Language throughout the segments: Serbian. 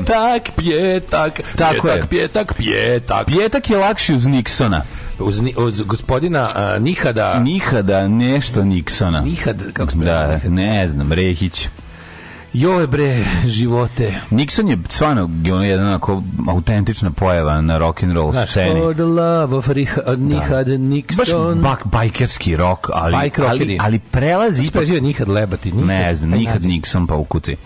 Pjetak, pjetak, Tako pjetak, je. pjetak, pjetak. Pjetak je lakši uz Nixona. Uz, ni- uz gospodina a, Nihada. Nihada nešto Nixona. Nihad, kako se Da, zove? ne znam, Rehić. Joj bre, živote. Nixon je stvarno je jedan onako autentična pojava na rock and roll Znaš, sceni. For the love of Riha- Nihad da. Baš Nixon. bak, bajkerski rock, ali, Bajk ali, ali prelazi ipak... Spaziva Nihad Lebati. Nihad, Ne znam, Nihad Nixon pa u kuci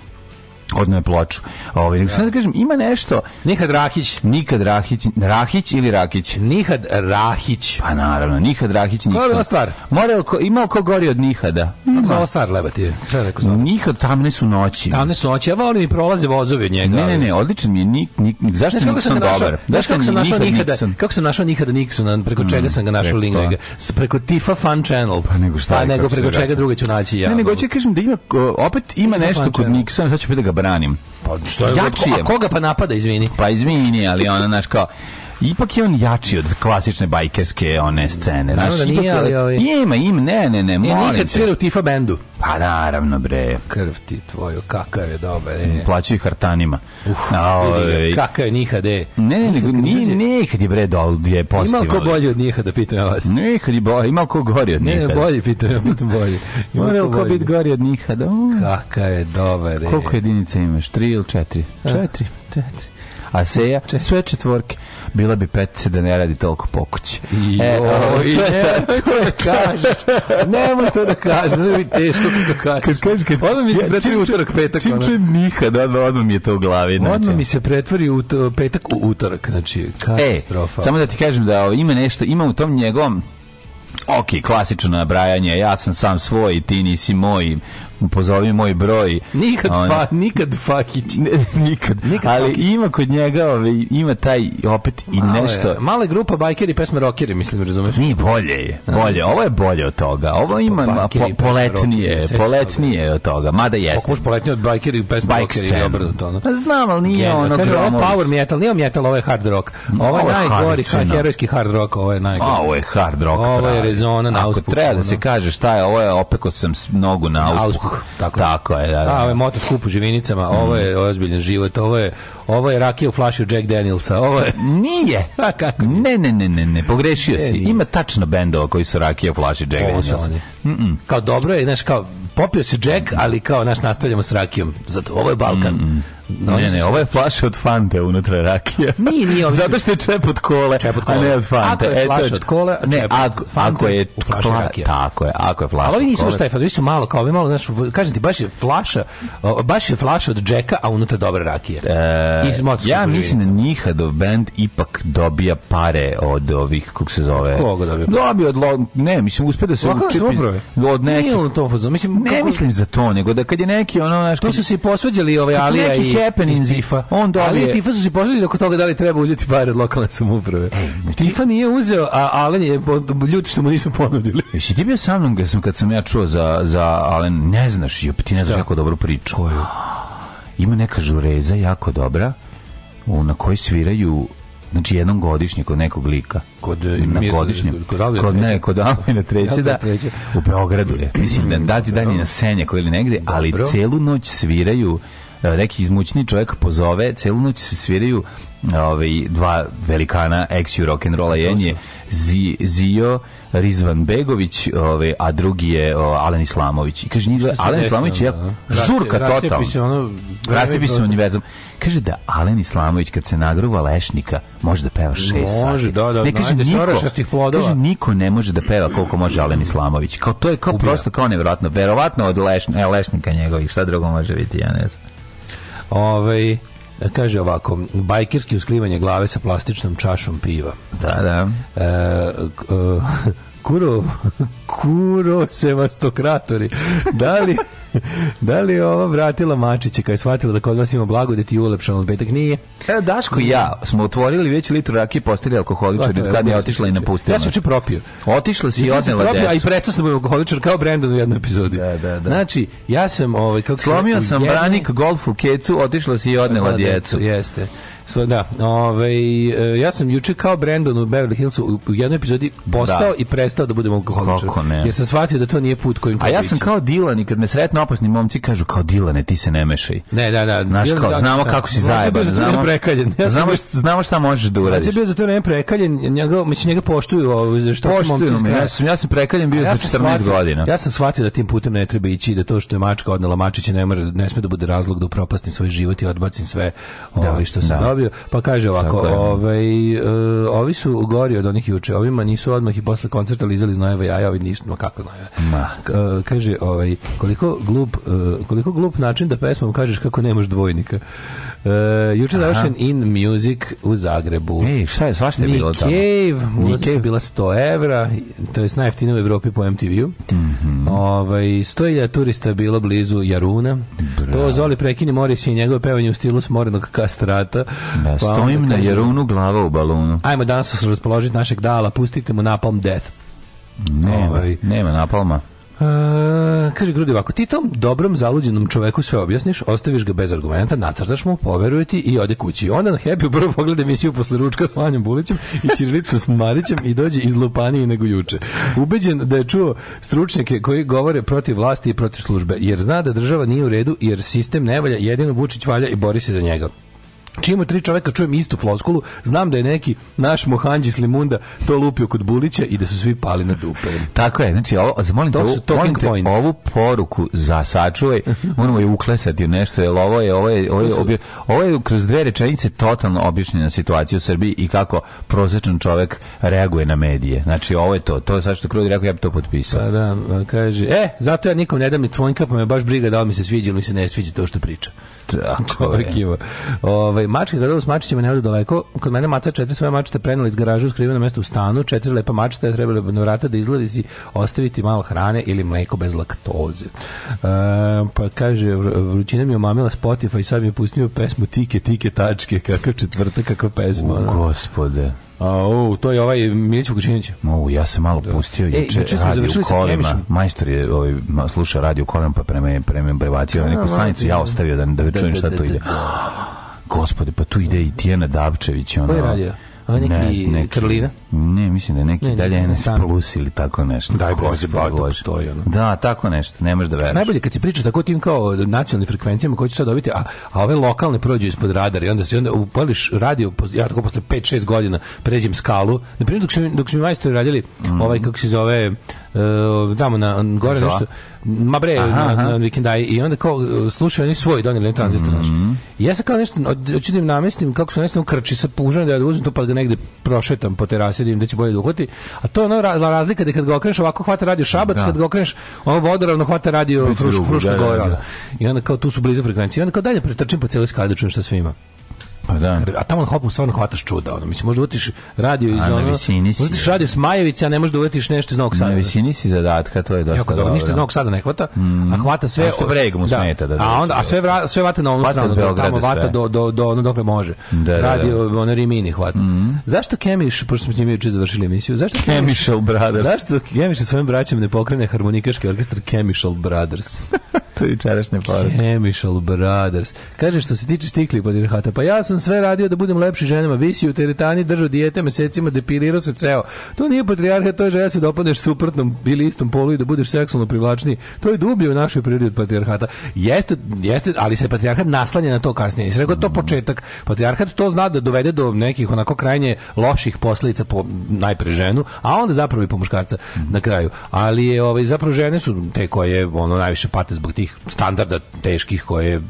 odno je ploču. Ovaj nego da. kažem ima nešto Nihad Rahić, Nikad Rahić, Rahić ili Rakić. Nihad Rahić. Pa naravno, Nihad Rahić nikad. Koja je stvar? Morao ko, imao ko gori od Nihada. Kako zvala stvar lebati Šta rekao sam? Nihad tamne su noći. Tamne su noći. evo oni prolaze vozovi od njega. Ne, ne, ne, odličan mi je Nik, Nik, Nik zašto sam Nixon dobar? Znaš kako sam našao Nihada? Kako sam našao Nihada Nixona? Preko mm, čega sam ga našao e, Linga? Preko Tifa Fan Channel. Pa nego šta? Pa nego preko čega druge ću naći ja. Ne, nego hoću kažem da ima opet ima nešto kod Nixona, sad ću da ga branim. Pa, što je Jači, a koga pa napada, izvini? Pa izvini, ali ona, znaš, kao, Ipak je on jači od klasične bajkerske one scene. znači, da nije, ali... Ovi... Ima, ima, ne, ne, ne, molim nikad svira u Tifa bendu. Pa naravno, bre. Krv ti tvoju, kakav je dobar. E. Plaćaju hartanima. Uf, A, ove... Ovaj- kakav je njihad, e. Ne, ne, ne, ni, nekad je bre dol, je postivali. Ima ko bolje od njihada, pitam ja vas. Nekad je bolji, ima ko gori od njihada. Ne, bolji, pitam ja, pitam bolji. Ima ko, ko biti gori od njihada. Kakav je dobar, e. Koliko jedinica imaš, tri ili četiri? E. Četiri. Četiri. Aseja, sve četvorke. Bila bi petice da ne radi toliko po e, o, i to, je, ne, to je kažeš. Nemoj to da kažeš, to bi teško da kažeš. Kad, kad, kad, odmah mi se pretvori utorak, petak. Čim čujem Miha, da, da, odmah mi je to u glavi. Znači. Odmah mi se pretvori ut, petak u utorak, znači katastrofa. E, samo da ti kažem da ima nešto, ima u tom njegovom ok, klasično nabrajanje, ja sam sam svoj i ti nisi moj, pozovi moj broj. Nikad on, fa, nikad fakić. nikad. nikad. Ali fakić. ima kod njega, ove, ima taj opet i male, nešto. Mala je grupa bajkeri pesme rockeri, mislim, razumeš? Nije bolje je. Bolje. Ovo je bolje od toga. Ovo ima bajkeri, po, poletnije, rockeri, poletnije od toga. Mada jeste. Pokuš poletnije od bajkeri, pesme Bike rockeri scene. je obrnuto. Pa znam, ali nije Genio. ono Kaže, ovo power metal, nije metal, ovo je hard rock. Ovo je najgori, herojski hard rock, ovo je najgori. Ovo je hard rock. Ovo je rezona na Ako treba da se kaže šta je, ovo je opeko sam mnogo na tako, tako, tako je, da, da. A, da, ovo je moto skup u živinicama, ovo je mm. ozbiljan život, ovo je, ovo je rakija u flašu Jack Danielsa, ovo je... Nije! A pa kako? Ne, ne, ne, ne, ne, pogrešio e, si. Nije. Ima tačno bendova koji su rakija u flaši Jack Danielsa. Mm -mm. Kao dobro je, znaš, kao popio se Jack, ali kao naš nastavljamo s rakijom. Zato ovo je Balkan. Mm -mm. Ne, ne, ovo je flaša od Fante unutra rakija. Nije, nije. Ovdje... Zato što je čep od kole, čep od kole. a ne od Fante. Ako je flaša od kole, ne, čep ako, fante ako je u flaša rakija. Tako je, ako je flaša. Ali ovi nisu baš taj fazon, su malo kao, ovi malo, znaš, kažem ti, baš je flaša, baš je flaša od Jacka, a unutra dobra rakija. E, ja mislim da do band ipak dobija pare od ovih, kako se zove. Koga dobija? Dobija od, ne, mislim, uspe da se učipi. Od nekih. Nije on to fazon, mislim, ne mislim za to, nego da kad je neki ono naš to su se posvađali ovaj Alija i happenings Tifa. On do Alija Tifa su se posvađali oko toga da li treba uzeti pare od lokalne samouprave. E, tifa nije uzeo, a Alen je ljudi što mu nisu ponudili. Jesi ti bio sa mnom kad sam kad sam ja čuo za za Alen, ne znaš, jop, ti ne znaš kako dobru priču. Ima neka žureza jako dobra u na kojoj sviraju Znači jednom godišnje kod nekog lika. Kod na mjesto, Kod, kod, kod ne, kod Alvina treće da. U Beogradu je. Mislim mm, da da dan na senje koji ili negde, ali celu noć sviraju e, neki izmućni čovjek pozove, celu noć se sviraju e, ovaj dva velikana ex rock and rolla jenje Zi, Zio Rizvan Begović, ovaj a drugi je o, Alen Islamović. I kaže njih Alen Islamović je da. žurka totalno. se ono univerzum. Kaže da Alen Islamović kad se nagruva lešnika može da peva 6 sati. Može, da, da. Ne kaže niko, plodova. Kaže niko ne može da peva koliko može Alen Islamović. Kao to je kao Ubija. prosto kao nevjerojatno. Verovatno od lešnika, e, lešnika njegovih, šta drugo može biti, ja ne znam. Ovaj kaže ovako, bajkerski usklivanje glave sa plastičnom čašom piva. Da, da. E, e Kuro, kuro sevastokratori. Da li, da li je ova vratila Mačiće kad je shvatila da kod vas ima blagodeti i ulepšan od petak? Nije. E, Daško i ja smo otvorili već litru rakije i postali alkoholičari pa, od kada je otišla i napustila. Ja sam uče propio. Otišla si i odnela propio, decu. A i prestao sam alkoholičar kao Brandon u jednoj epizodi. Da, da, da. Znači, ja sam... Ovaj, kako Slomio sam jedne... branik golfu kecu, otišla si i odnela pa da, djecu. Jeste. Svo, da, ovaj, ja sam juče kao Brandon u Beverly Hillsu u, jednoj epizodi postao da. i prestao da budem alkoholičar. Kako ne? Jer sam shvatio da to nije put kojim to A ja sam kao Dilan i kad me sretno opasni momci kažu kao Dilane, ti se ne mešaj. Ne, da, da. Znaš kao, da, znamo da, kako si zajeba. Znamo, prekaljen. Ja znamo, bio, znamo šta možeš da uradiš. Ja sam bio za to ne prekaljen, njega, mislim, njega poštuju ovo, što poštuju me. Ja sam, ja sam prekaljen bio ja za 14 shvatio, godina. Ja sam shvatio da tim putem ne treba ići da to što je mačka odnela mačiće ne, mora, ne sme da bude razlog da upropastim svoj život i odbacim sve da, ovaj, što sam da dobio, pa kaže ovako, ovaj, eh, ovi su gori od onih juče, ovima nisu odmah i posle koncerta lizali znojeve jaja, ovi ništa, ma kako znaju. Ma. Eh, kaže, ovaj, koliko glup, eh, koliko glup način da pesmom kažeš kako nemaš dvojnika. Uh, juče završen In Music u Zagrebu. Ej, šta je, svašta je bilo tamo? Cave, Nick je bila 100 evra, to je najjeftinije u Evropi po MTV-u. Mm -hmm. ovaj, 100 turista bilo blizu Jaruna. Bravo. To Zoli prekini Moris i njegove pevanje u stilu smorenog kastrata. Da, pa stojim onda, na Jarunu, glava u balonu. Ajmo danas se raspoložiti našeg dala, pustite mu Napalm Death. Nema, ovaj, nema Napalma. Uh, kaže Grudi ovako, ti tom dobrom zaluđenom čoveku sve objasniš, ostaviš ga bez argumenta, nacrtaš mu, poveruj ti i ode kući. Onda na Happy prvo pogleda emisiju posle ručka s Vanjom Bulićem i Čirilicom s Marićem i dođe iz Lupanije nego juče. Ubeđen da je čuo stručnjake koji govore protiv vlasti i protiv službe, jer zna da država nije u redu, jer sistem ne valja, jedino Vučić valja i bori se za njega čim od tri čoveka čujem istu floskulu, znam da je neki naš Mohanđi Slimunda to lupio kod Bulića i da su svi pali na dupe. Tako je, znači, ovo, molim, te, ovu, molim te, ovu poruku za sačuvaj, moramo je uklesati u nešto, jer ovo je, ovo je, ovo je, ovo ovo je kroz dve rečenice totalno objašnjena situacija u Srbiji i kako prosječan čovek reaguje na medije. Znači, ovo je to, to je sad što Krudi rekao, ja bi to potpisao. Pa da, pa kaže, e, zato ja nikom ne dam ni tvojnka, pa me baš briga da li mi se sviđa ili mi se ne sviđa to što priča. Tako je. Ovo, ovaj, Ovaj, mačke gledalo s mačićima ne odu daleko. Kod mene mača četiri svoje mačete prenela iz garaža u skriveno mesto u stanu, četiri lepa mačeta trebalo bi na vrata da izlazi i ostaviti malo hrane ili mleko bez laktoze. E, pa kaže vrućina mi je omamila Spotify i sad mi je pustio pesmu Tike Tike tačke, kakav četvrtak, kakva pesma. O, gospode. A, o, to je ovaj Milić Vukačinić. O, ja sam malo da. pustio e, juče radio u kolima. Majstor je ovaj, sluša radio u kolima, pa preme, preme prebacio na da, neku stanicu. Ja ostavio da, da, da čujem šta da, to ide. Gospode, pa tu ide i Tijana Dabčević. Ono, Ko je radio? A neki, ne, neki Karolina? Ne, mislim da je neki ne, dalje NS Plus ili tako nešto. Daj Bože, Bože, da postoji. Ono. Da, tako nešto, ne možeš da veruješ. Najbolje kad se priča tako tim kao nacionalnim frekvencijama koje će sad dobiti, a, a ove lokalne prođu ispod radara i onda se onda upališ radio, ja tako posle 5-6 godina pređem skalu. Na primer dok se dok su mi majstori radili, mm. ovaj, kako se zove, uh, tamo na, gore Žoa. nešto, ma bre, aha, na, na vikendaj, i onda kao slušaju oni svoj donijeli tranzistor, mm -hmm. I ja sam kao nešto, hoću da im namestim kako su nešto krči sa pužanjem, da ja da uzmem to pa da negde prošetam po terasi da im da će bolje duhoti, da a to je ona razlika da kad ga okreneš ovako hvata radio Šabac, da. kad ga okreneš ono vodoravno hvata radio Fruška, Fruška, da, da, da, I onda kao tu su blizu frekvencije, i onda kao dalje pretrčim po celoj skali da čujem šta sve Pa da. A tamo na hopu stvarno hvataš čuda, ono. Mislim, možda uvatiš radio iz a, ono... Na visini si. Uvatiš radio s Majevice, a ne možda uvatiš nešto iz Novog Sada. Na visini si zadatka, to je dosta Jako dobro. Ništa iz Novog Sada ne hvata, mm. a mhm. hvata sve... A što breg mu da. smeta. Da, da, a, onda, a sve, vra, sve vata na onu stranu, do, tamo vata do, do, do, ono dokle može. Da, da, da. Radio, ono Rimini hvata. Mm. Zašto Kemiš, pošto smo s njim juče završili emisiju, zašto Kemiš... Brothers. Zašto Kemiš sa svojim braćom ne pokrene harmonikaški orkestar Chemical Brothers? to je jučerašnja poruka. Chemical Brothers. Kaže, što se tiče stikli pod pa ja sam sam sve radio da budem lepši ženama. Visi u teretani, držao dijete mesecima, depilirao se ceo. To nije patrijarha, to je želja da se dopadneš suprotnom ili istom polu i da budeš seksualno privlačniji. To je dublje u našoj prirodi od patrijarhata. Jeste, jeste, ali se patrijarhat naslanja na to kasnije. Jesi rekao to početak. Patrijarhat to zna da dovede do nekih onako krajnje loših posledica po najpre ženu, a onda zapravo i po muškarca na kraju. Ali je ovaj zapravo žene su te koje ono najviše pate zbog tih standarda teških koje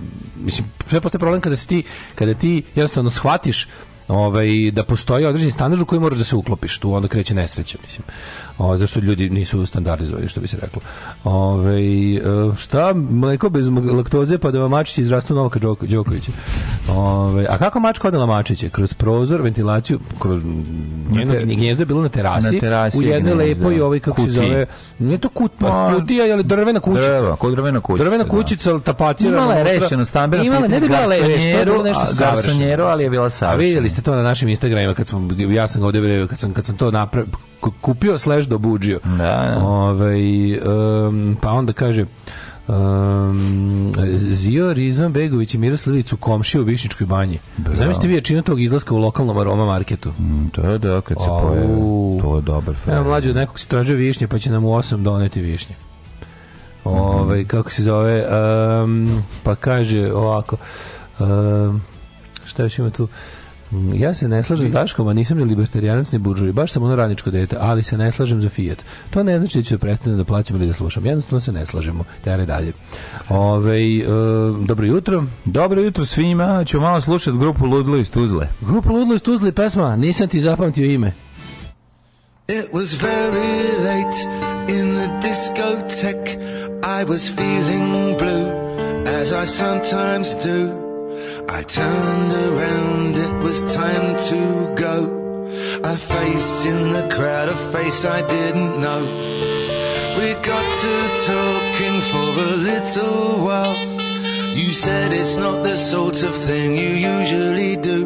mislim sve postaje problem kada si ti kada ti jednostavno shvatiš ovaj, da postoji određeni standard u koji moraš da se uklopiš. Tu onda kreće nesreća, mislim. O, ovaj, zašto ljudi nisu standardizovani, što bi se reklo. Ove, ovaj, šta, mleko bez laktoze, pa da vam mačići izrastu Novaka Đokovića. Ove, ovaj, a kako mačka odela mačiće? Kroz prozor, ventilaciju, kroz njeno gnjezdo je bilo na terasi, na terasi u jednoj lepoj i ovaj, kako Kuti. se zove, nije to kut, pa, kutija, ali drvena kućica. Drva, kod drvena kućica. Drvena da. kućica, da. tapacirana. Imala je rešeno stambeno pitanje. Imala, ne bi bila lešeno, nešto savršeno. Garsonjero, ali je bila savršena. A vidjeli ste to na našim Instagramima kad smo ja sam ga ovde kad sam kad sam to napravio kupio slash do budžio. Da, da. Ove, ovaj, um, pa onda kaže Um, Zio Rizvan Begović i Miroslavić su komšije u Višničkoj banji. Zamislite vi jačinu tog izlaska u lokalnom aroma marketu. Mm, to je da, kad se Au. To je dobar fer. Ja, mlađe nekog se tražio višnje, pa će nam u osam doneti višnje. Ove, ovaj, mhm. kako se zove, um, pa kaže ovako, um, šta još ima tu? Mm, ja se ne slažem s Daškom, a nisam ni libertarijanac ni buržuj. Baš sam ono radničko dete, ali se ne slažem za Fiat. To ne znači da ću da prestane da plaćam ili da slušam. Jednostavno se ne slažemo. Tere dalje. Ove, e, dobro jutro. Dobro jutro svima. Ću malo slušati grupu Ludlo iz Tuzle. Grupu Ludlo iz Tuzle pesma. Nisam ti zapamtio ime. It was very late in the discotheque. I was feeling blue as I sometimes do. I turned around was time to go. A face in the crowd, a face I didn't know. We got to talking for a little while. You said it's not the sort of thing you usually do.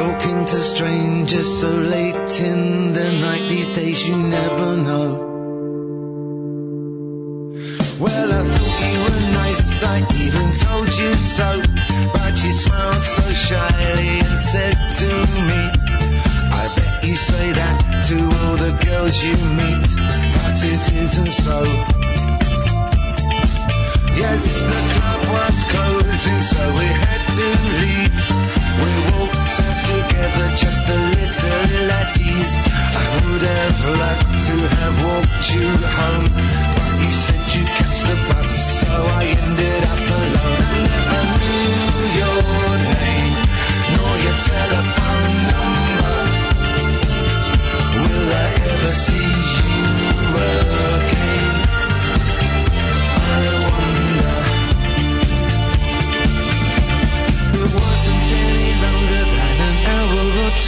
Talking to strangers so late in the night, these days you never know. Well, I thought you were nice, I even told you so smiled so shyly and said to me, I bet you say that to all the girls you meet, but it isn't so. Yes, the club was closing, so we had to leave. We walked out together, just a little at ease. I would have liked to have walked you home, but you said you'd catch the bus, so I ended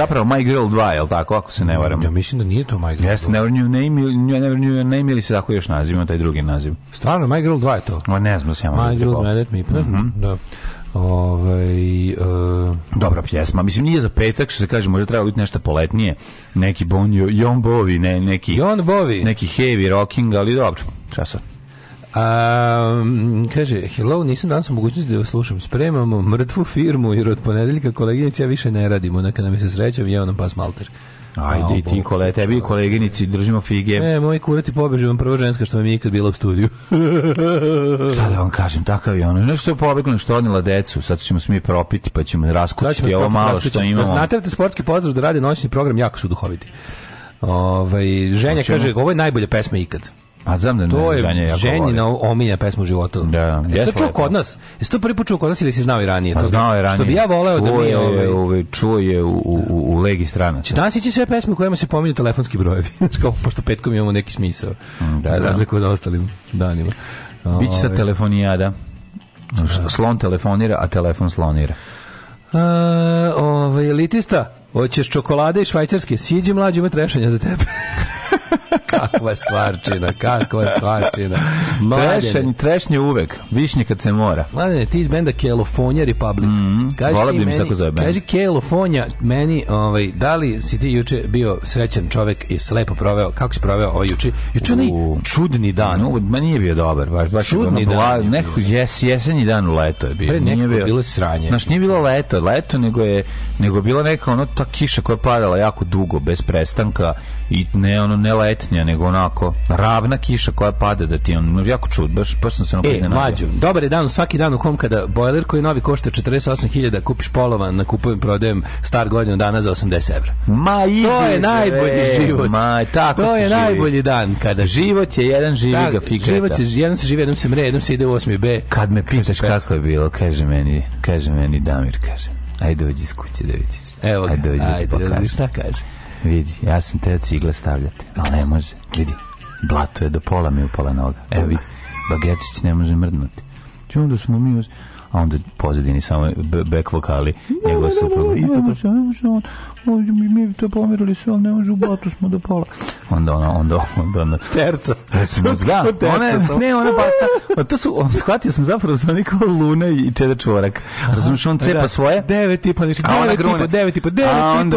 zapravo My Girl 2, je tako, ako se ne varam? Ja mislim da nije to My Girl yes, 2. Never New Name, Never New Name ili se tako još nazivamo, taj drugi naziv. Stvarno, My Girl 2 je to? Ma ne znam se My da Girl 2, let me, pa znam, mhm. da. Ovaj uh... dobra pjesma. Mislim nije za petak, što se kaže, možda treba biti nešto poletnije. Neki Bon Jon Bovi, ne, neki Jon Bovi. Neki heavy rocking, ali dobro. Časa. Um, kaže, hello, nisam danas u mogućnosti da vas slušam. Spremamo mrtvu firmu jer od ponedeljka koleginic ja više ne radimo. Neka nam se srećam, jeo nam pas malter. Ajde i ti kole, tebi i koleginici držimo fige. E, moj kurat i pobeže vam prva ženska što vam je ikad bila u studiju. sad da vam kažem, takav je ono. Nešto je pobegla, nešto odnila decu, sad ćemo se mi propiti pa ćemo raskućiti da ćemo ovo malo raskućiti. što imamo. Znate sportski pozdrav da radi noćni program, jako su duhoviti. Ove, ovaj, ženja pa kaže, ovo je najbolja pesma ikad. A pa znam da to je ženja ženjina omiljena pesma u životu. Da, Jesi to čuo lepo. kod nas? Jesi to prvi put čuo kod nas ili si znao i ranije? Pa znao je ranije. Što bi ja voleo čuje da mi je... Ovaj... Ove, ovaj, čuo je u, u, u legi stranaca. Znači, danas ići sve pesme u kojima se pominju telefonski brojevi. Kao, pošto petkom imamo neki smisao. Mm, da, da. Razliku od ostalim danima. Biće sa ovaj. telefonijada. Da. Slon telefonira, a telefon slonira. Uh, ovaj, elitista, hoćeš čokolade i švajcarske? Siđi mlađi, ima trešanja za tebe. kakva stvarčina, kakva stvarčina. Trešanj, trešnje uvek, višnje kad se mora. Mladene, ti iz benda Kelofonja Republic. Mm -hmm. Kaži Vola bi mi tako zove band. Kaži Kelofonja, meni, ovaj, da li si ti juče bio srećan čovek i slepo proveo, kako si proveo ovaj juče? Juče onaj čudni dan. No, ma nije bio dobar, baš, baš čudni ono, dan. Bla, neko, jes, jeseni dan u leto je bio. Pre nije bio, bilo sranje. Znaš, nije bilo leto, leto, nego je, nego je bila neka ono, ta kiša koja je padala jako dugo, bez prestanka i ne, ono, ne letnja, nego onako ravna kiša koja pada da ti on jako čud, baš baš sam se ono e, mađu, dobar je dan, svaki dan u kom kada bojler koji novi košta 48.000, kupiš polovan, na kupujem, prodajem star godinu dana za 80 evra. Ma i to je najbolji e, život. Ma, tako to je živi. najbolji dan kada život je jedan živi tak, da, ga fikreta. Život je jedan se živi, jedan se mre, jedan se ide u 8. B. Kad me pitaš kako je bilo, kaže meni, kaže meni Damir, kaže. Ajde dođi iz kuće da vidiš. Evo ga, da ajde, ajde, da ajde šta kaže. Vidi, ja sam te cigle stavljati, ali ne može. Vidi, blato je do pola mi u pola noga. Evo vidi, bagerčić ne može mrdnuti. Čemu da smo mi uz... A onda pozadini samo back vokali njegova supruga. Isto to mi, mi to pomerili sve, ali ne može u batu smo do pola. Onda ona, onda, onda ona. Terca. da, ona, ne, ona baca. Pa to su, on, shvatio sam zapravo za Nikola Luna i Čeda Čvorak. Razumiješ, on cepa da. svoje. Devet i pa, znači, devet i pa, devet i pa, devet i pa, devet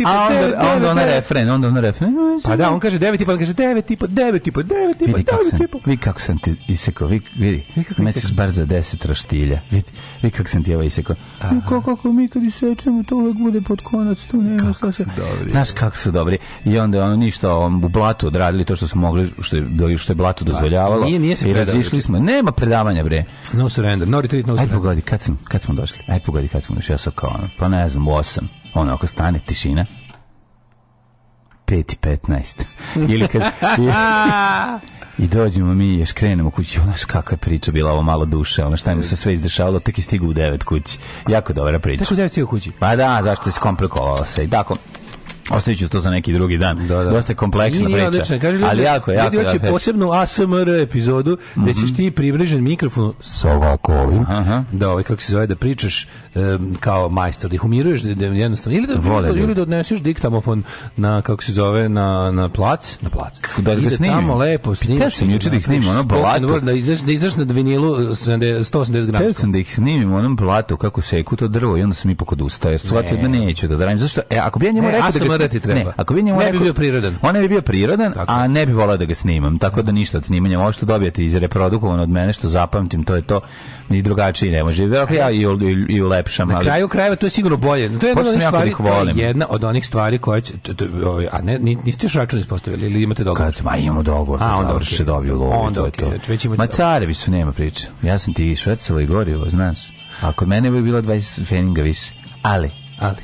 i pa, devet i pa, onda ona refren, onda ona refren. Pa da, on kaže devet i pa, on kaže devet i pa, devet i pa, devet i pa, devet i pa. Vidi kako sam ti isekao, vidi, vidi. Me ćeš bar za deset raštilja, Vidi, vi kako sam ti ovo isekao. Kako, kako mi kad isečemo, to uvek bude pod konac tu ne kako su dobri. Znaš kako su dobri. I onda ono ništa on, u blatu odradili to što su mogli, što je, što je blato da. dozvoljavalo. Nije, nije se I razišli smo. Nema predavanja, bre. No surrender, no retreat, no surrender. Aj pogodi, kad, smo kad smo došli? Aj pogodi, kad smo došli? Ja sam kao, ono, pa ne znam, u Ono, ako stane, tišina. 5 i 15. Ili kad... I dođemo mi, još krenemo kući, znaš kakva je priča bila ovo malo duše, ono šta im se sve izdešavalo, tek je stigao u devet kući. Jako dobra priča. Tako u devet stigao kući? Pa da, zašto je skomplikovalo se i tako. Ostavit ću to za neki drugi dan. Da, da. Dosta kompleksna priča. Odlično. Kaži, ali jako, jako. Ljudi hoće posebnu ASMR epizodu mm -hmm. gde ćeš mhm. ti približen mikrofon sa ovako ovim. Aha. Da, ovaj kako se zove da pričaš um, kao majstor, da ih umiruješ da, da jednostavno ili da, Vole, da, ili da odneseš diktamofon na kako se zove na na plac, na plac. Da, da ga snimi. Tamo lepo pa snimi. Ja sam juče da ih snimim, ono blato. Da izaš da izaš na vinilu 180 eh, grama. Ja sam da ih snimim onom blatu kako seku to drvo i onda sam ipak odustao. Shvatio da neću da radim. Zašto? E, ako bi ja njemu rekao da da ti treba. Ne, ako bi njemu ne bi bio prirodan. On ne bi bio prirodan, tako. a ne bi voleo da ga snimam. Tako da ništa od snimanja. Ovo što dobijete iz reprodukovano od mene, što zapamtim, to je to. Ni drugačije ne može. Vjerojatno ja i, i, i ulepšam. Na ali... kraju krajeva to je sigurno bolje. To je jedna, stvari, to je jedna od onih stvari koje će... Ovaj, a ne, niste još račun ispostavili ili imate dogovor? Kad, ma imamo dogovor. A, pa onda okay. se dobio lovi, onda, to je to. Znači ma carevi su, nema priče. Ja sam ti švercovo i gorivo, znaš. A kod mene bi bilo 20 feninga više. Ali, ali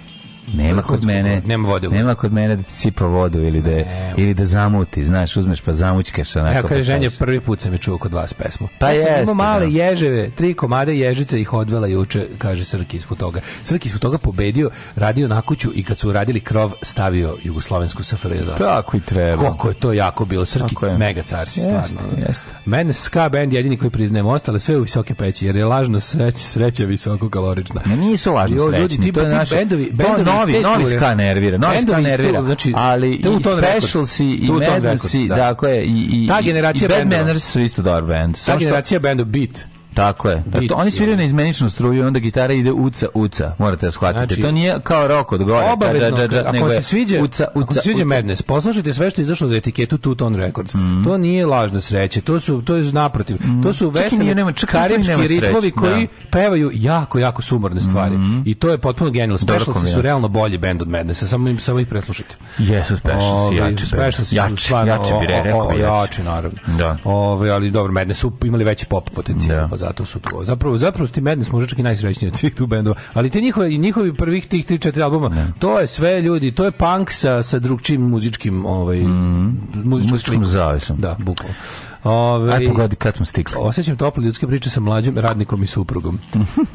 Nema kod mene, nema vode. Nema kod mene da ti cipa vodu ili da ne. ili da zamuti, znaš, uzmeš pa zamućkaš onako. Ja pa kaže ženje prvi put sam je čuo kod vas pesmu. Pa ja jeste, imao male da. ježeve, tri komade ježice ih odvela juče, kaže Srki iz Futoga. Srki iz Futoga pobedio, radio na kuću i kad su radili krov stavio jugoslovensku SFRJ za. Tako i treba. Koliko je to jako bilo, Srki mega car si stvarno. Jeste. Mene ska bend jedini koji priznajem, ostale sve u visoke peći, jer je lažno sreća, sreća visoko kalorična. Ne, nisu lažno srećni, ljudi, ti, to je naše, bendovi, bendovi novi, novi ska nervira, novi ska nervira. Znači, ali i Specialsi i da. dakle, i, i, ta generacija i Bad Manners su isto dobar band. Ta generacija bendu Beat Tako je. to, oni sviraju na izmeničnu struju, i onda gitara ide uca, uca. Morate da shvatite. Znači, to nije kao rock od gore. Da, da, obavezno, dža, dža, dža, ako se sviđa, uca, uca, ako se sviđa uca. Madness, poslušajte sve što je izašlo za etiketu Two Tone Records. Mm To nije lažna sreća. to su to je naprotiv. Mm To su veseli karibski ritmovi da. koji da. pevaju jako, jako sumorne stvari. Mm I to je potpuno genijalno. Specials su realno bolji bend od Madnessa, samo im samo ih preslušajte. Jesu Specialsi, jači, Specialsi jači, su stvarno jači, jači, naravno. Da. Ove, ali dobro, Madness su imali veći pop potencijal, pa zato su to. Zapravo, zapravo su ti medni smo čak i najsrećniji od svih tu bendova. Ali te njihove, njihovi prvih tih 3-4 albuma, ne. to je sve ljudi, to je punk sa, sa drugčim muzičkim, ovaj, mm -hmm. muzičkim, muzičkim zavisom. Da, bukvalno. Ove, Aj pogodi kad smo stigli. Osećam tople ljudske priče sa mlađim radnikom i suprugom.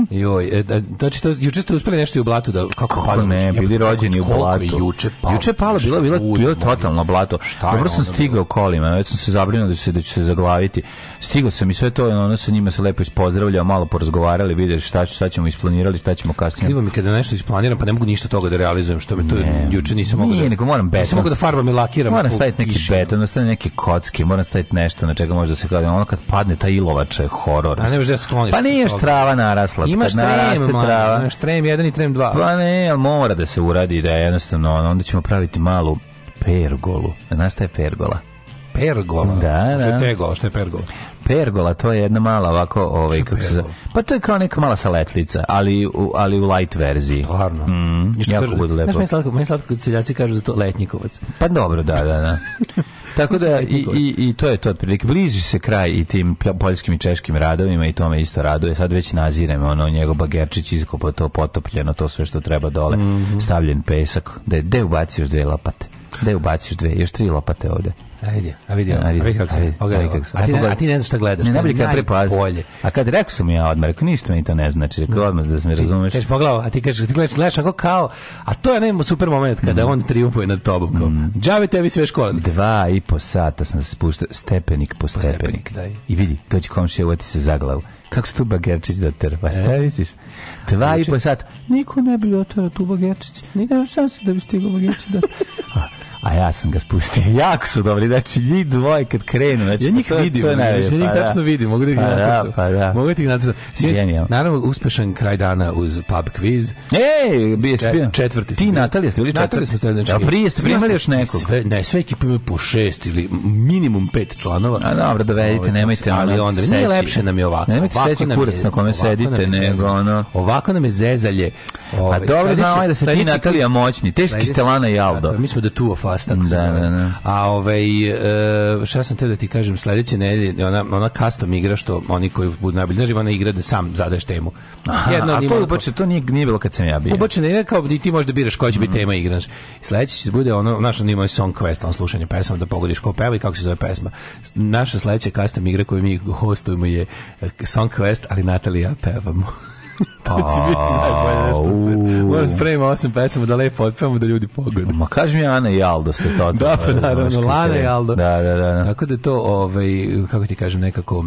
Joj, e, da, znači, to, juče ste uspeli nešto i u blatu da... Kako, kako palo, ne, bili rođeni u blatu. Juče palo, juče palo bila, bila, bila totalno blato. Šta Dobro sam stigao kolima, već sam se zabrinuo da ću se, da ću se zaglaviti. Stigao sam i sve to, ono sa njima se lepo ispozdravljao, malo porazgovarali, vidjeli šta, šta ćemo isplanirali, šta ćemo kasnije. Krivo mi kada nešto isplaniram, pa ne mogu ništa toga da realizujem, što me to juče nisam mogao da... Nije, nego moram beton. Nisam mogao da farbam i lakiram. Moram staviti neki beton, ostavim da neke kocke, moram staviti nešto na čega može da se kaže, ono kad padne taj ilovače horor. A ne možeš da skloniš. Pa nije trava narasla. Ima kad trem, Ima trava. 1 i trem 2. Pa ne, al mora da se uradi da je jednostavno, onda ćemo praviti malu pergolu. Da, znaš šta je pergola? Pergola? Da, da. Što je da. tegola, što je pergola? pergola, to je jedna mala ovako, ovaj kako se Pa to je kao neka mala saletlica, ali u, ali u light verziji. Stvarno. Mm, jako bude lepo. Znaš, meni slatko, meni slatko kad seljaci kažu za da to letnjikovac. Pa dobro, da, da, da. Tako da, da i, i, i to je to otprilike. Bliži se kraj i tim poljskim i češkim radovima i to me isto raduje. Sad već nazirem ono njegov bagerčić iskopo to potopljeno, to sve što treba dole. Mm -hmm. Stavljen pesak. Da je, da ubaci još dve lopate? Da ubaciš dve? Još tri lopate ovde. Ajde, vidi, a vidi, a vidi kako se, pogledaj kako A ti, a ti ne znaš šta gledaš, ne, najbolje kad prepazi. A kad rekao sam ja odmah, rekao ništa meni to ne znači, rekao mm. odmah da se mi razumeš. Kažeš pogledao, a ti kažeš, ti gledaš, gledaš kako kao, a to je nema super moment kada mm. on triumfuje nad tobom. Kao, mm. Džavi tebi sve škole. Dva i po sata sam se spuštao, stepenik po stepenik. Po stepenik I vidi, dođe komšija, uvati se za glavu kako se tu bagerčić da trpa, e. šta misliš? Dva i po sata, niko ne bi otrao tu bagerčić, ne znam šta se da bi stigao bagerčić da... a ja sam ga spustio. jako su dobri, znači njih dvoje kad krenu. Znači, ja njih to, vidim, to je najbolje, ja njih pa tačno da. vidim, mogu da ih pa da, pa da. Mogu da ih nacrtam. naravno, uspešan kraj dana uz pub quiz. Ej, bio si bio. Četvrti. Ti, Natalija, ste bili četvrti? Natalija smo stavili četvrti. Znači, ja, prije, prije imali još nekog. Sve, ne, sve ekipe imaju po šest ili minimum pet članova. A dobro, dovedite, ovaj, nemojte ali onda, seći. Nije lepše nam je ovako. Nemojte seći kurac na kome sedite, nego ono. Ovako nam je zezalje. A ovaj, dobro, znamo da se ti Natalija moćni, teški Stelana i Aldo. Mi smo da tuo fast, da, da, da. A ovaj, e, šta sam te da ti kažem, sledeće nedelje, ona, ona custom igra što oni koji budu najbolji, znači ona igra da sam zadeš temu. Aha, Jedna a to ubače, to nije, nije bilo kad sam ja bio. Ubače, ne, kao i ti možda biraš koja će mm. biti mhm. tema igraš. Sledeće će bude ono, naš on ima song quest, on slušanje pesama, da pogodiš ko peva i kako se zove pesma. Naša sledeća custom igra koju mi hostujemo je e, song quest, ali Natalija pevamo to pa će biti najbolje nešto u svijetu. Moram da spremimo osam pesama da lepo otpevamo da ljudi pogode. Ma kaži mi Ana i Aldo ste to. da, pa naravno, Lana i Aldo. Da, da, da, da. Tako da to, ovaj, kako ti kažem, nekako,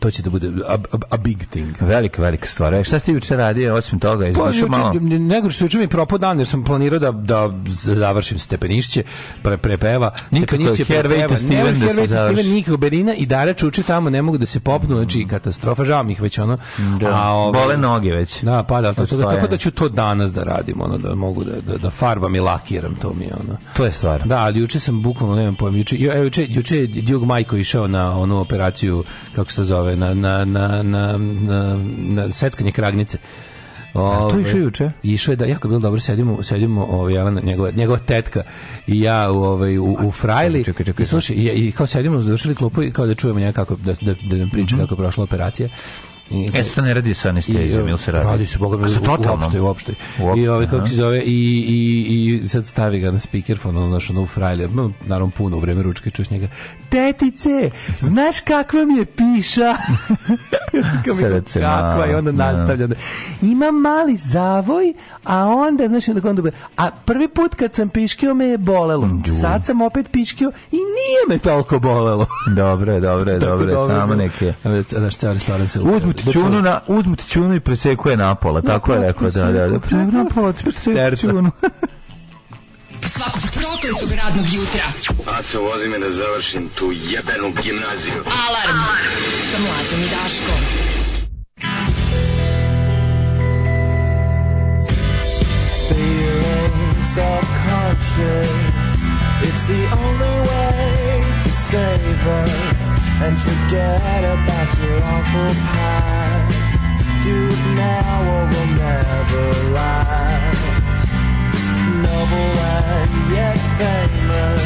to će da bude a, a, a big thing. Velika, velika stvar. E, šta ste juče radio, osim toga? Pa Izmišljao malo? Nego što juče mi propao dan, jer sam planirao da, da završim stepenišće, pre, prepeva. Stepenišće prepeva. Steven da se završi. Nikako Berina i Dara čuči tamo, ne mogu da se popnu, znači katastrofa, žao mi ih već ono. Da. A ovaj, bole noge već. Da, pa da, tako, da- tako da ću to danas da radim, ono da mogu da da, da farbam i lakiram to mi je ono. To je stvar. Da, ali juče sam bukvalno nemam pojem, juče ju, juče juče Djug Majko išao na onu operaciju kako se zove, na na na na na, na seckanje kragnice. Ove, to išao juče? Išao je da jako bilo dobro sedimo sedimo ovaj Jelena njegova njegova tetka i ja u ovaj u, u Frajli. Čekaj, čekaj, čekaj. I slušaj, i, i kao sedimo završili klupu i kao da čujemo kako, da da, da nam priča mm -hmm. kako je prošla operacija. I, e, to ne radi sa anestezijom, ili se radi? Radi se, bogami, mi, totalno. uopšte, uopšte. I ovaj, kako se zove, i, i, i sad stavi ga na speakerfon, ono naš ono u frajlje, no, naravno puno u vreme ručke čuš njega, tetice, znaš kakva mi je piša? Srce, kakva, i onda nastavlja. Ima mali zavoj, a onda, znaš, onda, onda, a prvi put kad sam piškio me je bolelo, mm, sad sam opet piškio i nije me toliko bolelo. dobre, dobre, dobre, samo neke. Znaš, cijeli stvari se da ćunu na, uzmite ćunu i presekuje napola, tako je rekao, da, da, da, presekuje da Svakog prokletog radnog jutra. Aco, vozi me da završim tu jebenu gimnaziju. Alarm, sa mlađom i Daškom. Self-conscious It's the only way to save us and forget about your awful past. Do it now or we'll never last. Noble and yet famous.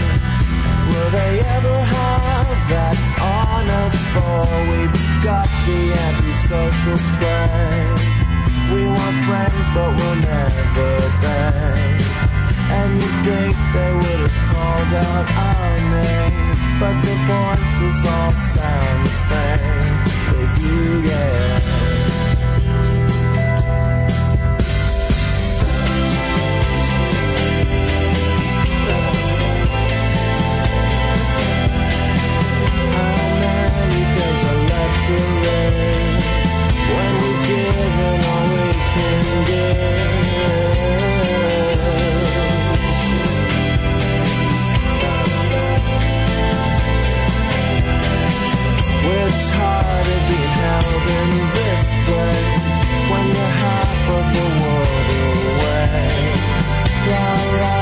Will they ever have that honest us? For we've got the antisocial plague. We want friends, but we'll never bang. And you think they would have called out our name? but the voices all sound the same. They do, yeah. Yeah, la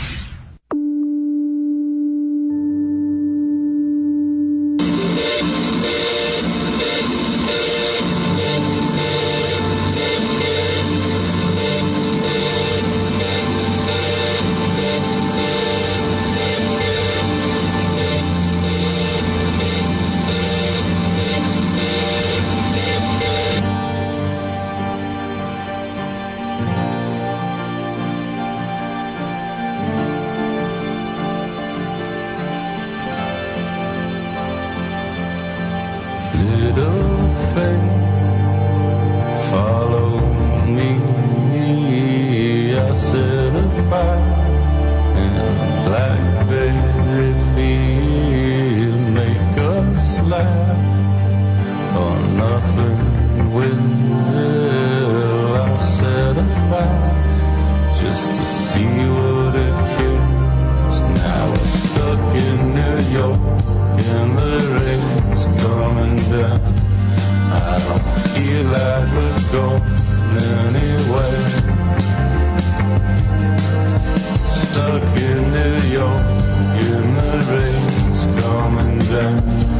nothing will. I set a fire just to see what it kills. Now I'm stuck in New York and the rain's coming down. I don't feel like we're going anywhere. Stuck in New York and the rain's coming down.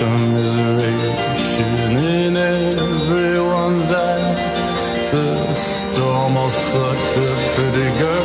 to commiseration in everyone's eyes. The storm will suck the pretty girl.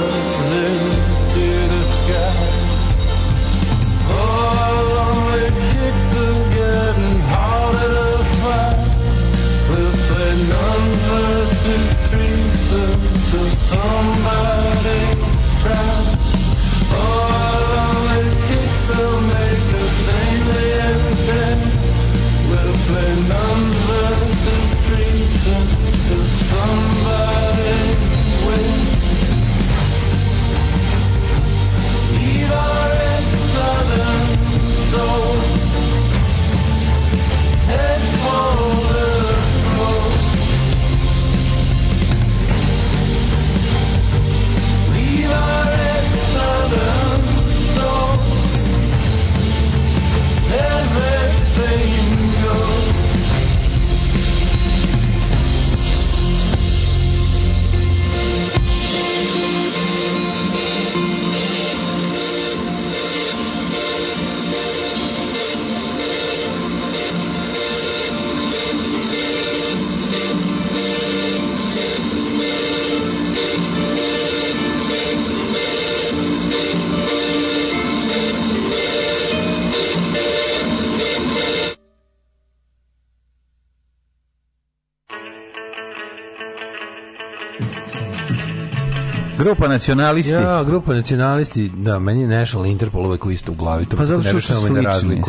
nacionalisti. Ja, grupa nacionalisti, da, meni je National Interpol uvek isto u glavi. To pa zato što su slični, da slični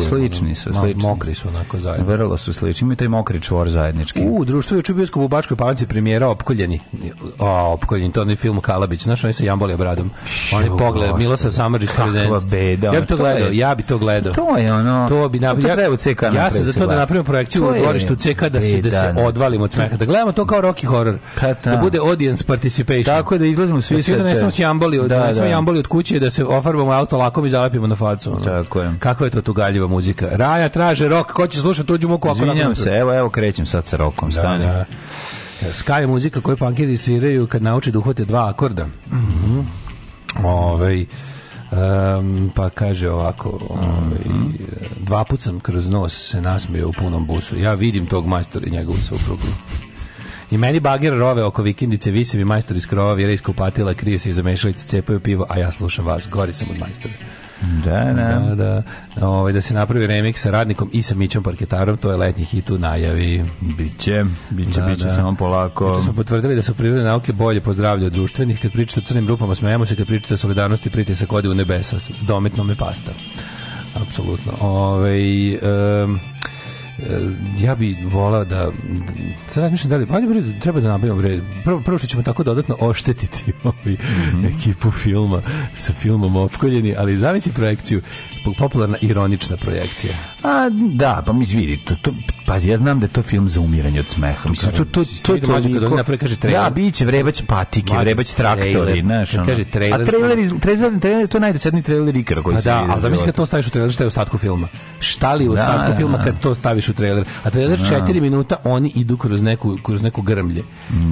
su, slični. Mokri su onako zajedno. Vrlo su slični, imaju taj mokri čvor zajednički. U, društvo je čubiosko u Bačkoj palanci premijera Opkoljeni. O, Opkoljeni, to je film Kalabić, znaš, oni se jambolio bradom. Oni pogled, Milosav Samrđić prezenc. beda. Ja bi to gledao, ja bi to gledao. To je ono... To bi napravio. Ja, CK ja se za to da napravim projekciju u dvorištu CK da se, da se odvalimo od smeha. Da gledamo to kao Rocky Horror. Pa da, da bude audience participation. Tako da izlazimo svi da sa se sjamboli, da, donesemo da. jamboli od kuće da se ofarbamo auto lakom i zalepimo na facu. Ono. Tako je. Kakva je to tugaljiva muzika. Raja traže rok, ko će slušati tuđu muku? Izvinjam se, evo, evo krećem sad sa rokom, da, stani. Da, da. je muzika koju punkiri sviraju kad nauče da uhvate dva akorda. Mm -hmm. Ove, um, pa kaže ovako, ove, mhm. dva put sam kroz nos se nasmio u punom busu. Ja vidim tog majstora i njegovu suprugu. I meni bager rove oko vikendice, mi majstor iz krova, vjera iskupatila, kriju se iza mešalice, cepaju pivo, a ja slušam vas, gori sam od majstora. Da, da. Da, da. Ove, ovaj, da se napravi remix sa radnikom i sa Mićom Parketarom, to je letnji hit u najavi. Biće, biće, da, biće, da. samo polako. Biće smo potvrdili da su prirodne nauke bolje pozdravlje od društvenih. Kad pričate o crnim grupama, smajamo se, kad pričate o solidarnosti, sa ode u nebesa. Dometno me pasta. Apsolutno. Ove, ovaj, um, E, ja bih volao da sad razmišljam da li pa bre treba da nabavimo bre prvo prvo što ćemo tako dodatno oštetiti ovaj mm -hmm. ekipu filma sa filmom opkoljeni ali zamisli projekciju popularna ironična projekcija. A da, pa mi vidi, to, to, pazi, ja znam da je to film za umiranje od smeha. Mislim, to, to, to, to, to, da napravi, kaže trailer. Ja, da, bit će vrebać patike, Mađu, vrebać traktori, znaš, ono. Kaže trailer. A trailer, iz, trailer, trailer, to je najdesetniji trailer ikra koji a pa se... Da, ali zamisli kad to staviš u trailer, šta je u ostatku filma? Šta li u da, ostatku da, filma kad to staviš u trailer? A trailer četiri minuta, oni idu kroz neku, kroz neku grmlje.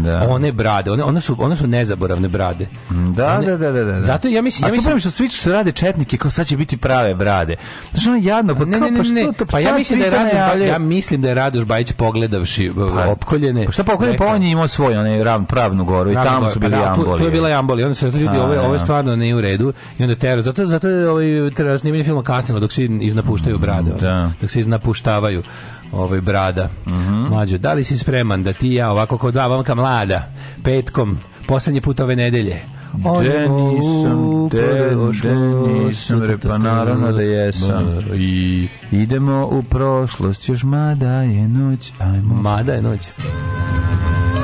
Da. One brade, one, one, su, one su nezaboravne brade. Da, da, da, da, da. Zato ja mislim... Ja mislim, što svi što rade četnike, kao sad će biti prave brade rade. Znaš, ono jadno, pa ne, kao, pa ne, ne, pa što Pa ja mislim da je Radoš Bajić, ja mislim da je Radoš Bajić pogledavši e, pa, opkoljene. Pa šta pogledaj, pa on je imao svoj onaj ravn pravnu goru i tamo su pa bili amboli. Da, to, je bila amboli, onda se ljudi ove da, ove da. stvarno ne u redu i onda tera. Zato zato je ovaj tera snimanje filma kasnilo dok se iznapuštaju brade, da. dok se iznapuštavaju ovaj brada. Mm -hmm. Mlađo, da li si spreman da ti ja ovako kao dva vamka mlada petkom poslednje put ove nedelje Gde nisam, gde nisam, re, pa naravno da jesam. I... Idemo u prošlost, još mada je noć, ajmo. Mada je noć. Mada je noć.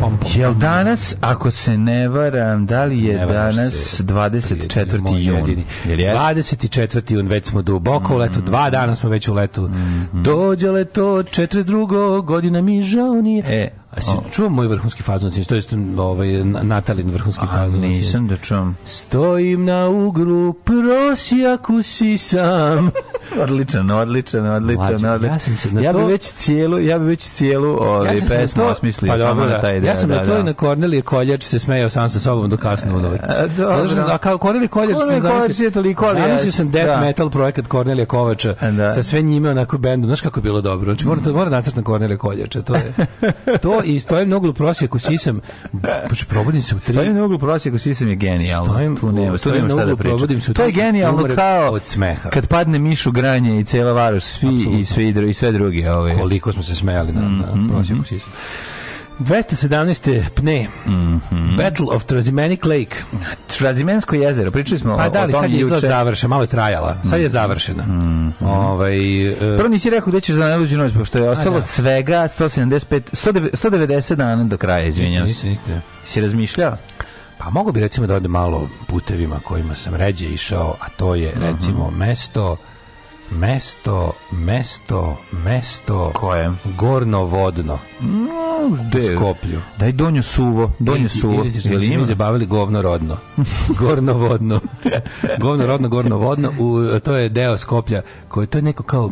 pom, pom, Jel danas, ako se ne varam, da li je danas se, 24. jun? 24. jun, već smo duboko u letu, dva dana smo već u letu. Mm -hmm. Dođe leto, 42. godina mi žao nije. E, A si čuo moj vrhunski fazon, to jest ovaj Natalin vrhunski fazon. A nisam da čujem. Stojim na ugru, prosjaku si sam. odličan, odličan, odličan, Mlađe, odličan. Ja, sam se na ja to... bi već cijelu, ja bi već cijelu ovaj ja pesmu to... osmislio pa, samo na da. taj ideja. Ja sam da, na to da. i na Kornelije Koljač se smejao sam sa sobom do kasno u noć. A kao Kornelije Koljač sam zamislio. toliko Zamislio sam death da. metal projekat Kornelija Kovača da. sa sve njime onako bendom. Znaš kako je bilo dobro. Znači, mora, mora nacrtati na Kornelije Koljača. To je, to i stojim noglu prosjeku sisam. Poče probudim se u tri. Stojim noglu prosjeku sisam je genijalno. Stojim, tu nema, tu nema šta da pričam. To je genijalno kao od smeha. Kad padne miš u granje i cela varoš svi Absolutno. i svi i sve drugi, ovaj. Koliko smo se smejali na, na mhm, prosjeku mhm. sisam. 217. Pne. Mm -hmm. Battle of Trazimenic Lake. Trazimensko jezero. Pričali smo pa, da, o, o da li, sad je izgled malo je trajala. Sad je mhm. završena. Mm -hmm. ovaj, uh... Prvo nisi rekao gde ćeš za najluđu noć, pošto je ostalo da. svega 175, 190, dana do kraja, izvinjam se. Si razmišljao? Pa mogu bi recimo da ode malo putevima kojima sam ređe išao, a to je mhm. recimo mm -hmm. mesto Mesto, mesto, mesto. Koje? Gorno vodno. Mm, gde? Mm, u Skoplju. Daj donju suvo, donju suvo. Ili ćeš da mi da zabavili govno rodno. gorno vodno. govno rodno, gorno vodno. U, to je deo Skoplja. Koje, to je neko kao,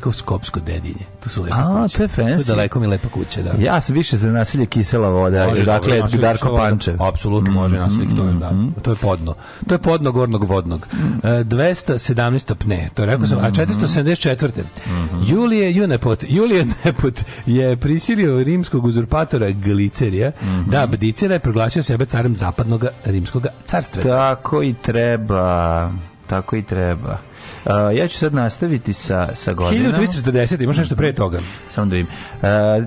kao skopsko dedinje. Tu su lepe A, kuće. to je fancy. To je daleko mi lepa kuća, da. Ja sam više za nasilje kisela voda. Može, dakle, dobro, Darko Pančev. Apsolutno mm, može mm-hmm, nasilje. Mm, da. Mm-hmm. to je podno. To je podno gornog vodnog. Mm. Mm-hmm. 217 e, pne. To je rekao sam a 474. Mm -hmm. Julije Junepot, Julije Nepot je prisilio rimskog uzurpatora Glicerija mm -hmm. da abdicira je proglasio sebe carem zapadnog rimskog carstva. Tako i treba. Tako i treba. Uh, ja ću sad nastaviti sa, sa godinom. 1340, imaš nešto pre mhm. toga? Samo da vidim. Uh,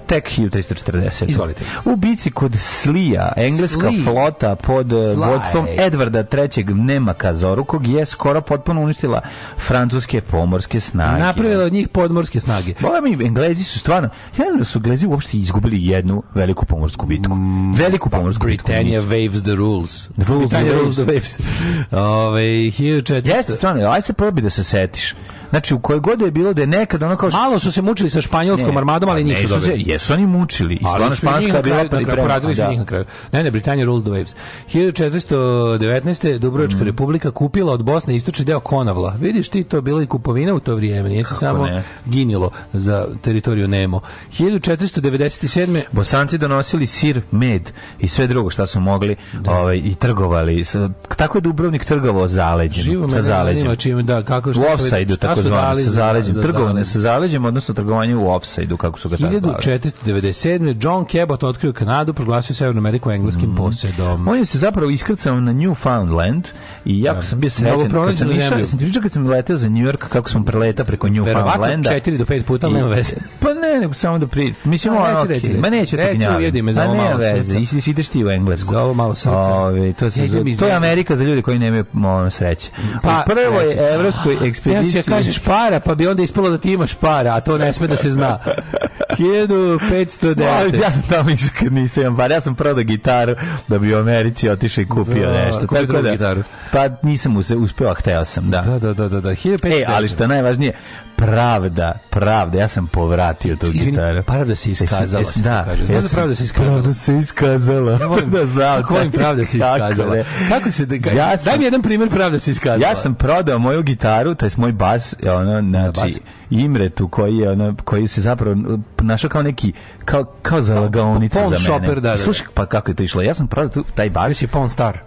tek 1340. Izvolite. U bici kod Slija, engleska Sli. flota pod eh, Sly. vodstvom Edvarda III. Nemaka Zorukog je skoro potpuno uništila francuske pomorske snage. Napravila od njih podmorske snage. Bola mi, Englezi su stvarno, ja znam da su Englezi uopšte izgubili jednu veliku pomorsku bitku. Mm, veliku pa pomorsku bitku. Britannia waves the rules. The rules, Britannia the rules. the waves. Ove, 1400... Jeste, stvarno, aj se probi da se se setiš Znači, u kojoj godini je bilo da je nekad ono kao... Što... Malo su se mučili sa španjolskom ne, armadom, ali pa nisu dobili. Jesu oni mučili. I stvarno španska bila priprema. Da. njih na kraju. Ne, ne, Britanija rules the waves. 1419. Dubrovačka mm. republika kupila od Bosne istočni deo Konavla. Vidiš ti, to bila i kupovina u to vrijeme. Nije se samo ne? ginilo za teritoriju Nemo. 1497. Bosanci donosili sir, med i sve drugo što su mogli da. ovaj, i trgovali. Tako je Dubrovnik trgovao zaleđem. Živo zaleđem znači da, kako što... U offside tako zvano, sa zaleđem. Trgovanje sa zaleđem, odnosno trgovanje u offside kako su ga tako 1497. John Cabot otkrio Kanadu, proglasio Severnu Ameriku engleskim mm. posjedom. On je se zapravo iskrcao na Newfoundland i jako da. sam bio srećen. Kad sam išao, sam ti pričao kad sam letao za New York, kako sam preleta preko Newfoundlanda. Verovatno 4 do 5 puta, nema veze. Pa ne, nego samo da pri... Mislim, ono, okej. Ma neću te gnjavim. Ma ne veze, ideš ti u Englesku. Za ovo malo srce. To se, je Amerika za ljudi koji nemaju sreće. Pa, prvo je evropskoj ekspediciji tražiš para, pa bi onda ispalo da ti imaš para, a to ne sme da se zna. 1509. Ja sam tamo išao kad nisam imam para. Ja sam prodao gitaru da bi u Americi otišao i kupio da, nešto. Kupio Tako da, gitaru. Pa nisam uspeo, a hteo sam, da. Da, da, da. da, da. 1509. E, ali što najvažnije, pravda, pravda, ja sam povratio tu Izvini, gitaru. Pravda se iskazala, es, da, kaže. Znam da pravda se iskazala. Pravda se iskazala. Ja volim, da znam. Kako volim pravda se iskazala. Kako se, da, ja daj mi jedan primer pravda se iskazala. Ja sam prodao moju gitaru, to je moj bas, e, ono, znači, bas. Imretu koji je ono koji se zapravo našao kao neki kao kao zalagaonica pa, za mene. Shopper, da, da, da. Slušaj, pa kako je to išlo? Ja sam prodao taj bas. je Pawn Star.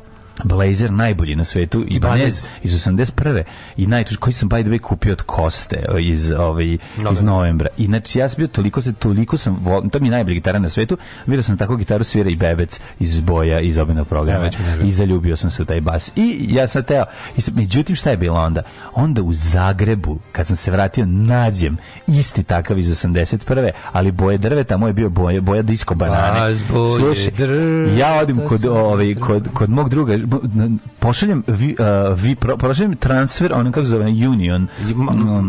Blazer najbolji na svetu i Banez iz 81. i najtuž koji sam by the way kupio od Koste iz ovaj iz novembra. I znači ja sam bio toliko se toliko sam vol, to mi je najbolja gitara na svetu. Video sam tako gitaru svira i Bebec iz boja iz obinog programa ja, i zaljubio sam se u taj bas. I ja sam teo i sam, međutim šta je bilo onda? Onda u Zagrebu kad sam se vratio nađem isti takav iz 81. ali boje drveta, moj je bio boje boja disco banane. Slušaj, ja odim kod ovaj kod kod mog druga pošaljem vi, uh, vi pro, pošaljem transfer on kako zove Union um,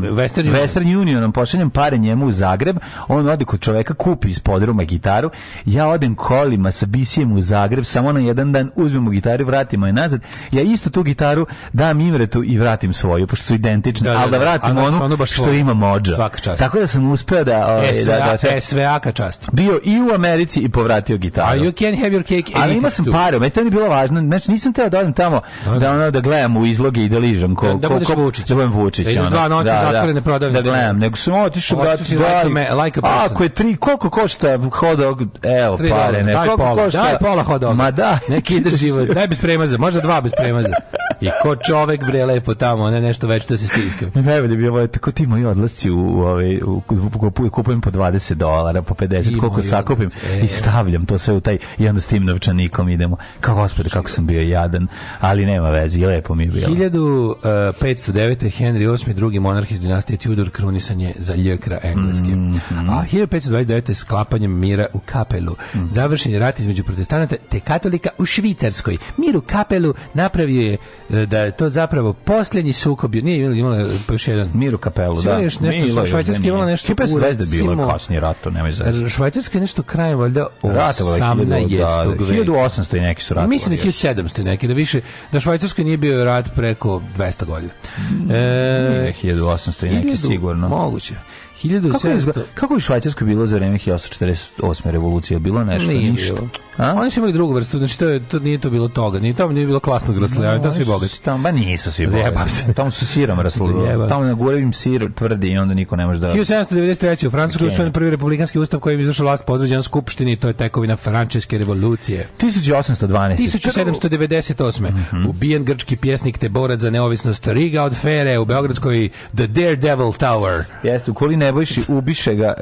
Western, Union. Western Union on pošaljem pare njemu u Zagreb on ode kod čoveka kupi iz podruma gitaru ja odem kolima sa bisijem u Zagreb samo na jedan dan uzmemo gitaru vratimo je nazad ja isto tu gitaru dam Imretu i vratim svoju pošto su identične da, da, ali da, da. vratim da, onu znači, što svoju. ima Mođo tako da sam uspeo da, ove, ovaj, SVA, da, da, da. E, SVA čast bio i u Americi i povratio gitaru you can have your cake ali imao sam too. pare meni to mi bilo važno znači nisam nisam teo da odem tamo da, da. da ono da gledam u izloge i da ližem ko da, budeš ko, ko, da Vučić. Da budem Vučić, da dva noći da, zatvorene prodavnice. Da gledam, nego sam otišao brate, da like, like Ako je tri, koliko košta hot dog? Evo, pare, ne, koliko pola, košta? Daj pola hot Ma da, neki ide život. Daj bez premaza, možda dva bez premaza. I ko čovek bre lepo tamo, ne nešto već to se stiskam. Najbolje bi ovo, tako ti moji odlasci u, ove, ovaj, u, kupujem, kupujem po 20 dolara, po 50, I koliko sakupim e, i stavljam to sve u taj, i onda s tim novčanikom idemo. Kao gospode, kako sam bio jadan, ali nema veze, lepo mi je bilo. 1509. E, Henry VIII, drugi monarh iz dinastije Tudor, krunisan je za ljekra engleske. Mm, mm. A 1529. sklapanjem mira u kapelu. Mm. Završen je rat između protestanata te katolika u Švicarskoj. Mir u kapelu napravio je E, da je to zapravo posljednji sukob nije imala pa još jedan Miru Kapelu da još nešto Milo, je imala nešto Kipa zvezda bila kasni rat rato nema veze švajcarski nešto kraj valjda 18. 1800 i neki su ratovi mislim da 1700 neki da više da švajcarskoj nije bio rat preko 200 godina e, 1800 i neki sigurno moguće 1700... Kako je, kako je u Švajcarskoj bilo za vreme 1848. revolucije? Bilo nešto? Nije ništa. Bilo. A? Oni su imali drugu vrstu, znači to, je, to nije to bilo toga, nije tamo nije bilo klasnog raslijavanja, no, tamo svi bogati. Tamo, ba nisu svi bogati. Zajebam se. Tamo su sirom raslijavanja. Tamo na gorevim sir tvrdi i onda niko ne može da... 1793. u Francusku usvojen prvi republikanski ustav kojim izvršao vlast podređen skupštini, to je tekovina francuske revolucije. 1812. 1798. Mm -hmm. Ubijen grčki pjesnik te borac za neovisnost Riga od Fere u Beogradskoj The Daredevil Tower. Jeste, u Koline Nebojši, ubiše ga,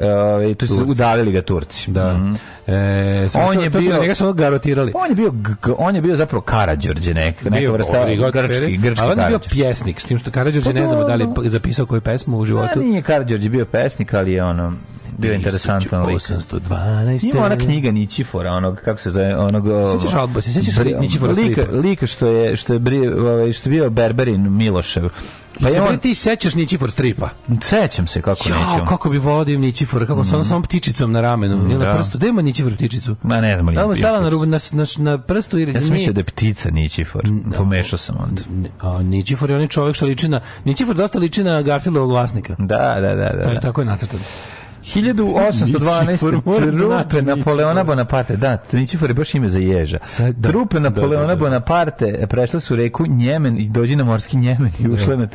uh, to su udalili ga Turci. Da. Mm -hmm. e, on, to, je to bio, su njega su garotirali. On je bio, on je bio zapravo Karađorđe, neka, neka vrsta grčki, grčki Ali on je bio pjesnik, s tim što Karađorđe pa ne znamo da li je zapisao koju pesmu u životu. Da, nije Karađorđe bio pesnik, ali je ono, bio interesantan Lusin. 1812. Ima ona knjiga Ničifora, onog, kako se zove, onog... Sećaš odboj, se sećaš Ničifora lika, lika što je, što je, bri, ovaj, što je bio Berberin Milošev. Pa je pa ti sećaš Ničifor stripa? Sećam se kako ja, nećem. kako bi vodio Ničifor, kako mm. samo samo ptičicom na ramenu mm, ili na da. prstu. Da ima Ničifor ptičicu. Ma ne znam li. Tamo stala na, na, na, na prstu ili ja sam mislio da je ptica Ničifor. Da, pomešao sam onda. A Ničifor je onaj čovjek što liči na Ničifor dosta liči na Garfieldovog vlasnika. Da, da, da, da. Taj, pa da. tako je nacrtan. 1812. Trupe Napoleona Bonaparte, da, Ničifor je baš ime za ježa. Da, Trupe da, da, Napoleona Bonaparte e, prešla su reku Njemen i dođi na morski Njemen i ušle na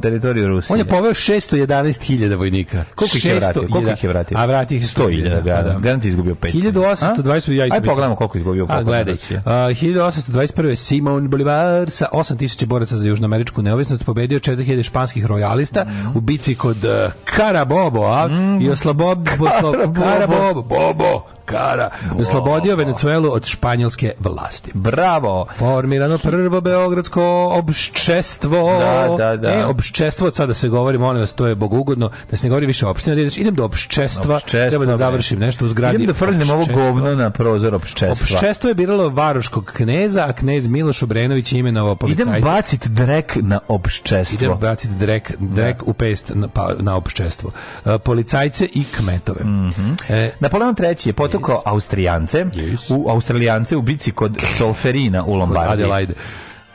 teritoriju Rusije. On je poveo 611.000 vojnika. Koliko ih je vratio? Koliko ih je vratio? A vratio ih 100.000, da. Garanti izgubio 5. 1820 ja Aj pogledamo koliko izgubio. A gledaj. 1821 Simon Bolivar sa 8000 boraca za južnoameričku neovisnost pobedio 4000 španskih rojalista mhm. u bici kod e, Carabobo mhm. i oslobodili Bob, Bob, Karabob, Bobo, Kara oslobodio Venecuelu od španjolske vlasti. Bravo! Formirano prvo beogradsko obščestvo. Da, da, da. E, obščestvo, od sada se govori, molim vas, to je bogugodno, da se ne govori više opština, da idem do obščestva, obščestvo, treba da završim nešto u zgradi. Idem da frljem ovo govno na prozor obščestva. Obščestvo je biralo varoškog kneza, a knez Miloš Obrenović je imenovao policajca. Idem bacit drek na obščestvo. Idem bacit drek, drek da. u pest na, pa, na obščestvo. Uh, policajce i kmetove. Mm -hmm. e, Napoleon III je potom pretukao Austrijance, yes. u Australijance u bici kod Solferina u Lombardiji. Adelaide.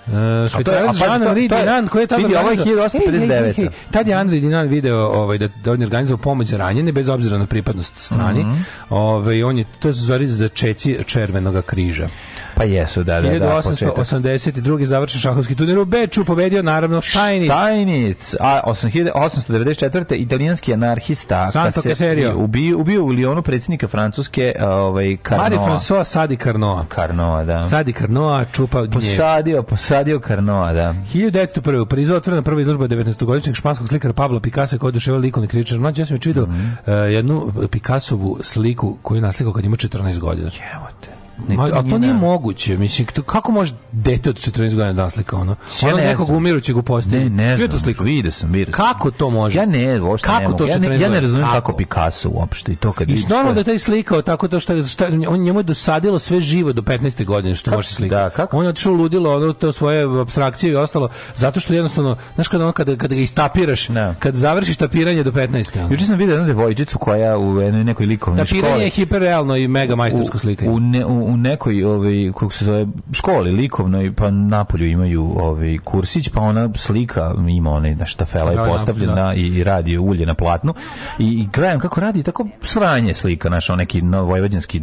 Uh, švajcarac Jean Henri Dinan koji je tada vidi, ovaj 1859. Hey, hey, hey, Tad je Henri Dinan video ovaj, da, da on je organizovao pomoć za ranjene bez obzira na pripadnost strani. Mm -hmm. ovaj, on je, to je zori začeci Červenog križa. Pa jesu, da, da, 1882. Da, završen šahovski turnir u Beču, pobedio naravno Štajnic. Štajnic, a 1894. italijanski anarhista Santo Caserio. Ubio, ubio u Lionu predsjednika Francuske ovaj, Carnoa. Mari François Sadi Carnoa. Carnoa, da. Sadi Carnoa, čupa gnjev. Posadio, posadio Carnoa, da. 1901. U Parizu otvorena prva izložba 19-godišnjeg španskog slikara Pablo Picasso koji je oduševao likovni kritičar. Mlađe, ja sam već vidio mm -hmm. uh, eh, jednu Picassovu sliku koju je naslikao kad ima 14 godina. Jevo te. Ne, Ma, a to nije da. moguće, mislim, kako može dete od 14 godina da slika ono? Ja ono ne nekog znam. umirućeg u postelji. Ne, ne znam, sliku. Vide da sam, vidio Kako to može? Ja ne, uopšte kako ne to ja ne, ja ne razumijem kako? kako Picasso uopšte i to kad I normalno da je taj slikao tako to što, što on njemu je dosadilo sve živo do 15. godine što kako, može slikati. Da, kako? On je otišao ludilo, ono to svoje abstrakcije i ostalo, zato što jednostavno, znaš kad ono kada kada ga istapiraš, ne. Da. kad završiš tapiranje do 15. Ono. Juče sam video jednu devojčicu koja u nekoj likovnoj školi. Tapiranje je hiperrealno i mega majstorsko slikanje. U, ne, u u nekoj ovaj kako se zove školi likovnoj pa na polju imaju ovaj kursić pa ona slika ima onaj na štafela je da, da, postavljena da. i radi ulje na platnu i, i gledam kako radi tako sranje slika naš neki no, vojvođanski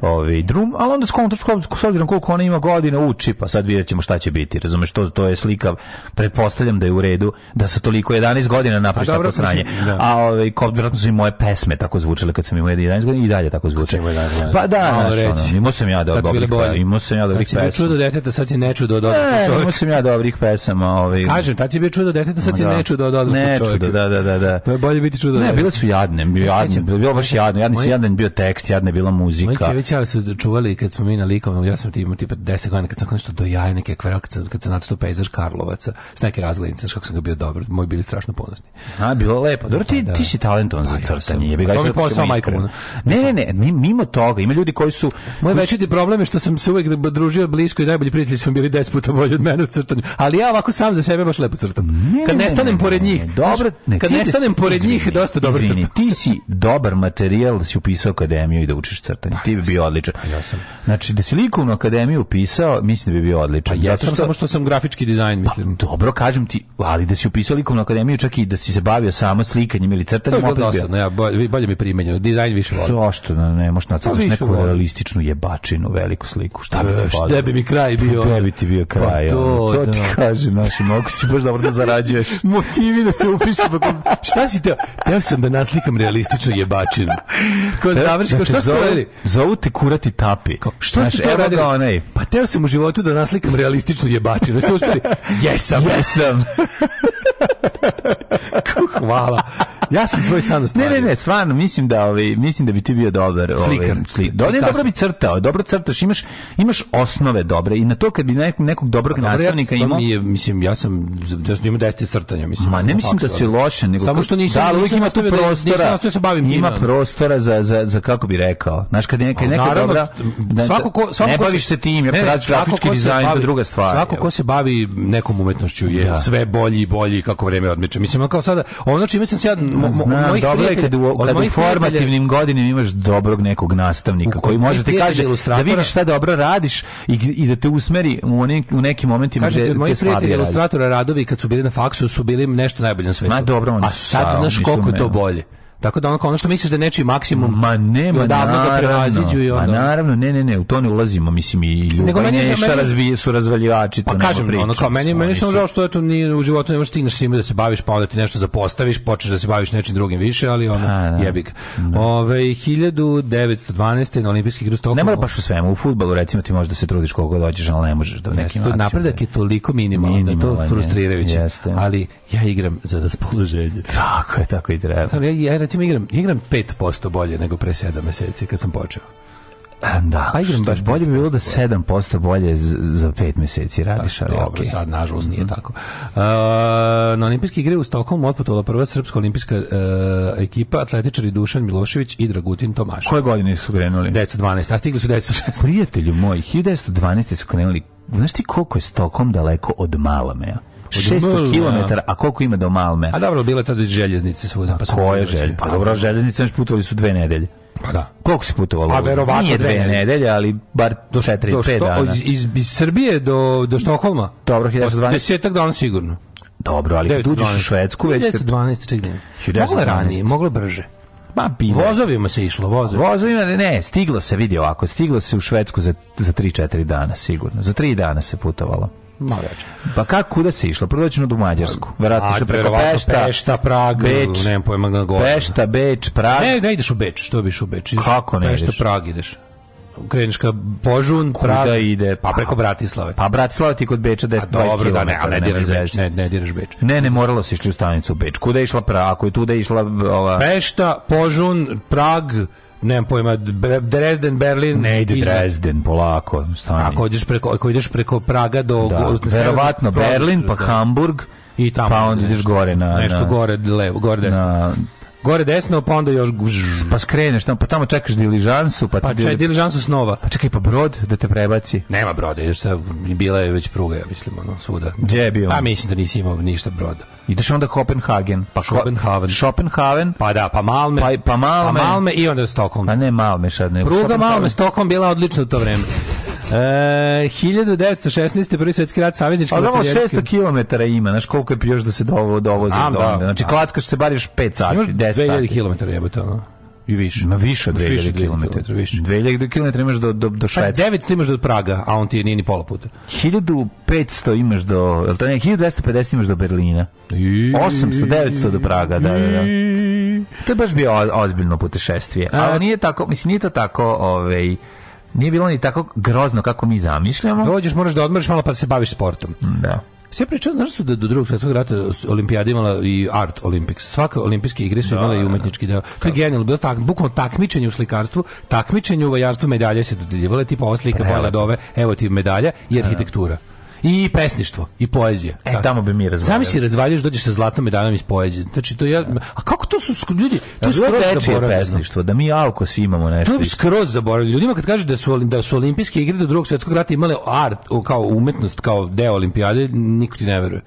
ovaj drum al onda s skontaš s obzirom koliko ona ima godina uči pa sad vidjet ćemo šta će biti razumeš to to je slika pretpostavljam da je u redu da sa toliko 11 godina napraviš tako sranje da. a ovaj kao vjerojatno su i moje pesme tako zvučale kad sam imao 11 godina i dalje tako zvuče pa da, no, naš, ono, imao sam ja da dobrih pesama. Imao sam ja dobrih pesama. Kad si bio čudo deteta, sad si ne čudo od odraslog čovjeka. Imao sam ja dobrih pesama. Ovaj... Kažem, tad si bio čudo deteta, sad si da. ne čudo od odraslog čovjeka. Ne čudo, da, da, da. da. To je bolje biti čudo. Ne, bile su jadne. Bio, jadne, bilo baš jadno. Jadni su jadan bio tekst, jadna je bila muzika. Moji već su čuvali kad smo mi na likovnom, ja sam ti imao tipa 10 godina, kad sam nešto do jaja neke akvarel, kad sam, kad sam nacrtao pejzaž Karlovaca, s neke razglednice, kako sam ga bio dobar. Moji bili strašno ponosni. A, bilo lepo. Dobro, ti, pa da. ti si talentovan za pa crtanje. Ja sam, to mi posao majkom. Ne, ne, ne, mimo toga, ima ljudi koji su večiti problem je što sam se uvek družio blisko i najbolji prijatelji su bili 10 puta bolji od mene u crtanju. Ali ja ovako sam za sebe baš lepo crtam. kad nestanem ne, pored njih, dobro, ne, kad nestanem pored njih, dosta dobro izvini, crtam. Ti si dobar materijal, da si upisao akademiju i da učiš crtanje. Pa, ti bi bio odličan. Pa, ja sam. Znači, da si likovnu akademiju upisao, mislim da bi bio odličan. Pa, ja sam samo što sam grafički dizajn, pa, mislim. Pa, dobro, kažem ti, ali da si upisao likovnu akademiju, čak i da si se bavio samo slikanjem ili crtanjem, to je opet ja, bolje mi primenjeno. Dizajn više volim. Zašto? Ne, možeš pa, nacrtaš neku realističnu jeba Bačinu, veliku sliku. Šta bi e, ti Šta bi mi kraj pa bio? Šta bi ti bio kraj? Pa to, ono. to da. ti kažem, znači, mogu si baš dobro da zarađuješ. Motivi da se upiše. Pa, šta si teo? Teo sam da naslikam realističnu jebačinu. Ko završi, znači, šta ste radili? Zovu te kurati tapi. Ko, što znači, ste to radili? Onaj. Pa teo sam u životu da naslikam realističnu jebačinu. Jeste uspeli? Jesam! Jesam! Hvala ja sam svoj san ostvario. Ne, ne, ne, stvarno, mislim da, ovaj, mislim da bi ti bio dobar. Ovaj, slikar. Slik, do, da, dobro bi crtao, dobro crtaš, imaš, imaš osnove dobre i na to kad bi nekog, nekog dobrog pa dobro, nastavnika ja, imao... Mi je, mislim, ja sam, ja sam imao deseti crtanja, mislim. Ma ne mislim da si loše, nego... Samo što nisam, da, nisam ima tu da- prostora, nisam da se bavim njima. Ima prostora za, za, za, kako bi rekao. Znaš, kad je neka, pa neka dobra... Da, svako ko, svako ne baviš se tim, ja radiš grafički dizajn, to druga stvar. Svako ko se bavi nekom umetnošću je sve bolji i bolji kako vreme odmiče. Mislim, kao sada, ono čime sam se ja mo, Znam, dobro je kad u, kad u formativnim godinama imaš dobrog nekog nastavnika koji može da ti kaže da vidiš šta dobro radiš i, i da te usmeri u, ne, u nekim momentima gde, te slabije prijatelji ilustratora radovi kad su bili na faksu su bili nešto najbolje na svetu. Ma dobro, oni A sad znaš koliko to bolje. Tako da ono, što misliš da je nečiji maksimum ma ne, ma odavno ga prevaziđu i onda... Ma naravno, ne, ne, ne, u to ne ulazimo, mislim i ljubav Nego meni, neša, meni, razvi, su razvaljivači. Pa kažem, priča, ono kao, meni, meni sam žao što eto, ni, u životu ne možeš stigneš svima da se baviš, pa onda ti nešto zapostaviš, počneš da se baviš nečim drugim više, ali ono, da, jebi Da. Ove, 1912. na olimpijskih igru Stockholm. Ne mora baš u svemu, u futbalu recimo ti možeš da se trudiš koliko dođeš, ali ne možeš da u nekim akcijama. Napredak je toliko minimalno, minimalan da je to frustrirajuće, ali ja igram za raspoloženje. Tako je, tako i treba. Sam, ja, ja recimo igram, igram 5% bolje nego pre 7 meseci kad sam počeo. Da, pa igram baš bolje bi bilo da 7% bolje za 5 meseci radiš, ali dobro, okay. sad nažalost nije mm -hmm. tako. Uh, na olimpijske igre u Stokholmu otputovala prva srpska olimpijska uh, ekipa, atletičari Dušan Milošević i Dragutin Tomaš. Koje godine su krenuli? 1912, a stigli su 1916. Prijatelju moj, 1912 su krenuli. Znaš ti koliko je Stokholm daleko od Malameja? 600 da. km, a koliko ima do Malme? A dobro, bile tada željeznice svuda. Pa koje željeznice? Pa, pa dobro, željeznice naš putovali su dve nedelje. Pa da. Koliko se putovalo? A verovatno Nije dve nedelje, ali bar do 4-5 dana. Iz, iz Srbije do, do Štokholma? Dobro, 1912. Desetak dana sigurno. Dobro, ali kad uđeš u Švedsku... 1912, čekaj. Moglo je ranije, mogle brže. brže. bilo. Vozovima se išlo, vozovima. Vozovima, ne, stiglo se, vidi ovako, stiglo se u Švedsku za, za 3-4 dana, sigurno. Za 3 dana se putovalo. Malo jače. Pa kako kuda se išlo? Prvo ćemo do Mađarsku. Verovatno se preko Pešta, Pešta, Prag, Beč, znam pojma na gore. Pešta, Beč, Prag. Ne, ne ideš u Beč, što biš u Beč? Ideš kako ne Pešta, ideš? Prag ideš kreneš ka Požun, Prag, da ide, pa preko Bratislave. Pa Bratislava ti kod Beča 10 20 dobro, km. Da, ne, a ne diraš Beč, ne, ne diraš Beč. Ne, ne, moralo se išli u stanicu Beč. Kuda je išla Prag, ako je tuda išla ova Pešta, Požun, Prag, nemam pojma, Dresden, Berlin. Ne ide izla... Dresden, polako. Stani. Ako ideš preko, ako ideš preko Praga do... Da, verovatno Berlin, pa da. Hamburg, i tamo pa onda ideš gore na nešto na, gore levo gore desno na gore desno, pa onda još gžž. pa skreneš tamo, pa tamo čekaš diližansu, pa, pa čekaj diližansu snova. Pa čekaj pa brod da te prebaci. Nema broda, još sad bila je već pruga, ja mislim, ono svuda. Gdje je bio? Pa mislim da nisi imao ništa broda. Ideš onda Kopenhagen, pa Kopenhagen, Schopenhaven, pa da, pa Malme, pa, pa, pa Malme, pa Malme i onda Stockholm. pa ne Malme, sad ne. Pruga Malme, Stockholm bila odlična u to vreme. 1916. E, prvi svetski rat saveznički Ali 600 km ima, znaš koliko je još da se dovo, dovozi Znam, do onda. Da, znači, klackaš se bar još 5 sati, 10 sati. 2000 km jebote, ono. I više. Ma više od 2000 km. Više. 2000 km imaš do, do, do Švedske. 900 imaš do Praga, a on ti nije ni pola puta. 1500 imaš do, je to ne, 1250 imaš do Berlina. 800, 900 do Praga, da, da, da. To je baš bio ozbiljno putešestvije. Ali nije tako, mislim, nije to tako, ovaj, Nije bilo ni tako grozno kako mi zamišljamo. Dođeš, moraš da odmoriš malo pa da se baviš sportom. Da. Sve pričao, znaš su da do drugog svjetskog rata olimpijada imala i art Olympics. Svaka olimpijske igre su da, imale i da, da. umetnički deo. To je genijalno, bilo tak, bukvalno takmičenje u slikarstvu, takmičenje u vajarstvu, medalje se dodeljivale, tipa ova slika Bojla Dove, evo ti medalja i arhitektura. I pesništvo, i poezija. E, tako. tamo bi mi razvaljali. Zamisli razvaljaš, dođeš sa zlatnom medaljom iz poezije. Znači, to ja... A kako to su ljudi? To je skroz zaboravljeno. pesništvo, da mi alko svi imamo nešto. To je skroz zaboravljeno. Ljudima kad kažu da su, da su olimpijske igre do drugog svetskog rata imale art, kao umetnost, kao deo olimpijade, niko ti ne veruje.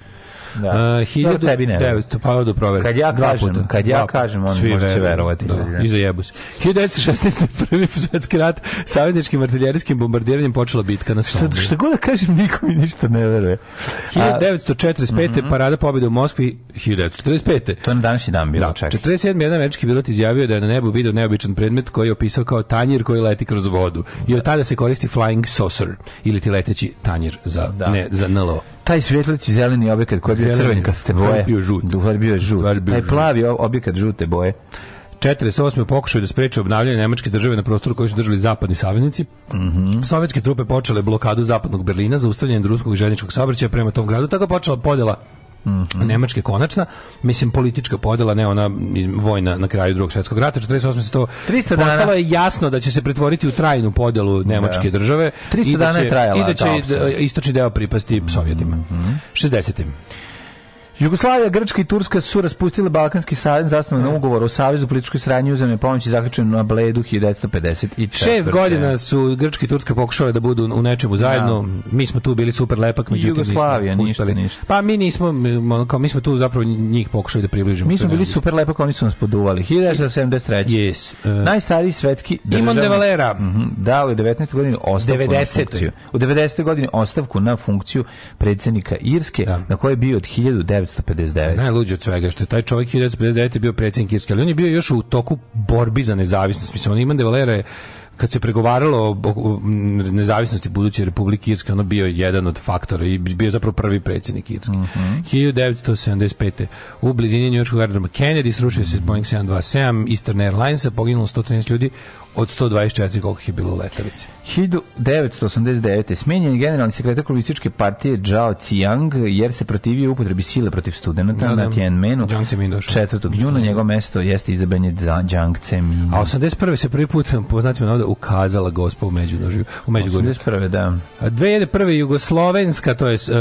Da. 1900, pa do provere. Kad ja kažem, puta, kad ja kažem, on može se verovati. Da, I za jebus. 1916. prvi svetski rat, savezničkim artiljerijskim bombardiranjem počela bitka na Somme. Šta, šta god da kažem, niko mi ništa ne veruje. 1945. A, mm parada pobjede u Moskvi, 1945. To je na današnji dan bilo, da. čekaj. 47. jedan američki pilot izjavio da je na nebu video neobičan predmet koji je opisao kao tanjir koji leti kroz vodu. I od tada se koristi flying saucer ili ti leteći tanjir za, da. ne, za NLO taj svjetlici zeleni objekat koji je bio crven kad ste boje. Bio žut. Duhar bio žut. Duhar bio taj žut. plavi objekat žute boje. 48. pokušaju da spreče obnavljanje nemačke države na prostoru koji su držali zapadni saveznici. Mm -hmm. Sovjetske trupe počele blokadu zapadnog Berlina za ustavljanje ruskog željezničkog saobraćaja prema tom gradu, tako počela podjela -hmm. Nemačke konačna, mislim politička podela, ne ona vojna na kraju drugog svetskog rata, 48 se to 300 dana. postalo je jasno da će se pretvoriti u trajnu podelu Nemačke da. države 300 i da će, dana je trajala i da će istočni deo pripasti mm -hmm. Sovjetima. 60. Mhm. Jugoslavija, Grčka i Turska su raspustile Balkanski savez zasnovan na da. ugovor o savezu političkoj sranji uzemne pomoći zaključen na Bledu 1954. Šest godina su Grčka i Turska pokušale da budu u nečemu zajedno. Ja. Da. Mi smo tu bili super lepak, međutim Jugoslavija, nismo ništa, ništa. Pa mi nismo, kao, mi smo tu zapravo njih pokušali da približimo. Mi smo bili super lepak, oni su nas poduvali. 1973. Yes. Uh, Najstariji svetski Imon de Valera. Mm -hmm, dao je 19. godini ostavku 90. na funkciju. U 90. godini ostavku na funkciju predsednika Irske, da. na kojoj je bio od 1900 1959. Najluđe od svega što je taj čovjek 1959 bio predsjednik Irske, ali on je bio još u toku borbi za nezavisnost. Mislim, on ima de Valera kad se pregovaralo o nezavisnosti buduće Republike Irske, ono bio jedan od faktora i bio zapravo prvi predsjednik Irske. Mm -hmm. 1975. U blizini njujorskog aerodroma Kennedy srušio se Boeing 727 Eastern Airlines, poginulo 113 ljudi od 124 koliko je bilo u letavici. 1989. smenjen je generalni sekretar komunističke partije Zhao Cijang jer se protivio upotrebi sile protiv studenta ja, da, na da. Tianmenu. 4. juna Njegovo mesto jeste izabran je Zhang Zemin. A 81. se prvi put poznati poznatim navoda ukazala gospa u Međunožju. U Međugorju. 81. da. 2001. Jugoslovenska, to je uh,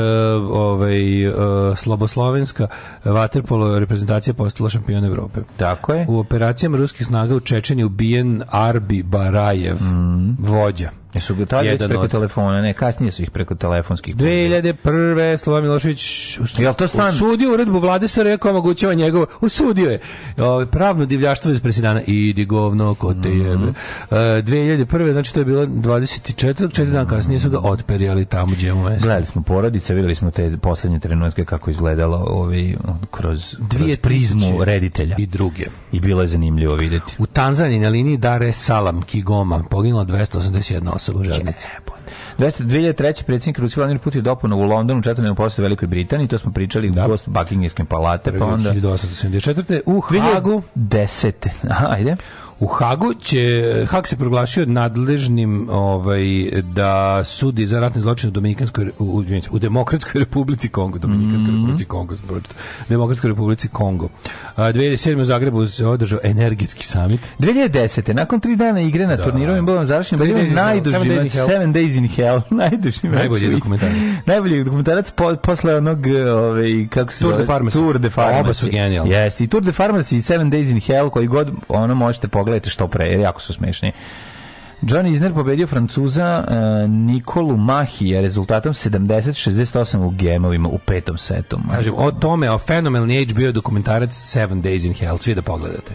ovaj, uh, Sloboslovenska e, vaterpolo reprezentacija postala šampion Evrope. Tako je. U operacijama ruskih snaga u Čečeni ubijen Arbi Barajev, mm. vođa. Jesu ga tad već preko telefona, ne, kasnije su ih preko telefonskih. 2001. Slobodan Milošević Jel to stan? usudio uredbu vlade SR rekao omogućava njegovo, usudio je o, pravno divljaštvo iz presidana, idi govno, ko te mhm. jebe. Mm -hmm. uh, 2001. znači to je bilo 24. četiri dan kasnije su ga otperjali tamo gdje mu je. Gledali smo porodice, videli smo te posljednje trenutke kako izgledalo ovi, kroz, kroz prizmu reditelja. I druge. I bilo je zanimljivo videti. U Tanzaniji na liniji Dar es Salam Kigoma poginula 281 osoba masovnu železnicu. 2003. predsjednik Rusi Vladimir Putin dopunov u Londonu, četvrnom posto Velikoj Britaniji, to smo pričali da. u gost Buckinghamske palate, pa onda... 1874. u Hagu... 2010. Ajde. U Hagu će Hag se proglašio nadležnim ovaj da sudi za ratne zločine u Dominikanskoj u, u Demokratskoj Republici Kongo, Dominikanskoj mm -hmm. Republici Kongo, Demokratskoj Republici Kongo. A, 2007 u Zagrebu se održao energetski samit. 2010. nakon tri dana igre na da. turniru im bilo završen bio najduži seven days, hell. seven days in Hell, najduži najbolji dokumentarac. Najbolji dokumentarac po, posle onog ovaj kako se Tour de Farmers. Tour de Farmers. Oba su genijalni. Jeste, i Tour de Farmers i Seven Days in Hell koji god ono možete pogledati pogledajte što pre, jer jako su smešni. John Isner pobedio Francuza uh, Nikolu Mahija rezultatom 70-68 u gemovima u petom setu. Kažem, o tome, o fenomenalni HBO dokumentarac Seven Days in Hell. Svi da pogledate.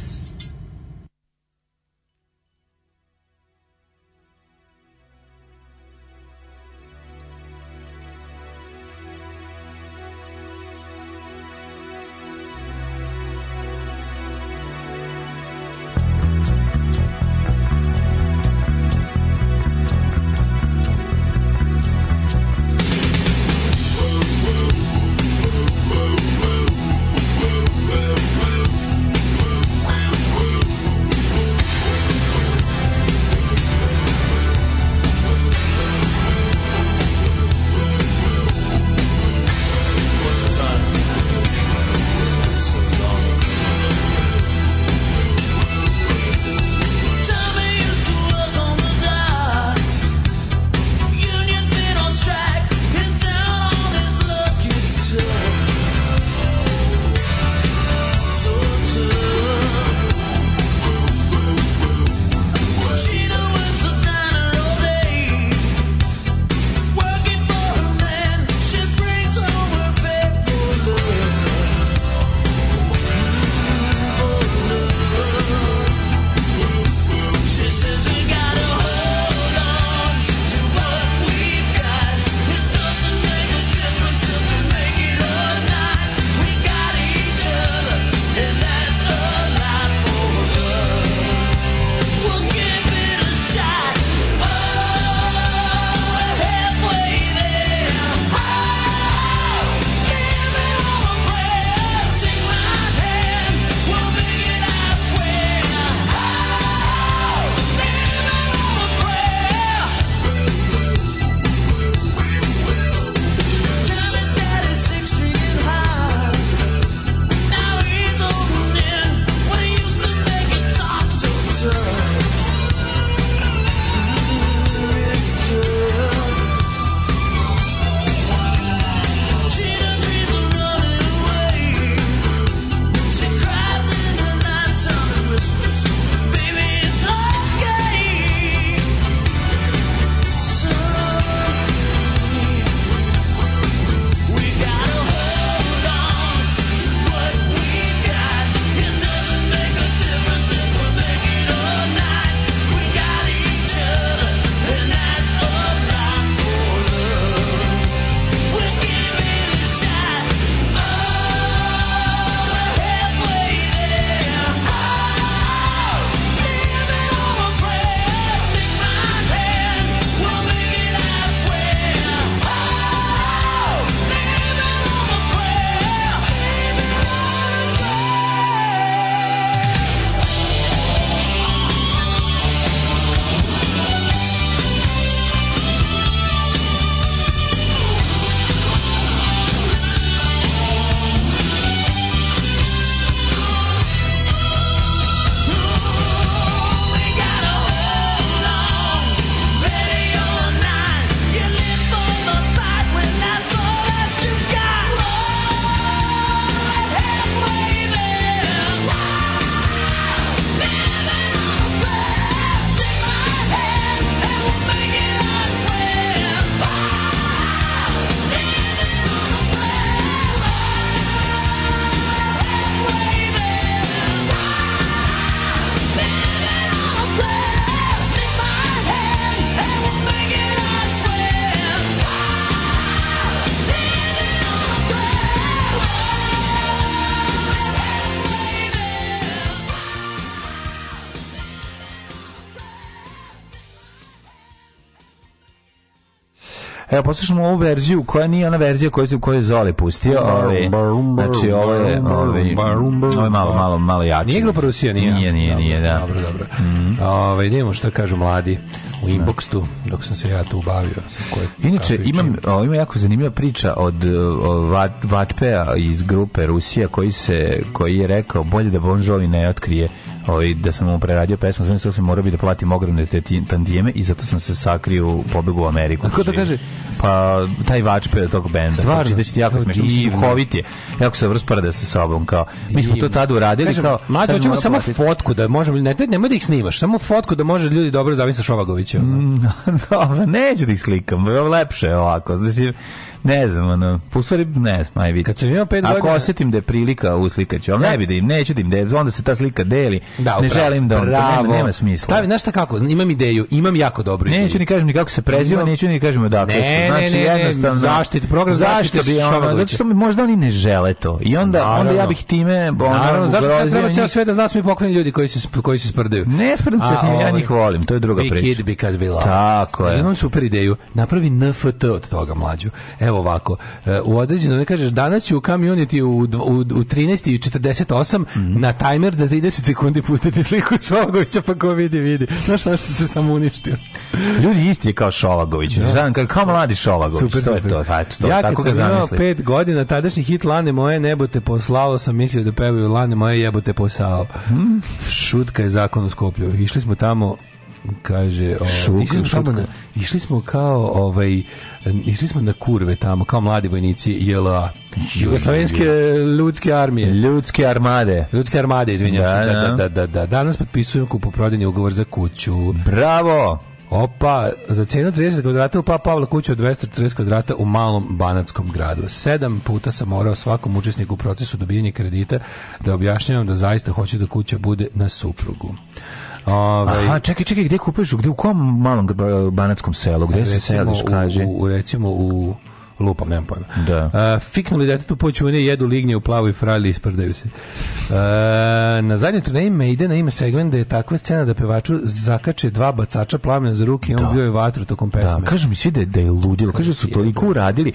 Evo, poslušamo ovu verziju koja nije ona verzija koju, koju je Zoli pustio. Ove, ovaj, znači, ovo je, ove, ovaj, ovo je malo, malo, malo jače. Nije grupa Rusija, nije. Nije, nije, dobro, nije, da. Dobro, dobro. Mm. Ove, ovaj, da idemo što kažu mladi u inboxu, dok sam se ja tu bavio. Koje, Inače, imam, o, ima jako zanimljiva priča od Vatpea iz grupe Rusija koji, se, koji je rekao bolje da Bon ne otkrije ovaj, da sam mu preradio pesmu, sam da sam morao bi da platim ogromne te tantijeme i zato sam se sakrio u pobegu u Ameriku. ko to kaže? Pa taj vačpe tog benda. Stvarno? Znači, jako smiješno. Mislim, hovit je. Jako se vrspara da se sobom. Kao, mi smo to tada uradili. kao, mađo, hoćemo samo fotku da možemo, ne, nemoj da ih snimaš, samo fotku da može ljudi dobro da zavisati Šovagovića. Mm, dobro, neću da ih slikam, lepše ovako. Znači, Ne znam, ono, pusari, ne znam, aj vidi. Kad sam imao pet godina... Ako godina... osjetim da je prilika, uslikaću, ali ja. ne da. bi da im, neću da im, da onda se ta slika deli, da, ne želim da, bravo. nema, nema smisla. Stavi, znaš šta kako, imam ideju, imam jako dobru ideju. Neću ni kažem ni kako se preziva, neću ni kažem da ne, Znači, ne, ne, jednostavno... Zaštit, program zaštit, bi ono, zato što možda oni ne žele to. I onda, naravno. onda ja bih time... Ono, naravno, zašto sad treba njih... cijelo sve da zna da mi pokloni ljudi koji se, koji se sprdaju? Ne sprdam se ja njih ovaj, volim, to je druga priča. Be kid, because be Tako je. Imam super ideju, napravi NFT od toga, mlađu. Evo, evo ovako, e, u određeno ne kažeš danas ću u community u, u, u 13.48 mm na tajmer da 30 sekundi pustiti sliku Šovagovića pa ko vidi, vidi. Znaš što se samo uništio. Ljudi isti je kao Šovagović. Ja. Da. Znam, kao, kao mladi Šovagović. Super, to je to. to ja tako kad sam imao pet godina, tadašnji hit Lane moje nebote poslao, sam mislio da pevaju Lane moje jebote posao. Hmm. Šutka je zakon u Skoplju. Išli smo tamo kaže o, išli, smo kao ovaj išli smo na kurve tamo, kao mladi vojnici JLA. Jugoslovenske ljudske armije. Ljudske armade. Ljudske armade, izvinjavam da, da, da, da, da. Danas potpisujem kupoprodajni ugovor za kuću. Bravo! Opa, za cijenu 30 kvadrata u Papa Pavla kuća od 240 kvadrata u malom banatskom gradu. Sedam puta sam morao svakom učesniku u procesu dobijanja kredita da objašnjavam da zaista hoću da kuća bude na suprugu. Ovaj Aha, čekaj, čekaj, gde kupuješ? Gde u kom malom banatskom selu? Gde se seliš, kaže? U, u recimo u lupam, nemam pojma. Da. Uh, fiknuli da detetu poćune, jedu lignje u plavoj frali i sprdaju se. Uh, na zadnjoj turneji Maidena ima segment da je takva scena da pevaču zakače dva bacača plamena za ruke i on da. bio je vatru tokom da, pesme. Da, kažu mi svi da, da je ludilo. Kažu da su toliko da. uradili.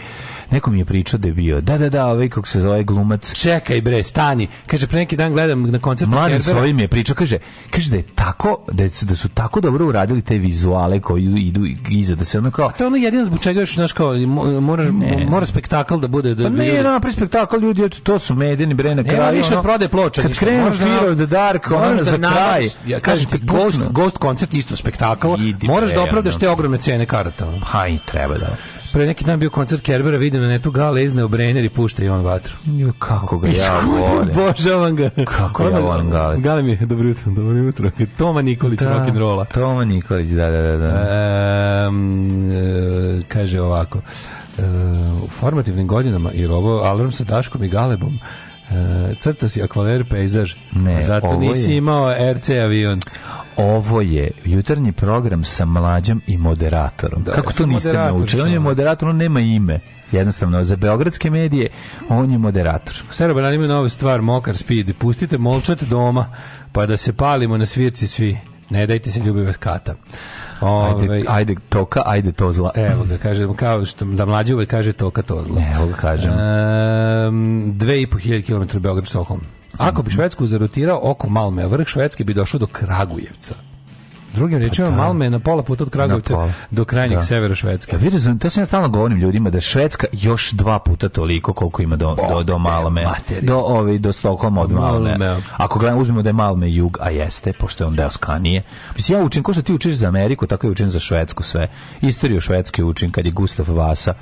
Neko mi je pričao da je bio. Da, da, da, ovaj kako se zove glumac. Čekaj bre, stani. Kaže, pre neki dan gledam na koncertu Mladen s ovim je pričao, kaže, kaže da je tako, da su, da su tako dobro uradili te vizuale koji idu iza, da se ono kao... A to je ono jedino zbog čega još, znaš, kao, moraš, ne. mora spektakl da bude da pa ne, da napravi spektakl ljudi, eto to su medeni bre na kraju. više ono, prode ploča. Kad krenu da Fear of Dark, ono za da kraj. Ja kažem ti Ghost, Ghost koncert isto spektakl. Moraš da opravdaš te ogromne cene karata. Pa i treba da pre neki dan bio koncert Kerbera, vidim na da netu gale izne u Brenner i pušta i on vatru. Jo, kako ga ja volim. Božavam ga. Kako Ona, ja volim gale. Gale mi je, dobro jutro, dobro jutro. Toma Nikolić, da, rock'n'rolla. Toma Nikolić, da, da, da. da. Um, kaže ovako u formativnim godinama, jer ovo alarm sa Daškom i Galebom, Uh, e, crtao si akvaler pejzaž, ne, zato nisi je, imao RC avion. Ovo je jutarnji program sa mlađom i moderatorom. Da, Kako to niste naučili? On je moderator, on nema ime. Jednostavno, za beogradske medije on je moderator. Stara ima novu stvar, mokar speed. Pustite molčat doma, pa da se palimo na svirci svi. Ne dajte se ljubi vas kata. Ove, ajde, ovaj, ajde toka, ajde tozla. Evo ga, kažem, kao što da mlađi uvek kaže toka tozla. Evo ga, kažem. Um, 2.500 km Beograd-Stoholm. Ako bi mhm. Švedsku zarotirao oko Malmea, vrh Švedske bi došao do Kragujevca. Drugim pa rečima, pa Malme je na pola puta od Kragovca do krajnjeg da. severa Švedske. Ja e, vidio to sam ja stalno govorim ljudima, da Švedska još dva puta toliko koliko ima do, do, do Malme. Materi. Do, ovi, do Stokholma od Malme. Malme. Ako gledamo, uzmemo da je Malme jug, a jeste, pošto je on deo Skanije. Mislim, ja učim, ko što ti učiš za Ameriku, tako je učim za Švedsku sve. Istoriju Švedske učim kad je Gustav Vasa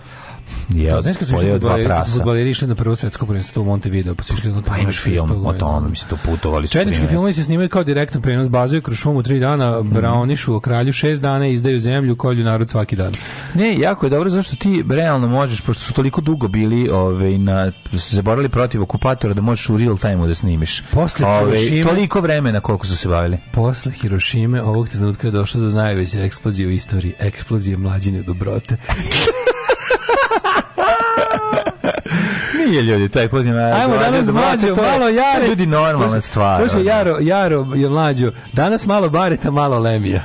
Ja, Je, pa Znaš su išli futboleri išli na prvo svetsko prvenstvo u Montevideo, pa su išli na pa imaš film o tome, mislim, to putovali. Četnički filmovi se snimaju kao direktan prenos, bazuju kroz šumu tri dana, mm. braunišu o kralju šest dana, izdaju zemlju, kolju narod svaki dan. Ne, jako je dobro, zašto ti realno možeš, pošto su toliko dugo bili, ove, ovaj, na, se borili protiv okupatora, da možeš u real time da snimiš. Posle ove, ovaj, Hirošime, toliko vremena koliko su se bavili. Posle Hirošime ovog trenutka je došlo do najveće eksplozije u istoriji, eksplozije mlađine dobrote. je ljudi, taj pozivim. Ajmo danas mlađo, malo Jare. Ljudi normalna stvar. Slušaj, Jaro, Jaro je mlađo. Danas malo Bareta, malo Lemija.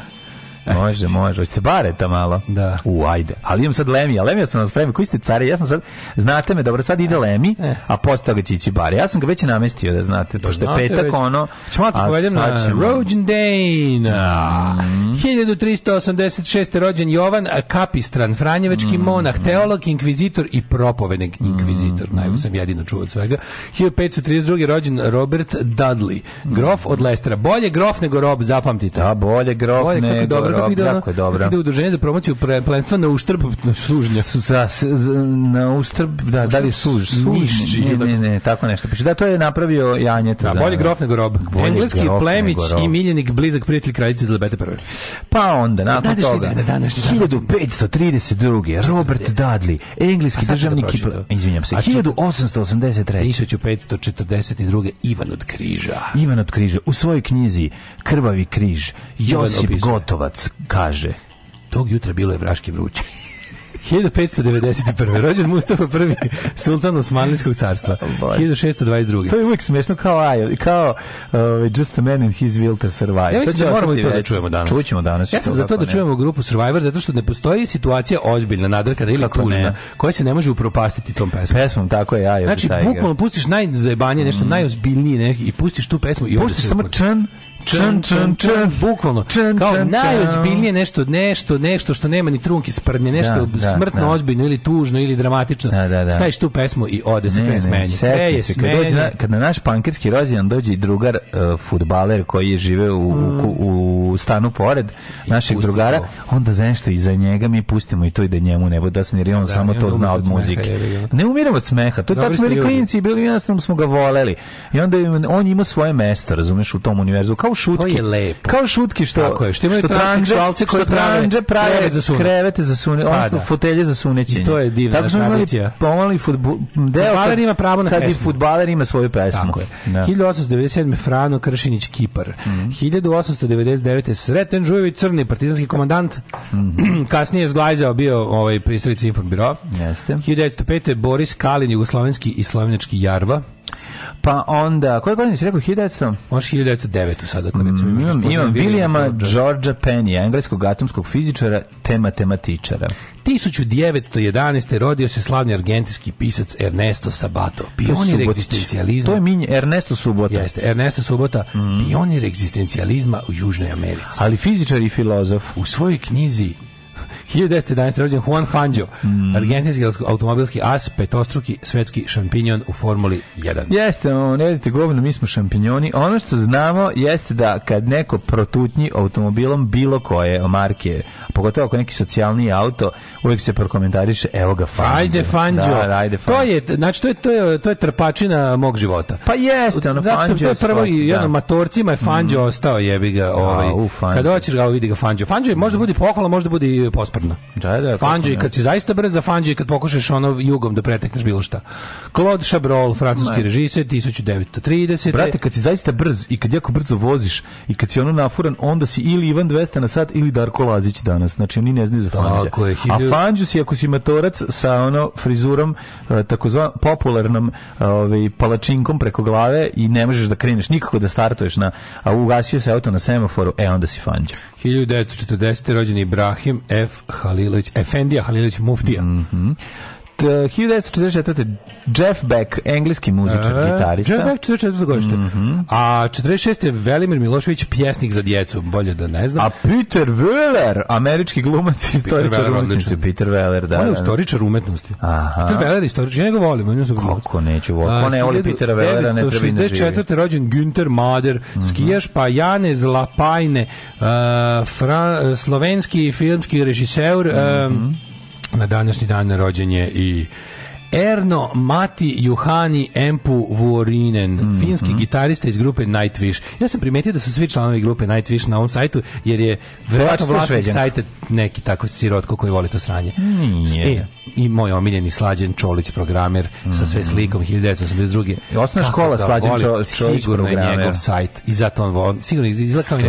Može, može. Hoćete bareta malo? Da. U, ajde. Ali imam sad Lemi, a Lemi ja sam vam spremio. Koji ste care? Ja sam sad, znate me, dobro, sad ide e, Lemi, e. a posle toga će ići bare. Ja sam ga već namestio, da znate. Pošto je petak, već. ono... Ćemo ti da povedem na Rođendana. Mm. 1386. rođen Jovan Kapistran, Franjevački mm. monah, teolog, inkvizitor i propovednik mhm. inkvizitor. Mm. Najvo sam jedino čuo od svega. 1532. rođen Robert Dudley, grof od Lestera. Bolje grof nego rob, zapamtite. Da, bolje grof bolje, nego dobro, kako ide, jako ono, dobro. Ide udruženje za promociju pre, plenstva na uštrb sužnja. Su, za, na uštrb, da, da li suž? Sužnji. Ne, ne, ne, tako nešto piše. Da, to je napravio Janje. Da, da, bolji grof nego rob. Engleski plemić i miljenik blizak prijatelj kraljice Elizabete I. Pa onda, nakon toga, 1532. Da, da, da, Robert Dudley, engleski državni i... Izvinjam se, 1883. 1542. Ivan od križa. Ivan od križa. U svojoj knjizi Krvavi križ, Josip Gotova kaže, tog jutra bilo je vraški vruće. 1591. Rođen Mustafa I, sultan Osmanlijskog carstva. 1622. To je uvijek smešno kao Ajo, kao uh, Just a man and his will to survive. Ja mislim da moramo i to da čujemo danas. Čućemo danas. Ja sam za to da čujemo grupu Survivor, zato što ne postoji situacija ozbiljna, nadrkana ili tako tužna, ne. koja se ne može upropastiti tom pesmom. Pesmom, tako je Ajo. Znači, bukvalno pustiš najzajbanije, nešto mm. najozbiljnije ne, i pustiš tu pesmu i pustiš samo čan čan, čan, čan, bukvalno. Kao najozbiljnije nešto, nešto, nešto što nema ni trunke sprdnje, nešto da, da, smrtno da. ozbiljno ili tužno ili dramatično. Da, da, da. Staviš tu pesmu i ode se krene smenje. E, se, kad, dođe na, kad na naš pankerski rođendan dođe i drugar uh, futbaler koji je žive u, mm. u, u, stanu pored I našeg drugara, to. onda za nešto iza njega mi pustimo i to i da njemu ne da dosadno, jer on da, samo to zna od muzike. Ne umiramo od smeha, to je tako smo bili klinici i jednostavno smo ga voleli. I onda on ima svoje mesto, razumeš, u tom univerzu, kao šutki. To je lepo. Kao šutki što Tako je, što imaju što transseksualce koje prave krevet za sunećenje. Krevete za sune, pa odnosno da. fotelje za sunećenje. To je divna Tako tradicija. Tako pomali fudbal fudbaler ima pravo na kad pesmu. Kad i fudbaler ima svoju pesmu. Tako je. Da. 1897 Frano Kršinić Kipar. Mm -hmm. 1899 Sreten Žujević Crni partizanski komandant. Mm -hmm. Kasnije je zglajzao bio ovaj pristrelici Infobiro. Jeste. 1905 Boris Kalin jugoslovenski i slovenački Jarva. Pa onda, koje godine si rekao 1900? Može 1909 sada, dakle, recimo. Mm, imam, imam Williama Georgia Penny, engleskog atomskog fizičara te matematičara. 1911. rodio se slavni argentinski pisac Ernesto Sabato, pionir egzistencijalizma. To je minje Ernesto Subota. Jeste, Ernesto Subota, mm. pionir egzistencijalizma u Južnoj Americi. Ali fizičar i filozof. U svojoj knjizi 1911. rođen Juan Fangio, mm. argentinski automobilski as, petostruki svetski šampinjon u Formuli 1. Jeste, on, vidite govno, mi smo šampinjoni. Ono što znamo jeste da kad neko protutnji automobilom bilo koje marke, pogotovo ako neki socijalni auto, uvijek se prokomentariše, evo ga Fangio. Ajde Fangio. Da, ajde, fangio. To je, znači, to je, to je, to je trpačina mog života. Pa jeste, ono Fangio. Znači, to je prvo, i jedno, matorcima je Fangio mm. ostao, jebi ga, ovaj. A, u, kad hoćeš ga, ovaj, vidi ga Fangio. Fangio je, možda bude pohvala, možda bude posprdno. Da, da, fanđi da. kad si zaista brz, a fanđi kad pokušaš ono jugom da pretekneš bilo šta. Claude Chabrol, francuski režiser, 1930. Brate, kad si zaista brz i kad jako brzo voziš i kad si ono nafuran, onda si ili Ivan 200 na sat ili Darko Lazić danas. Znači, oni ne znaju za fanđa. Je, hilju... A fanđu si ako si matorac sa ono frizurom e, takozvan popularnom e, ovaj, palačinkom preko glave i ne možeš da kreneš nikako da startuješ na, a ugasio se auto na semaforu, e onda si fanđa. 1940. rođeni Ibrahim F. Halilović, Efendija Halilović Muftija. Mm -hmm. 1944. Jeff Beck, engleski muzičar, e, gitarista. Jeff Beck, 44. godište. Mm -hmm. A 46. je Velimir Milošević, pjesnik za djecu, bolje da ne znam. A Peter Weller, američki glumac, istoričar umetnosti. Peter Weller, da. On je da. istoričar umetnosti. Aha. Peter Weller je istoričar, ja ga volim. On Kako neću volim? Ko ne voli Petera Wellera, ne treba i ne da živi. 64. rođen Günter Mader, mm -hmm. skijaš pa Janez Lapajne, uh, fra, slovenski filmski režiser, mm -hmm. um, na današnji dan rođenje i Erno Mati Juhani Empu Vuorinen, mm -hmm. finski gitarista iz grupe Nightwish. Ja sam primetio da su svi članovi grupe Nightwish na ovom sajtu, jer je verovatno vlasnik sajta neki tako sirotko koji voli to sranje. Mm, e, I moj omiljeni Slađen Čolić, programer, mm -hmm. sa sve mhm. slikom 1982. Osna škola da Slađen voli, Čolić, sigurno je njegov sajt. I zato on voli, sigurno izgleda kao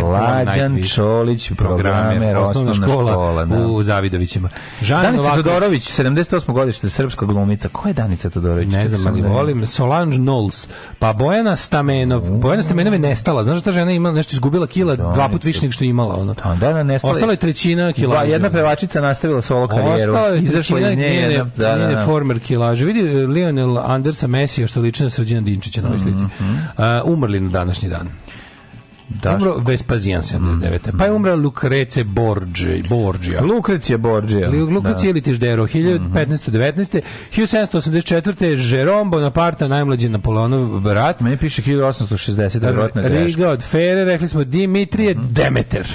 Slađan Čolić, programer, osnovna, osnovna škola, škola da. u Zavidovićima. Žan Danica Novaković, Todorović, 78. godište, srpskog glumica Ko je Danica Todorović? Ne znam, ali da volim Solange Knowles. Pa Bojana Stamenov. Mm. Bojana Stamenov je nestala. Znaš da ta žena ima nešto izgubila kila, Danica. dva put više nego što je imala. Ono. Da, da, nestala. Ostala je trećina kila. Da, jedna pevačica nastavila solo karijeru. Ostala je trećina iz nje, njene, da, da, da. former kilaže. Vidi eh, Lionel Andersa Mesija što liči na Srđana Dinčića na ovoj slici. Mm -hmm. uh, umrli na današnji dan. Da. Umro Vespazijan 79. Mm. Pa je umra Lukrece Borgia. Borđija. Lukrece Borđija. Lukrece da. ili Tiždero, 1519. 1784. Žerom Bonaparte, najmlađi Napoleonov brat. Meni piše 1860. Da, Riga od Fere, rekli smo Dimitrije mm. Demeter.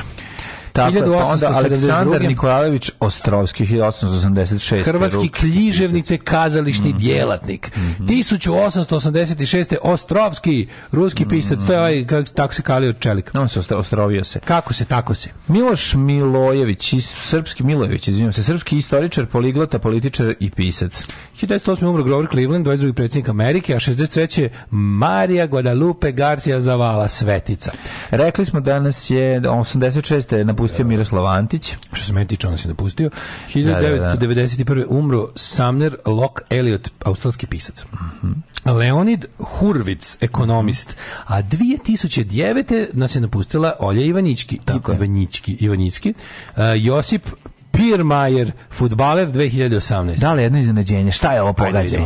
Tako je, pa Aleksandar Nikolajević Ostrovski, 1886. Hrvatski književnik te kazališni mm djelatnik. Mm -hmm. 1886. Ostrovski, ruski mhm. pisac, mm -hmm. to je ovaj, kak, tako se kalio čelik. On se ostrovio se. Kako se, tako se. Miloš Milojević, srpski Milojević, izvinjam se, srpski istoričar, poliglota, političar i pisac. 1908. umro Grover Cleveland, 22. predsjednik Amerike, a 63. Marija Guadalupe Garcia Zavala, svetica. Rekli smo danas je 86. napustio napustio da, da, da. Miroslav Antić. Što se meni tiče, on se napustio. 1991. Da, da, umro Samner Locke Elliot, australski pisac. Mm -hmm. Leonid Hurvic, ekonomist. A 2009. nas je napustila Olja Ivanički. Tako Ivanički, Ivanički. Uh, Josip Pirmajer, futbaler 2018. Da li jedno iznenađenje? Šta je ovo pogađaj?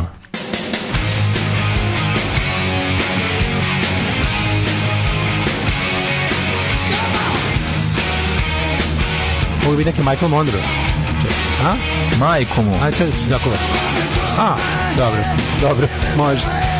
mogli biti neki Michael Monroe. Čekaj, a? Majko mu. Ajde, čekaj, čekaj, čekaj. A, dobro, dobro, može.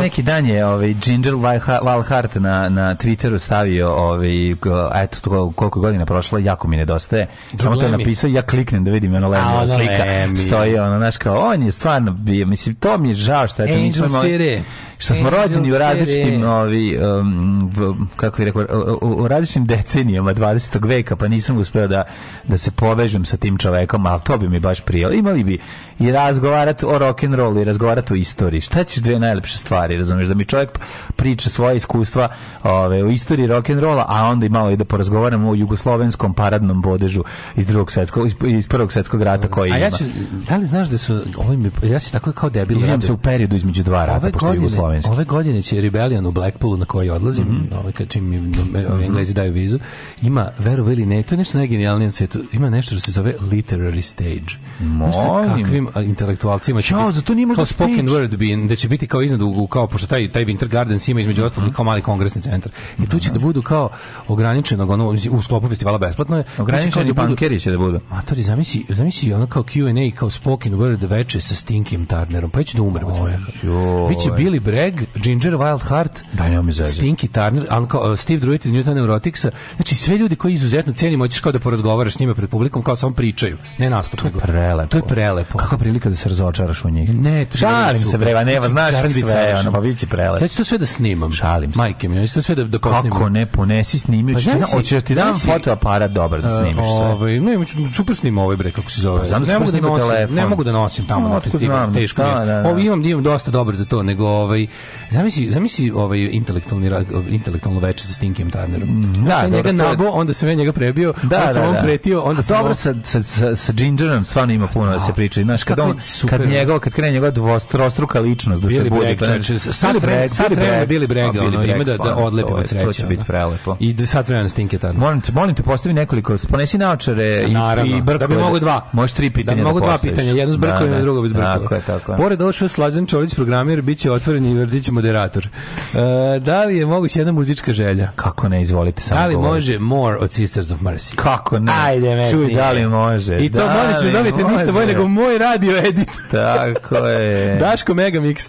neki dan je ovaj Ginger Walhart na na Twitteru stavio ovaj eto to koliko godina prošlo jako mi nedostaje. Samo to je napisao ja kliknem da vidim ona lemija slika. Stoji ono, naš kao on je stvarno bio mislim to mi je žao što eto nismo imali Što smo rođeni u različitim, ovi, um, kako bih rekao, u, u, različitim decenijama 20. veka, pa nisam uspeo da, da se povežem sa tim čovekom, ali to bi mi baš prijelo. Imali bi i razgovarati o rock'n'rollu i razgovarati o istoriji. Šta ćeš dve najlepše stvari, razumiješ? Da mi čovek priča svoje iskustva ove, o istoriji rock'n'rolla, a onda i malo i da porazgovaramo o jugoslovenskom paradnom bodežu iz drugog svetskog, iz, iz prvog svetskog rata koji ima. A ja ću, da li znaš da su, ovim, ja si tako kao debil. Izvijem se u periodu između dva rata, pošto Jugoslavia slovenski. Ove godine će Rebellion u Blackpoolu na koji odlazim, mm -hmm. ovaj kad čim mhm. Englezi daju vizu, ima verovo ili ne, to je nešto najgenijalnije na svetu, ima nešto što se zove literary stage. Molim. Sa kakvim intelektualcima će Ćao, zato nije možda spoken word bi, da će biti kao iznad u, kao pošto taj taj Winter Gardens ima između mhm. ostalog mm -hmm. kao mali kongresni centar. I tu će mhm. da budu kao ograničenog ono u sklopu festivala besplatno je. Ograničeni da pankeri će da budu. A Matori, zamisli, zamisli ono kao Q&A kao spoken word veče sa Stinkim Tarnerom. Pa će da umrem od smeha. Biće Billy Greg, Ginger Wild Heart, Stinky Turner, Anko, uh, Steve Druitt iz Newton Neuroticsa. Znači, sve ljudi koji izuzetno cenimo, hoćeš kao da porazgovaraš s njima pred publikom, kao samo pričaju. Ne nastup. To je prelepo. To je prelepo. Kako prilika da se razočaraš u njih? Ne, to Šalim se, breva, nema, znači, znaš sve, ono, pa biće prelepo. Ja ću to sve da snimam. Šalim se. Majke mi, ja ću to sve da, da posnimam. Kako ne, ponesi, snimiš. Pa, hoćeš ti dam fotoaparat dobar da, da, da e, snimiš sve. Ovaj, ne, super snima ovaj bre, kako se zove. Pa, da ne mogu da nosim, ne mogu da nosim tamo na festivalu, teško. mi Ovo imam, imam dosta dobro za to, nego ovaj zamisli, zamisli, ovaj intelektualni intelektualno veče sa Stinkim Turnerom. Mm, da, sam njega nabo, je... onda se ja njega prebio, da, onda sam da, on da. pretio, onda sam dobro on... sa sa sa Gingerom stvarno ima puno da se priča. Znaš, kad on super, kad njegov, kad krene njegova dvostruka ličnost da se budi, pa znači, sad sad treba bili brega, ono ima da da odlepi od sreće. To će biti prelepo. I da sad vremena Stinke Turner. Molim te, molim te postavi nekoliko, ponesi naočare i i brkove. Da bi mogu dva. Možeš tri pitanja. Da, da mogu dva pitanja, jedno s da, i da. drugo bez brkova. Tako je, tako je. Pored došao Slađan Čolić programer biće otvoren i Vrdić moderator. Uh, da li je moguće jedna muzička želja? Kako ne, izvolite samo. Da li može More od Sisters of Mercy? Kako ne? Ajde, meni. Čuj, da li može? I to da možeš da dobijete ništa bolje nego moj radio edit. Tako je. Daško Mega Mix.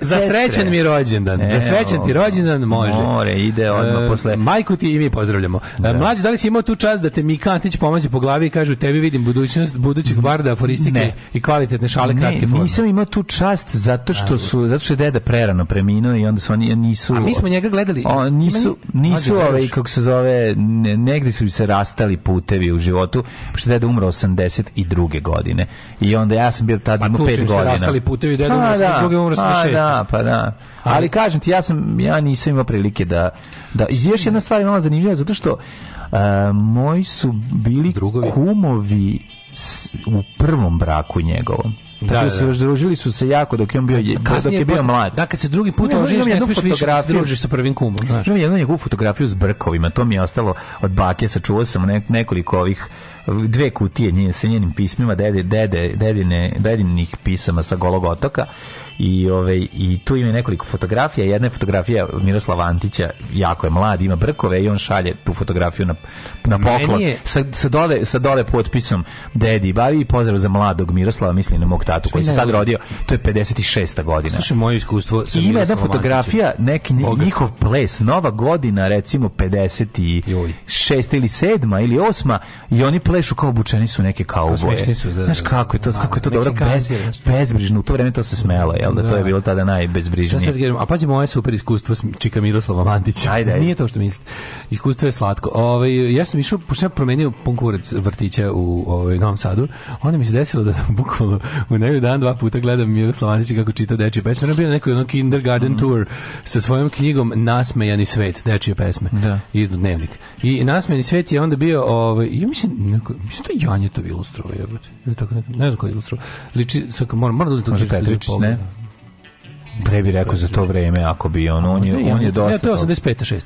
za srećan mi rođendan. Evo, za srećan ti rođendan može. More, ide odmah e, posle. Uh, majku ti i mi pozdravljamo. E, da. Mlađi, da li si imao tu čast da te Mika Antić pomaže po glavi i kaže tebi vidim budućnost budućih barda, aforistike ne. i kvalitetne šale ne, kratke forme? Ne, nisam imao tu čast zato što su zato što deda prerano preminuo i onda su oni nisu... A mi smo njega gledali. On nisu, nisu ove, kako se zove, negde su se rastali putevi u životu, pošto deda umro 82. godine. I onda ja sam bio tada pa imao 5 godina. Pa su se rastali putevi, deda pa umro 82. Da, umro 86. Pa da, pa da. Ali kažem ti, ja, sam, ja nisam imao prilike da... da izješ jedna stvar je malo zanimljiva, zato što uh, moji su bili Drugovi. kumovi s, u prvom braku njegovom. Da, da. da. družili su se jako dok je on bio pa kad, dok je bio mlad. Da kad se drugi put on je smiješ više da se sa prvim kumom, znaš. Imam jednu njegovu fotografiju s brkovima, to mi je ostalo od bake, sačuvao sam nekoliko ovih dve kutije nje sa njenim pismima dede dede dedine dedinih pisama sa Golog otoka i, ovaj i tu ima nekoliko fotografija. Jedna je fotografija Miroslava Antića, jako je mlad, ima brkove i on šalje tu fotografiju na, na poklon je... sa, sa, dole, sa dole potpisom Dedi Bavi i pozdrav za mladog Miroslava, mislim na mog tatu koji se tad rodio. To je 56. godina. Slušaj, moje iskustvo sa I Ima jedna fotografija, neki Bogat. njihov ples, nova godina, recimo 50 6 ili 7. ili 8. i oni plešu kao obučeni su neke kauboje. Da, znaš da, kako je to, da. kako je to dobro, bez, bezbrižno. U to vreme to se smelo, jel? jel da, da. to je da. bilo tada najbezbrižnije. Sad, a pazi moje super iskustvo s Čika Miroslavom Antićem. Ajde, Nije to što mislite. Iskustvo je slatko. Ove, ovaj, ja sam išao, pošto sam promenio punkurac vrtića u ovaj, Novom Sadu, onda mi se desilo da sam bukvalno u nevi dan dva puta gledam Miroslav Antića kako čita dečje pesme. Ono bio na nekoj ono kindergarten mm. tour sa svojom knjigom Nasmejani svet, dečje pesme. Da. Iznad dnevnik. I Nasmejani svet je onda bio, ovaj, ja mislim, neko, mislim da Janje to ilustrovo, jebote. Ne, tako, ne, znam ko je ilustrovo. Liči, sad, moram, moram da uzeti Petrić, ne? Pre bi rekao za to vreme, ako bi on, on je, on je dosta... Ja, to je 85. 6.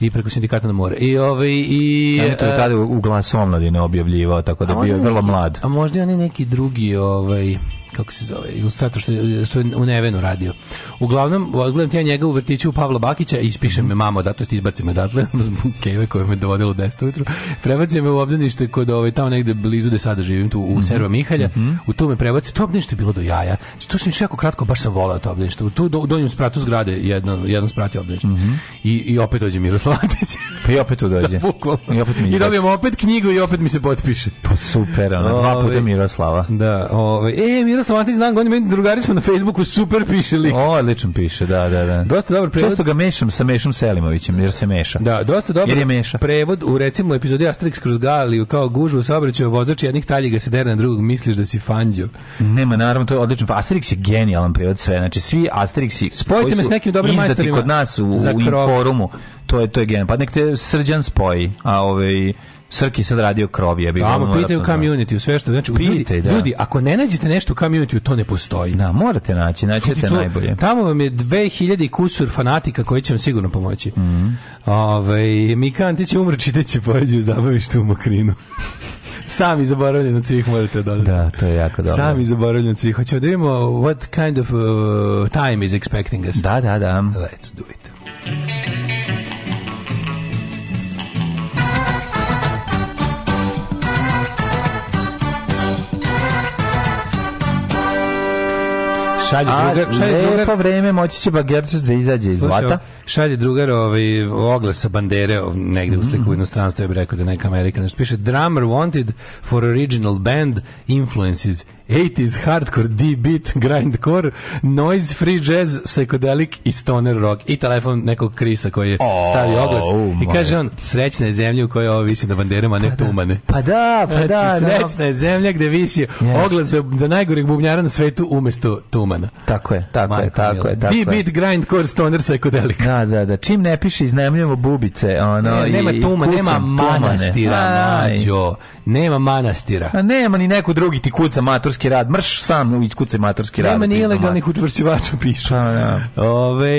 I preko sindikata na more. I ovaj, i... Ja, to da je e, tada u glas omladine objavljivao, tako da bio je vrlo mlad. A možda oni neki drugi, ovaj kako se zove, ilustrator što, što je u Nevenu radio. Uglavnom, odgledam ja njega u vrtiću u Pavla Bakića i ispišem me da to što izbacim me odatle, keve koje me dovodilo u 10 ujutru. Prebacim me u obdanište kod ove, ovaj, tamo negde blizu gde sada živim, tu u mm Serva mhm. Mihalja, mm -hmm. u tu me prebacim, to obdanište bilo do jaja. To sam jako kratko, baš sam volao to obdanište. tu do, donjem spratu zgrade, jedno, jedno sprati obdanište. Mm -hmm. I, I opet dođe Miroslav Antić. Pa i opet tu dođe. Da, I, opet mi I dobijem opet knjigu i opet mi se potpiše. Pa super, ona, dva puta ovaj, Miroslava. Da, ove, ovaj, e, Miroslav Martina Slavantić znam, on meni drugari smo na Facebooku, super piše lik. O, odlično piše, da, da, da. Dosta dobar prevod. Često ga mešam sa Mešom Selimovićem, jer se meša. Da, dosta dobar. Jer je meša. Prevod u recimo epizodi Asterix kroz Galiju kao gužva u saobraćaju vozač jednih taljiga se dere na drugog, misliš da si fanđo. Nema, naravno, to je odlično. Asterix je genijalan prevod sve. Znači svi Asterixi Spojite me s nekim dobrim majstorima. kod nas u, u forumu. To je to je genijalno. Pa nek te Srđan spoji, a ovaj Srki sad radio krov je bilo. pitaju da. community, sve što znači Pite, ljudi, da. ljudi, ako ne nađete nešto u community, to ne postoji. Da, morate naći, naći to, najbolje. Tamo vam je 2000 kusur fanatika koji će vam sigurno pomoći. Mm -hmm. Ovaj Mika Antić umre čitajući pođe u zabavište u makrinu. Sami zaboravljen od svih morate dodati. Da, da, to je jako dobro. Sami zaboravljen od svih. Hoćemo da vidimo what kind of uh, time is expecting us. Da, da, da. Let's do it. šalje drugar, šalje lepo vreme moći će Bagerčas da izađe iz vata. Šalje drugar ovaj, oglas sa bandere negde mm u sliku u inostranstvu, ja bih rekao da neka Amerika. Nešto piše, drummer wanted for original band influences 80s hardcore, D-beat, grindcore, noise free jazz, psychedelic i stoner rock. I telefon nekog Krisa koji je stavio oglas oh, i kaže on, srećna je zemlja u kojoj ovo visi na banderama, ne pa da. tumane. Pa da, pa znači, da. Znači, srećna je zemlja gde visi yes. oglas za, za najgoreg bubnjara na svetu umesto tumana. Tako je, tako Marko je, tako je. Tako D-beat, grindcore, stoner, psychedelic. Da, da, da. Čim ne piše, iznajemljamo bubice. Ono, ne, nema tuma, nema manastira, mađo. Nema manastira. A nema ni neko drugi ti kuca maturski rad. Mrš sam u iskuce maturski nema rad. Nema ni ilegalnih učvršćivača piše. Ja. Pa, da. Ove,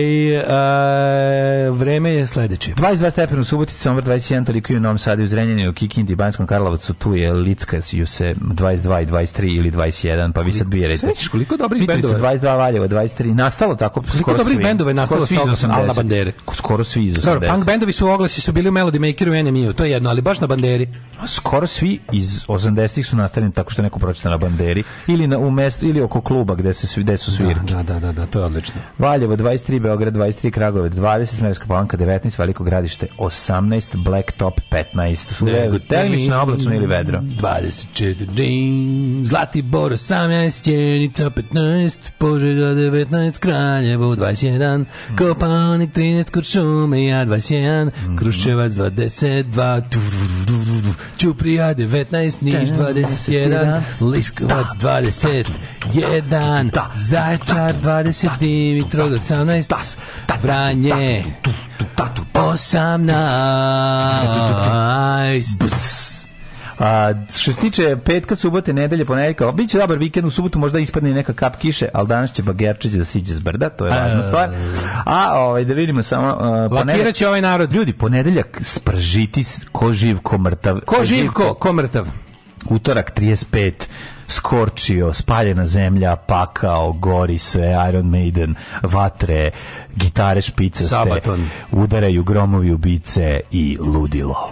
a, e, vreme je sledeće. 22 stepena u Subotici, Sombor 21, toliko i u Novom Sadu, u Zrenjanju, u Kikindi, Banjskom Karlovacu, tu je Licka, ju se 22 i 23 ili 21, pa vi sad birajte. Svećiš koliko dobrih bendova? 22 Valjevo, 23. Nastalo tako koliko skoro dobrih bendova je nastalo svi iz na bandere. Skoro svi iz 80. Dobro, punk bendovi su oglasi su bili u Melody Makeru i nme to je jedno, ali baš na banderi. A Skoro svi iz 80-ih su nastavljeni tako što neko pročita na banderi ili na u mestu ili oko kluba gde se svi su svirke. Da, da, da, da, to je odlično. Valjevo 23, Beograd 23, Kragujevac 20, Smerska Palanka 19, Veliko Gradište 18, Blacktop 15. Termično oblačno ili vedro. 24, Zlatibor 18, Sjenica 15, Požega 19, Kraljevo 21, mm. Kopaonik 13, Kuršumija 21, Kruševac 22, Ćuprija 19, 19, Niš 21, Liskovac 20, 1, Zaječar 20, Dimitrov 18, Vranje 18. A, što se tiče petka, subote, nedelje, ponedjeljka, bit će dobar vikend, u subotu možda ispadne neka kap kiše, ali danas će Bagerčić da siđe s brda, to je važna e. stvar. A ovaj, da vidimo samo... Uh, Lakirat će ovaj narod. Ljudi, ponedeljak spržiti ko živ, ko mrtav. Ko, ko živ, ko, ko mrtav. Utorak 35, skorčio, spaljena zemlja, pakao, gori sve, Iron Maiden, vatre, gitare špicaste, Sabaton. udaraju gromovi ubice i ludilo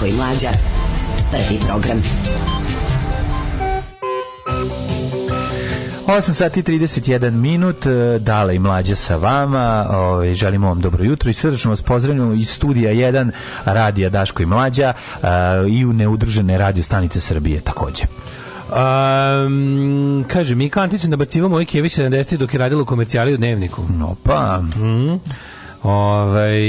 Daško i Mlađa. Prvi program. 8 sati 31 minut, e, Dala i Mlađa sa vama, Ove, ovaj, želimo vam dobro jutro i srdečno vas pozdravljamo iz studija 1 radija Daško i Mlađa e, i u neudružene radio stanice Srbije takođe. Um, kaže, Mika Antić nabacivao moj Kevi 70 dok je radila u komercijali u Dnevniku. No pa. Mm. Ovaj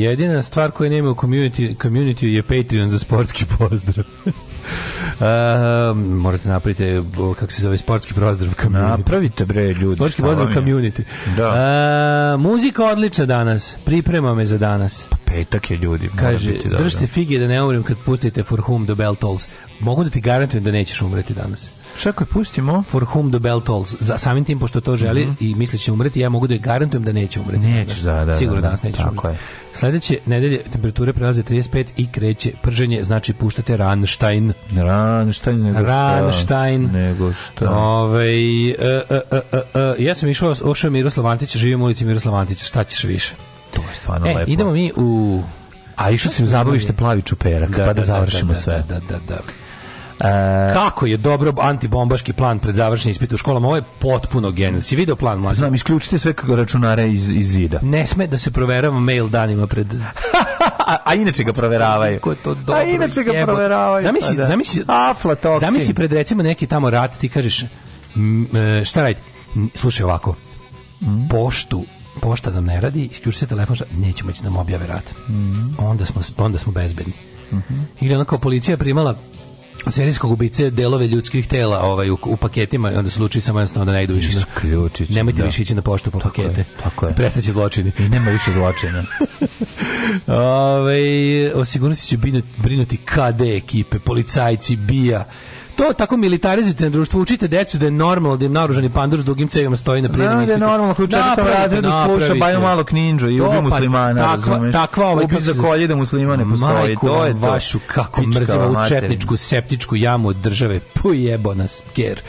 jedina stvar koja nema u community, community je Patreon za sportski pozdrav. Uh, morate napravite kako se zove sportski pozdrav community. Napravite bre ljudi. Sportski pozdrav community. Da. Uh, muzika odlična danas. Priprema me za danas petak je ljudi. Kaže, biti, da, da, držite fige da ne umrem kad pustite For Whom the Bell Tolls. Mogu da ti garantujem da nećeš umreti danas. Šta kad pustimo? For Whom the Bell Tolls. Za samim tim, pošto to želi mm -hmm. i misli će umreti, ja mogu da garantujem da neće umreti. Neće, da, da, Sigurno da, da. danas umreti. tako Je. Sledeće nedelje temperature prelaze 35 i kreće prženje, znači puštate Ranštajn. Ranštajn nego šta. Ranštajn. Nego šta. Ove, e e, e, e, e, ja sam išao Oša Miroslav Antić, živim u ulici Miroslav Antić. Šta ćeš više? stvarno e, lepo. idemo mi u... A išao sam zabavište plavi čuperak, da, pa da, da, da završimo da, sve. Da, da, da. E, Kako je dobro antibombaški plan pred završni ispit u školama? Ovo je potpuno genijal. Si video plan mlađe? Znam, isključite sve računare iz, iz zida. Ne sme da se proverava mail danima pred... a, a inače ga proveravaju. Ko je to dobro. A inače ga jebot. proveravaju. Zamisli, pa da. zamisli, Aflatoksin. zamisli pred recimo neki tamo rat, ti kažeš m, e, šta radite? Slušaj ovako, mm. poštu pošta nam ne radi, isključi se telefon, šta, nećemo ići da nam objave rat. Mm -hmm. onda, smo, onda smo bezbedni. Mm -hmm. Ili onako policija primala serijskog ubice delove ljudskih tela ovaj u, u paketima onda se luči samo jednostavno da ne idu više na ključić. Nemojte da. više ići na poštu po tako pakete. Je, tako je. Prestaće zločini. I nema više zločina. Ove, ovaj, o sigurnosti će brinuti KD ekipe, policajci, BIA, To tako militarizujete na društvu, učite decu da je normalno da im naoružani pandur s dugim cevima stoji na prijemnom ispitu. Da, da je normalno, ako u četvrtom razredu sluša Bajo malo kninđo i ubi pa muslimana, takva, razumeš? Takva ovaj Ubi za kolje da muslimane postoji, majku, to je to. vašu, kako Pička, mrzimo u četničku, septičku jamu od države, pojebo nas, ker.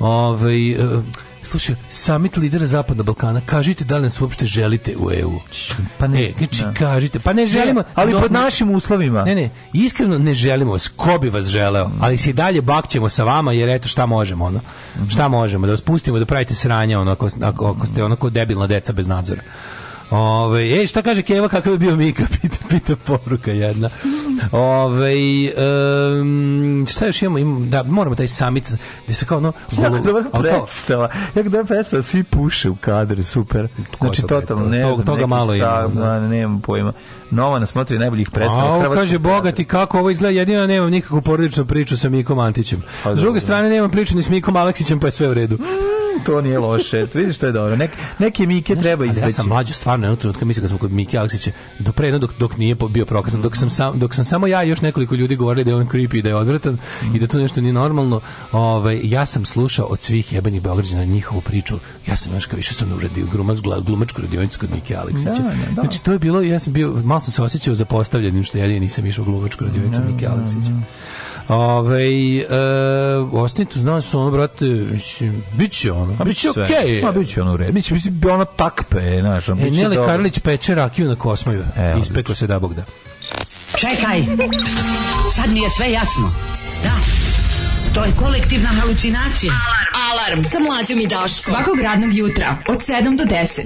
Ove, ovaj, uh, slušaj, summit lidera Zapadnog Balkana, kažite da li nas uopšte želite u EU. Pa ne, e, znači, da. kažite, pa ne želimo. Ne, ali no, pod našim uslovima. Ne, ne, iskreno ne želimo vas, ko bi vas želeo, mm. ali se i dalje bakćemo sa vama, jer eto šta možemo, ono. Mm -hmm. Šta možemo, da vas pustimo da pravite sranja, ono, ako, ako, ako ste onako debilna deca bez nadzora. Ove, e, šta kaže Keva, kakav je bio Mika? Pita, pita poruka jedna. Ove, um, šta još imamo? Im, da, moramo taj summit gde se kao ono... Jako dobar predstava. Jako dobar predstava. Svi puše u kadru, super. Znači, totalno, ne znam. Toga malo ima. Da. da. Nemam pojma. Nova nas smotri najboljih predstava. A, kaže, bogati, kako ovo izgleda, jedino nemam nikakvu porodičnu priču sa Mikom Antićem. Pa s druge strane, nemam priču ni s Mikom Aleksićem, pa je sve u redu. Mm to nije loše. Vidiš što je dobro. Nek, neke Mike Znaš, treba izbeći. Ja sam mlađo stvarno jednog trenutka mislim da smo kod Mike Aleksića do pre dok, dok nije bio prokazan, dok sam, sam, dok sam samo ja i još nekoliko ljudi govorili da je on creepy, da je odvratan mm. i da to nešto nije normalno. Ovaj, ja sam slušao od svih jebenih Beograđana njihovu priču. Ja sam još kao više sam uradio glumač, glumačku radionicu kod Mike Aleksića. Da, da, da. Znači to je bilo, ja sam bio, malo sam se osjećao zapostavljenim što ja nisam išao u glumačku radionicu da, Mike da, da, Aleksića. Ovaj e, ostanite znao su ono brate, mislim, biće ono. A biće okej. Okay. Ma biće ono red. Biće biće ono takpe, znaš, on e, biće. Neli Karlić peče rakiju na Kosmaju. E, Ispeko se da Bog da. Čekaj. Sad mi je sve jasno. Da. To je kolektivna halucinacija. Alarm. Alarm sa mlađom i Daško. Svakog radnog jutra od 7 do 10.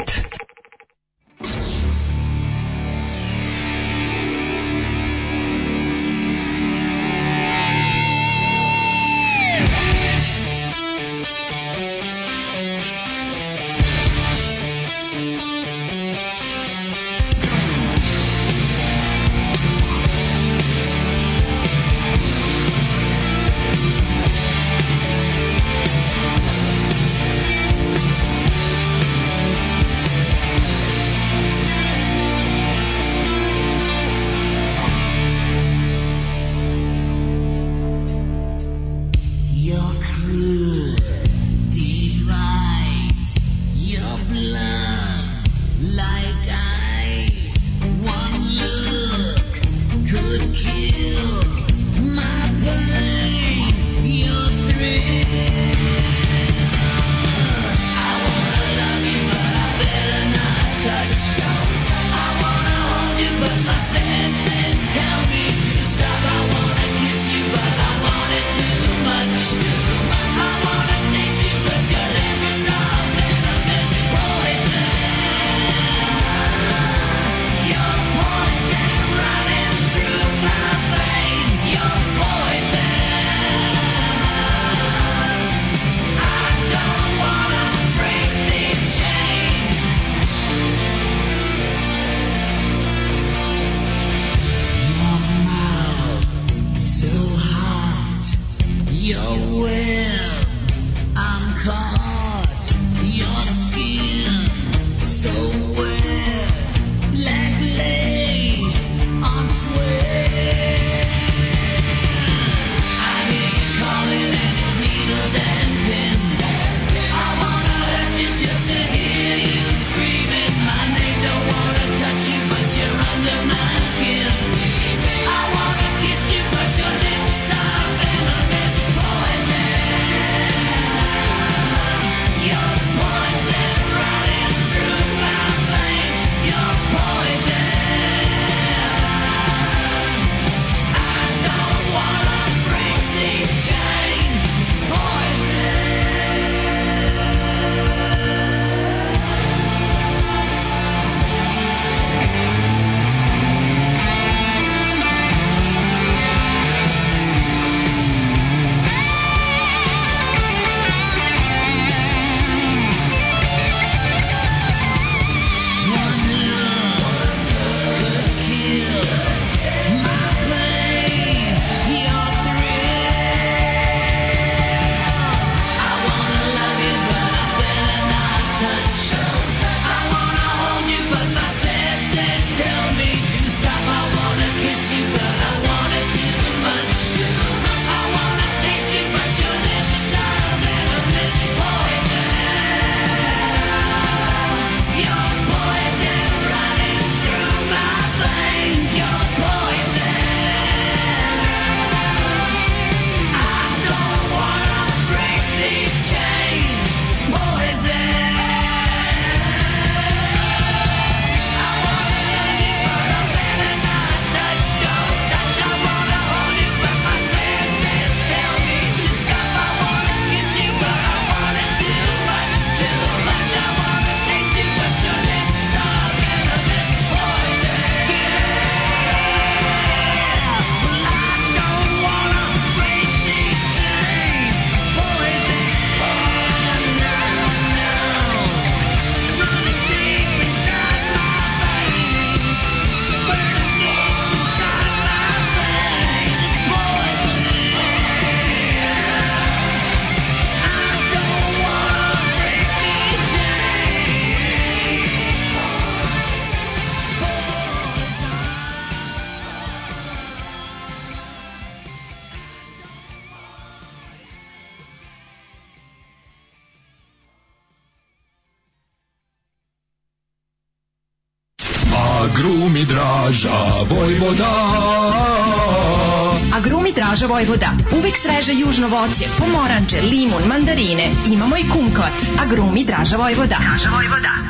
Vojvoda. Uvek sveže južno voće, pomoranče, limun, mandarine. Imamo i kumkot. Agrumi Draža Vojvoda. Draža Vojvoda.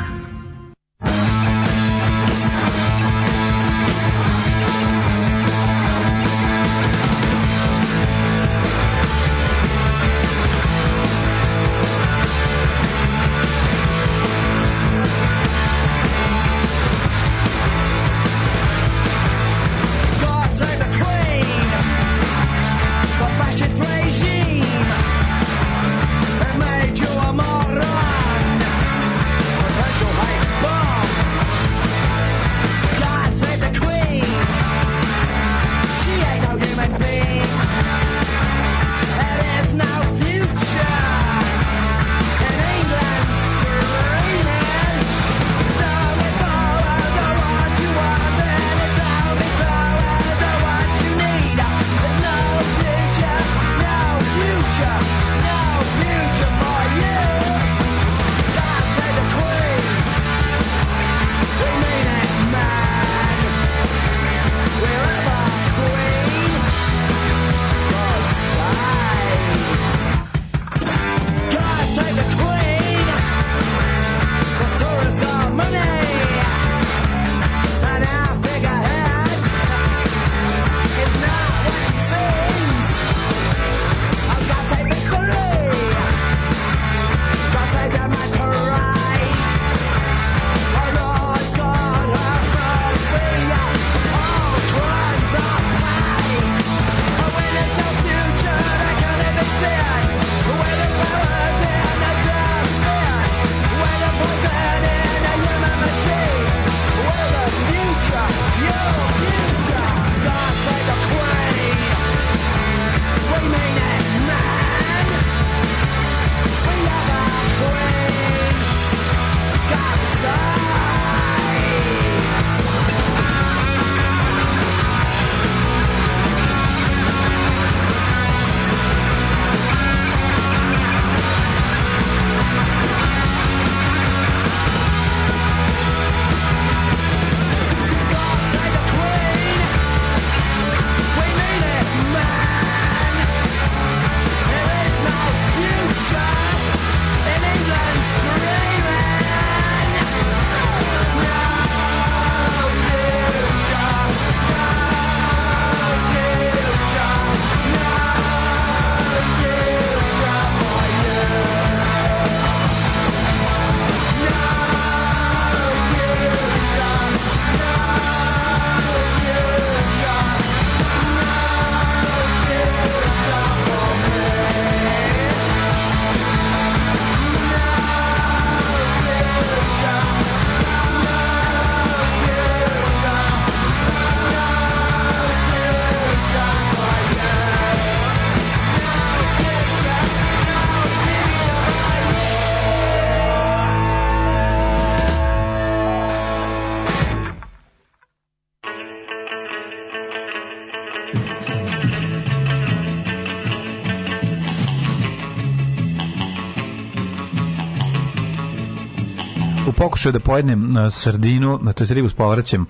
pokušao da pojednem sardinu, to je ribu s povraćem,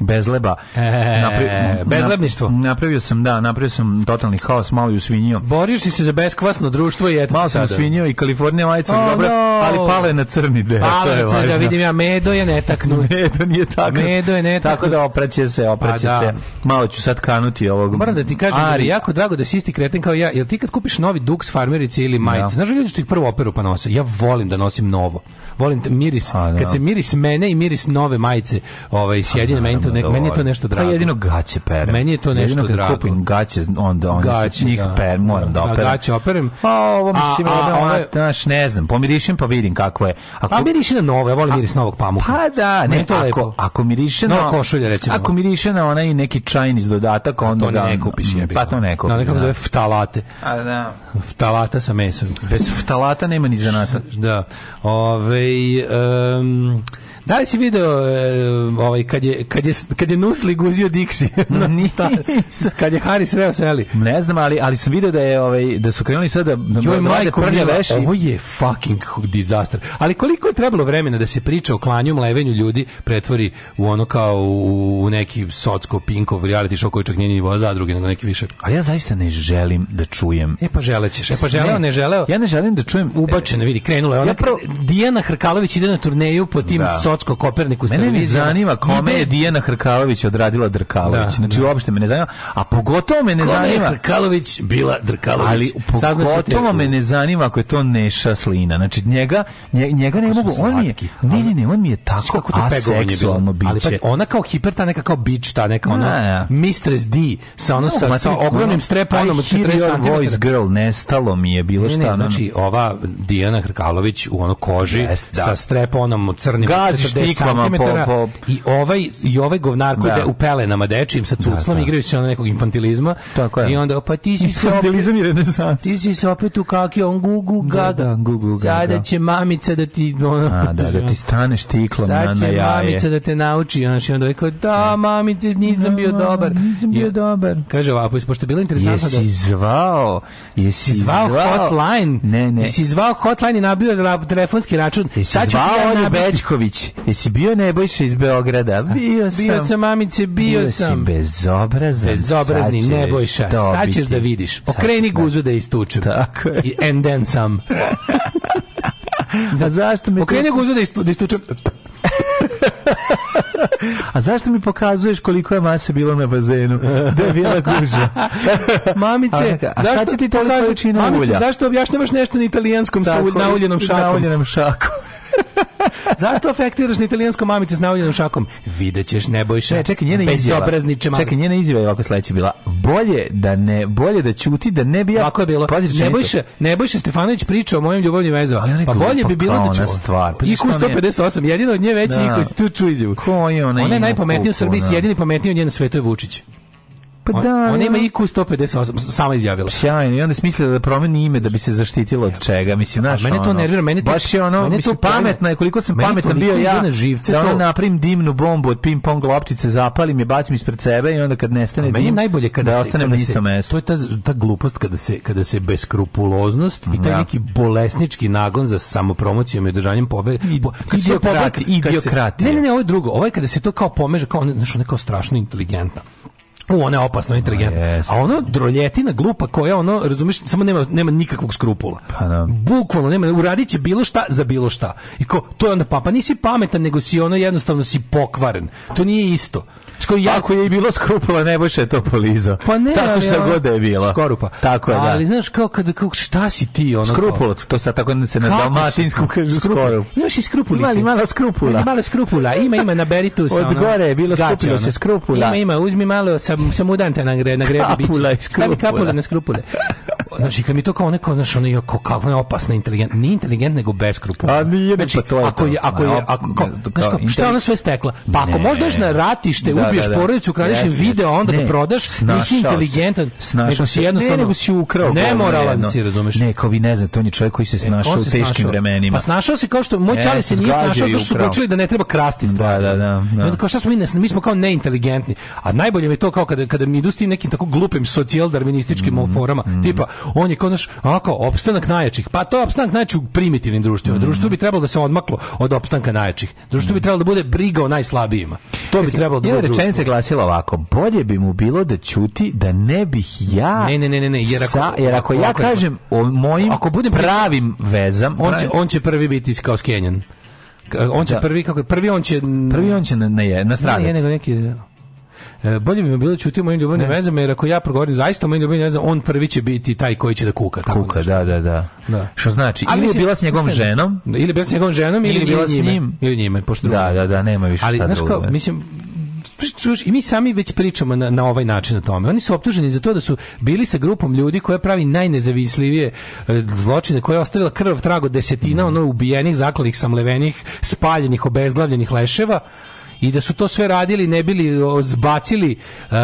bezleba. E, Napri... bezlebništvo. Napravio sam, da, napravio sam totalni haos, malo ju usvinio. Boriš si se za beskvasno društvo i eto Malo sam sada. i Kalifornija majica, oh, dobra, no. ali pale na crni deo. Pale na crni, da vidim ja, medo je netaknut. medo nije tako. Medo je netaknut. Tako da opreće se, opreće pa, se. Malo ću sad kanuti ovog. Moram da ti kažem Ari. da je jako drago da si isti kreten kao ja. Jel ti kad kupiš novi duks, farmerice ili majice, da. znaš li da ljudi što ih prvo operu pa nose? Ja volim da nosim novo. Volim miris, A, da. kad se miris mene i miris nove majice ovaj, sjedine meni to nek, meni je to nešto pa drago. Pa jedino gaće pere. Meni je to nešto jedino drago. Kupim gaće, onda on gaće, njih da. per, moram da, da Gaće operem. Pa ovo mislim, a, a, da, ona, znaš, ne znam, pomirišem pa vidim kako je. Ako, a miriši na novo, ja volim miris novog pamuka. Pa da, ne, to lepo. ako miriše na... košulja, recimo. Ako miriše na onaj neki čajni dodatak, onda... To da, ne kupiš, je Pa to neko. Pa na da, nekako da. zove ftalate. A da. Ftalata sa mesom. Bez ftalata nema ni zanata. Da. Ove, um, Da li si video eh, ovaj, kad, je, kad, je, kad je Nusli guzio Dixi? no, ta, kad je Harry sreo seli? Ne znam, ali, ali sam video da, je, ovaj, da su krenuli sada da, da, Joj, da majko, veši. Ovo je fucking disaster. Ali koliko je trebalo vremena da se priča o klanju, mlevenju ljudi pretvori u ono kao u, u neki socko, pinkov, reality show koji čak nije nivoa zadruge, nego neki više. Ali ja zaista ne želim da čujem. E pa želećeš. E pa želeo, ne želeo. Ja ne želim da čujem. Ubačena, vidi, krenula je ona. Ja prvo, Dijana Hrkalović ide na turneju po tim da Kocko Koperniku Mene ne zanima kome je Dijana Hrkalović odradila Drkalović. Da, znači da. uopšte me ne zanima, a pogotovo me ne kome zanima je Hrkalović bila Drkalović. Ali pogotovo me ne zanima ako je to Neša Slina. Znači njega njega ne mogu on je ne ne ne on mi je tako aseksualno biće. Ali pa ona kao hiperta neka kao bitch ta neka ona Mistress D sa ono sa, sa ogromnim streponom od 40 voice girl nestalo mi je bilo šta. Znači ova Dijana Hrkalović u ono koži da. sa onom crnim gazi 40 cm po... i ovaj i ovaj govnar koji da. u pelenama dečijim sa da, cuclom da, igraju se na nekog infantilizma Tako je. i onda pa ti si se opet, i renesans ti si se opet u kaki on gugu gaga da, da, gugu, gaga. Da. sada će mamica da ti ono, A, da, da, da ti staneš tiklom na, na jaje sad će mamica da te nauči on, i onda rekao da mamice nisam bio dobar nisam bio dobar kaže ovako pošto je bilo interesantno jesi da jesi zvao jesi zvao hotline ne ne jesi zvao hotline i nabio telefonski račun sad ću zvao Olju Bečković Jesi bio nebojša iz Beograda? Bio sam. Bio sam, mamice, bio, bio sam. Bio bezobrazan. Bezobrazni sad nebojša. Dobiti. Sad ćeš da vidiš. Okreni sad, da- guzu da istučem. Tako je. and then some. da, zašto mi... Okreni guzu da, istu, da istučem. A zašto mi pokazuješ koliko je mase bilo na bazenu? Da je bila guža. Mamice, a, a zašto ti to da kaže? Mamice, ulja? zašto objašnjavaš nešto na italijanskom Tako, sa ulj, nauljenom šakom? Nauljenom šakom. Zašto afektiraš na italijansko mamice s navodnjenom šakom? Videćeš Nebojša. Ne, čekaj, njena izjava. Čekaj, njena izjava je ovako sledeća bila. Bolje da ne, bolje da ćuti da ne bi ja. Tako je bilo. Pazi, ne Nebojša Stefanović priča o mojim ljubavnim vezama. Pa bolje bi bilo da ću. Stvar. Pa IQ 158, jedino od nje veći da. IQ, tu čuj izjavu. Ko je ona? Ona je najpametnija u Srbiji, da. jedini pametniji od nje na svetu je Vučić. Pa da, on, ona da. ima IQ 158, sama izjavila. Sjajno, i onda smislila da promeni ime da bi se zaštitila od čega, mislim, znaš, mene to nervira, mene to baš je ono, mene mislim, to pametna je, koliko sam pametan bio ja, na živce da ona naprim dimnu bombu od ping pong loptice, zapalim je, bacim ispred sebe i onda kad nestane dim, najbolje kada da ostane na isto mestu. To je ta, ta glupost kada se, kada se beskrupuloznost i taj da. neki bolesnički nagon za samopromocijom i održanjem pobe, po, kad idiokrati, idiokrati. Ne, ne, ne, ovo je drugo, ovo ovaj je kada se to kao pomeže, kao, znaš, ona strašno inteligentna U, ona je opasno inteligentna. No, yes. A ono droljetina glupa koja ono, razumiješ, samo nema, nema nikakvog skrupula. Pa da. Bukvalno nema, uradit će bilo šta za bilo šta. I ko, to je onda pa, pa nisi pametan, nego si ono jednostavno si pokvaren. To nije isto. Sko jako je i bilo skrupula, Nebojša je to polizao. Pa ne, tako šta ja, god da je bilo. Skorupa. Tako je, da. Ali znaš kao kad kako šta si ti ono? Skrupula, to se tako se na dalmatinskom kaže skorup. Imaš i skrupulice. Mali malo skrupula. Malo skrupula. Ima ima na beritu sa. Od gore je bilo skupilo se skrupula. Ima ima, uzmi malo sa sa mudanta na gre na grebi biće. Stavi kapule na skrupule govora. Znači, znači, kad mi to kao neko, znaš, ono, jako, kako je opasna inteligent, nije inteligent, nego beskrupulna. A nije, znači, pa to je ako je, ako je, ako, kao, znaš, kao, šta je ona sve stekla? Pa ako ne, možda ješ na ratište, da, ubiješ da, da. porodicu, kradeš im video, onda ne, ga prodaš, nisi inteligentan, nego si jednostavno... Ne, nego si ukrao. ne Nemoralan si, razumeš? Ne, kao vi ne znate, on je čovjek koji se e, snašao u teškim vremenima. Pa snašao se kao što, moj e, čali se nije snašao, što su počeli da ne treba krasti da, da, da, da. I onda kao, šta smo mi, mi smo kao neinteligentni. A najbolje mi to kao kada, kada mi idu s tim nekim tako glupim socijaldarvinističkim mm, forama, mm. tipa, on je kao naš, onako, opstanak najjačih. Pa to opstanak najjačih u primitivnim društvima. Društvo bi trebalo da se odmaklo od opstanka najjačih. Društvo bi trebalo da bude briga o najslabijima. To bi trebalo da bude društvo. rečenica glasila ovako, bolje bi mu bilo da ćuti da ne bih ja... Ne, ne, ne, ne, jer ako, sa, jer ako, ja ako, kažem o mojim ako budem pravim vezam... On će, on će prvi biti kao skenjan. On će da. prvi, kako, prvi on će... Prvi on će na, na, na, na, na, neki E, bolje bi mi bilo čuti mojim ljubavnim vezama, jer ako ja progovorim zaista mojim ljubavnim vezama, on prvi će biti taj koji će da kuka. Tako kuka, da, da, da, da. Što znači, ali ili je bila s njegovom ženom, da, ili je bila s njegovom ženom, ili, ili bila s njim, ili njime, pošto drugo. Da, da, da, nema više Ali, znaš kao, mislim, i mi sami već pričamo na, na ovaj način o tome. Oni su optuženi za to da su bili sa grupom ljudi koja pravi najnezavislivije e, zločine, koja je ostavila krv trago desetina mm. ono ubijenih, zaklanih, samlevenih, spaljenih, obezglavljenih leševa, i da su to sve radili ne bili zbacili uh,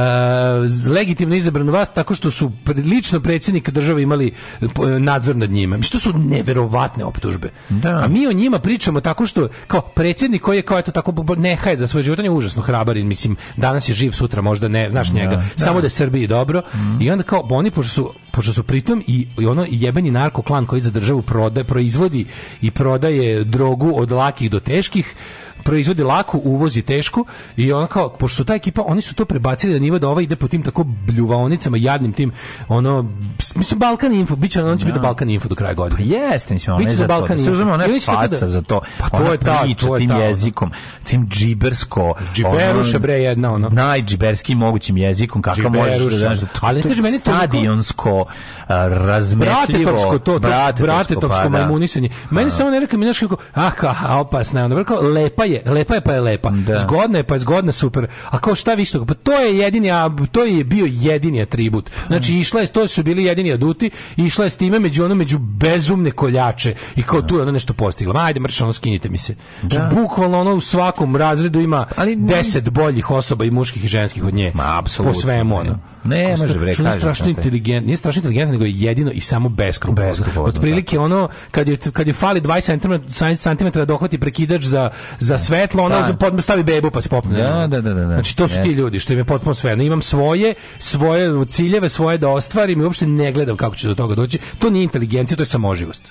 legitimno izabranu vas tako što su lično predsjednik države imali e, nadzor nad njima. Mislim, to su neverovatne optužbe. Da. A mi o njima pričamo tako što kao predsjednik koji je kao eto tako nehaj za svoj život, on je užasno hrabar i mislim danas je živ, sutra možda ne, znaš da. njega. Da, Samo da je Srbiji dobro. Mm. I onda kao oni pošto su pošto su pritom i, i ono jebeni narko klan koji za državu prodaje, proizvodi i prodaje drogu od lakih do teških, proizvodi laku, uvozi tešku i on kao pošto su ta ekipa, oni su to prebacili na nivo da ova ide po tim tako bljuvaonicama, jadnim tim ono mislim Balkan Info, biće on će biti da. Balkan Info do kraja godine. Pa jeste, mislim, ona je za Balkan to. Se uzme ona faca da- za to. Pa to ona je ta, priča to je tim ta, jezikom, tim džibersko, džiberuše bre jedna ono. Najdžiberskim mogućim jezikom kako možeš da znaš da to, ali kaže meni to stadionsko razmetljivo, to, bratetovsko, bratetovsko pa majmunisanje. Meni samo ne reka, mi znaš kako, ah, opasna, ona rekao lepa je, lepa je pa je lepa. Da. Zgodna je pa je zgodna, super. A kao šta više toga? Pa to je jedini, a to je bio jedini atribut. Znači, mm. išla je, to su bili jedini aduti, išla je s time među ono, među bezumne koljače i kao da. tu je ono nešto postigla. Ajde, mrš, ono, skinite mi se. Znači, da. Bukvalno ono u svakom razredu ima Ali, deset boljih osoba i muških i ženskih od nje. Ma, apsolutno. Po svemu ono. Ne, može bre, kažem. strašno inteligentan, nije strašno inteligentan, nego je jedino i samo beskrupno. Beskrupno. Otprilike ono kad je kad je fali 20 cm dohvati prekidač za za svetlo, ona pod stavi bebu pa se popne. Da, da, da, da. da. Znači to su ti ljudi što im je potpuno sve. Imam svoje, svoje ciljeve, svoje da ostvarim i uopšte ne gledam kako će do toga doći. To nije inteligencija, to je samoživost.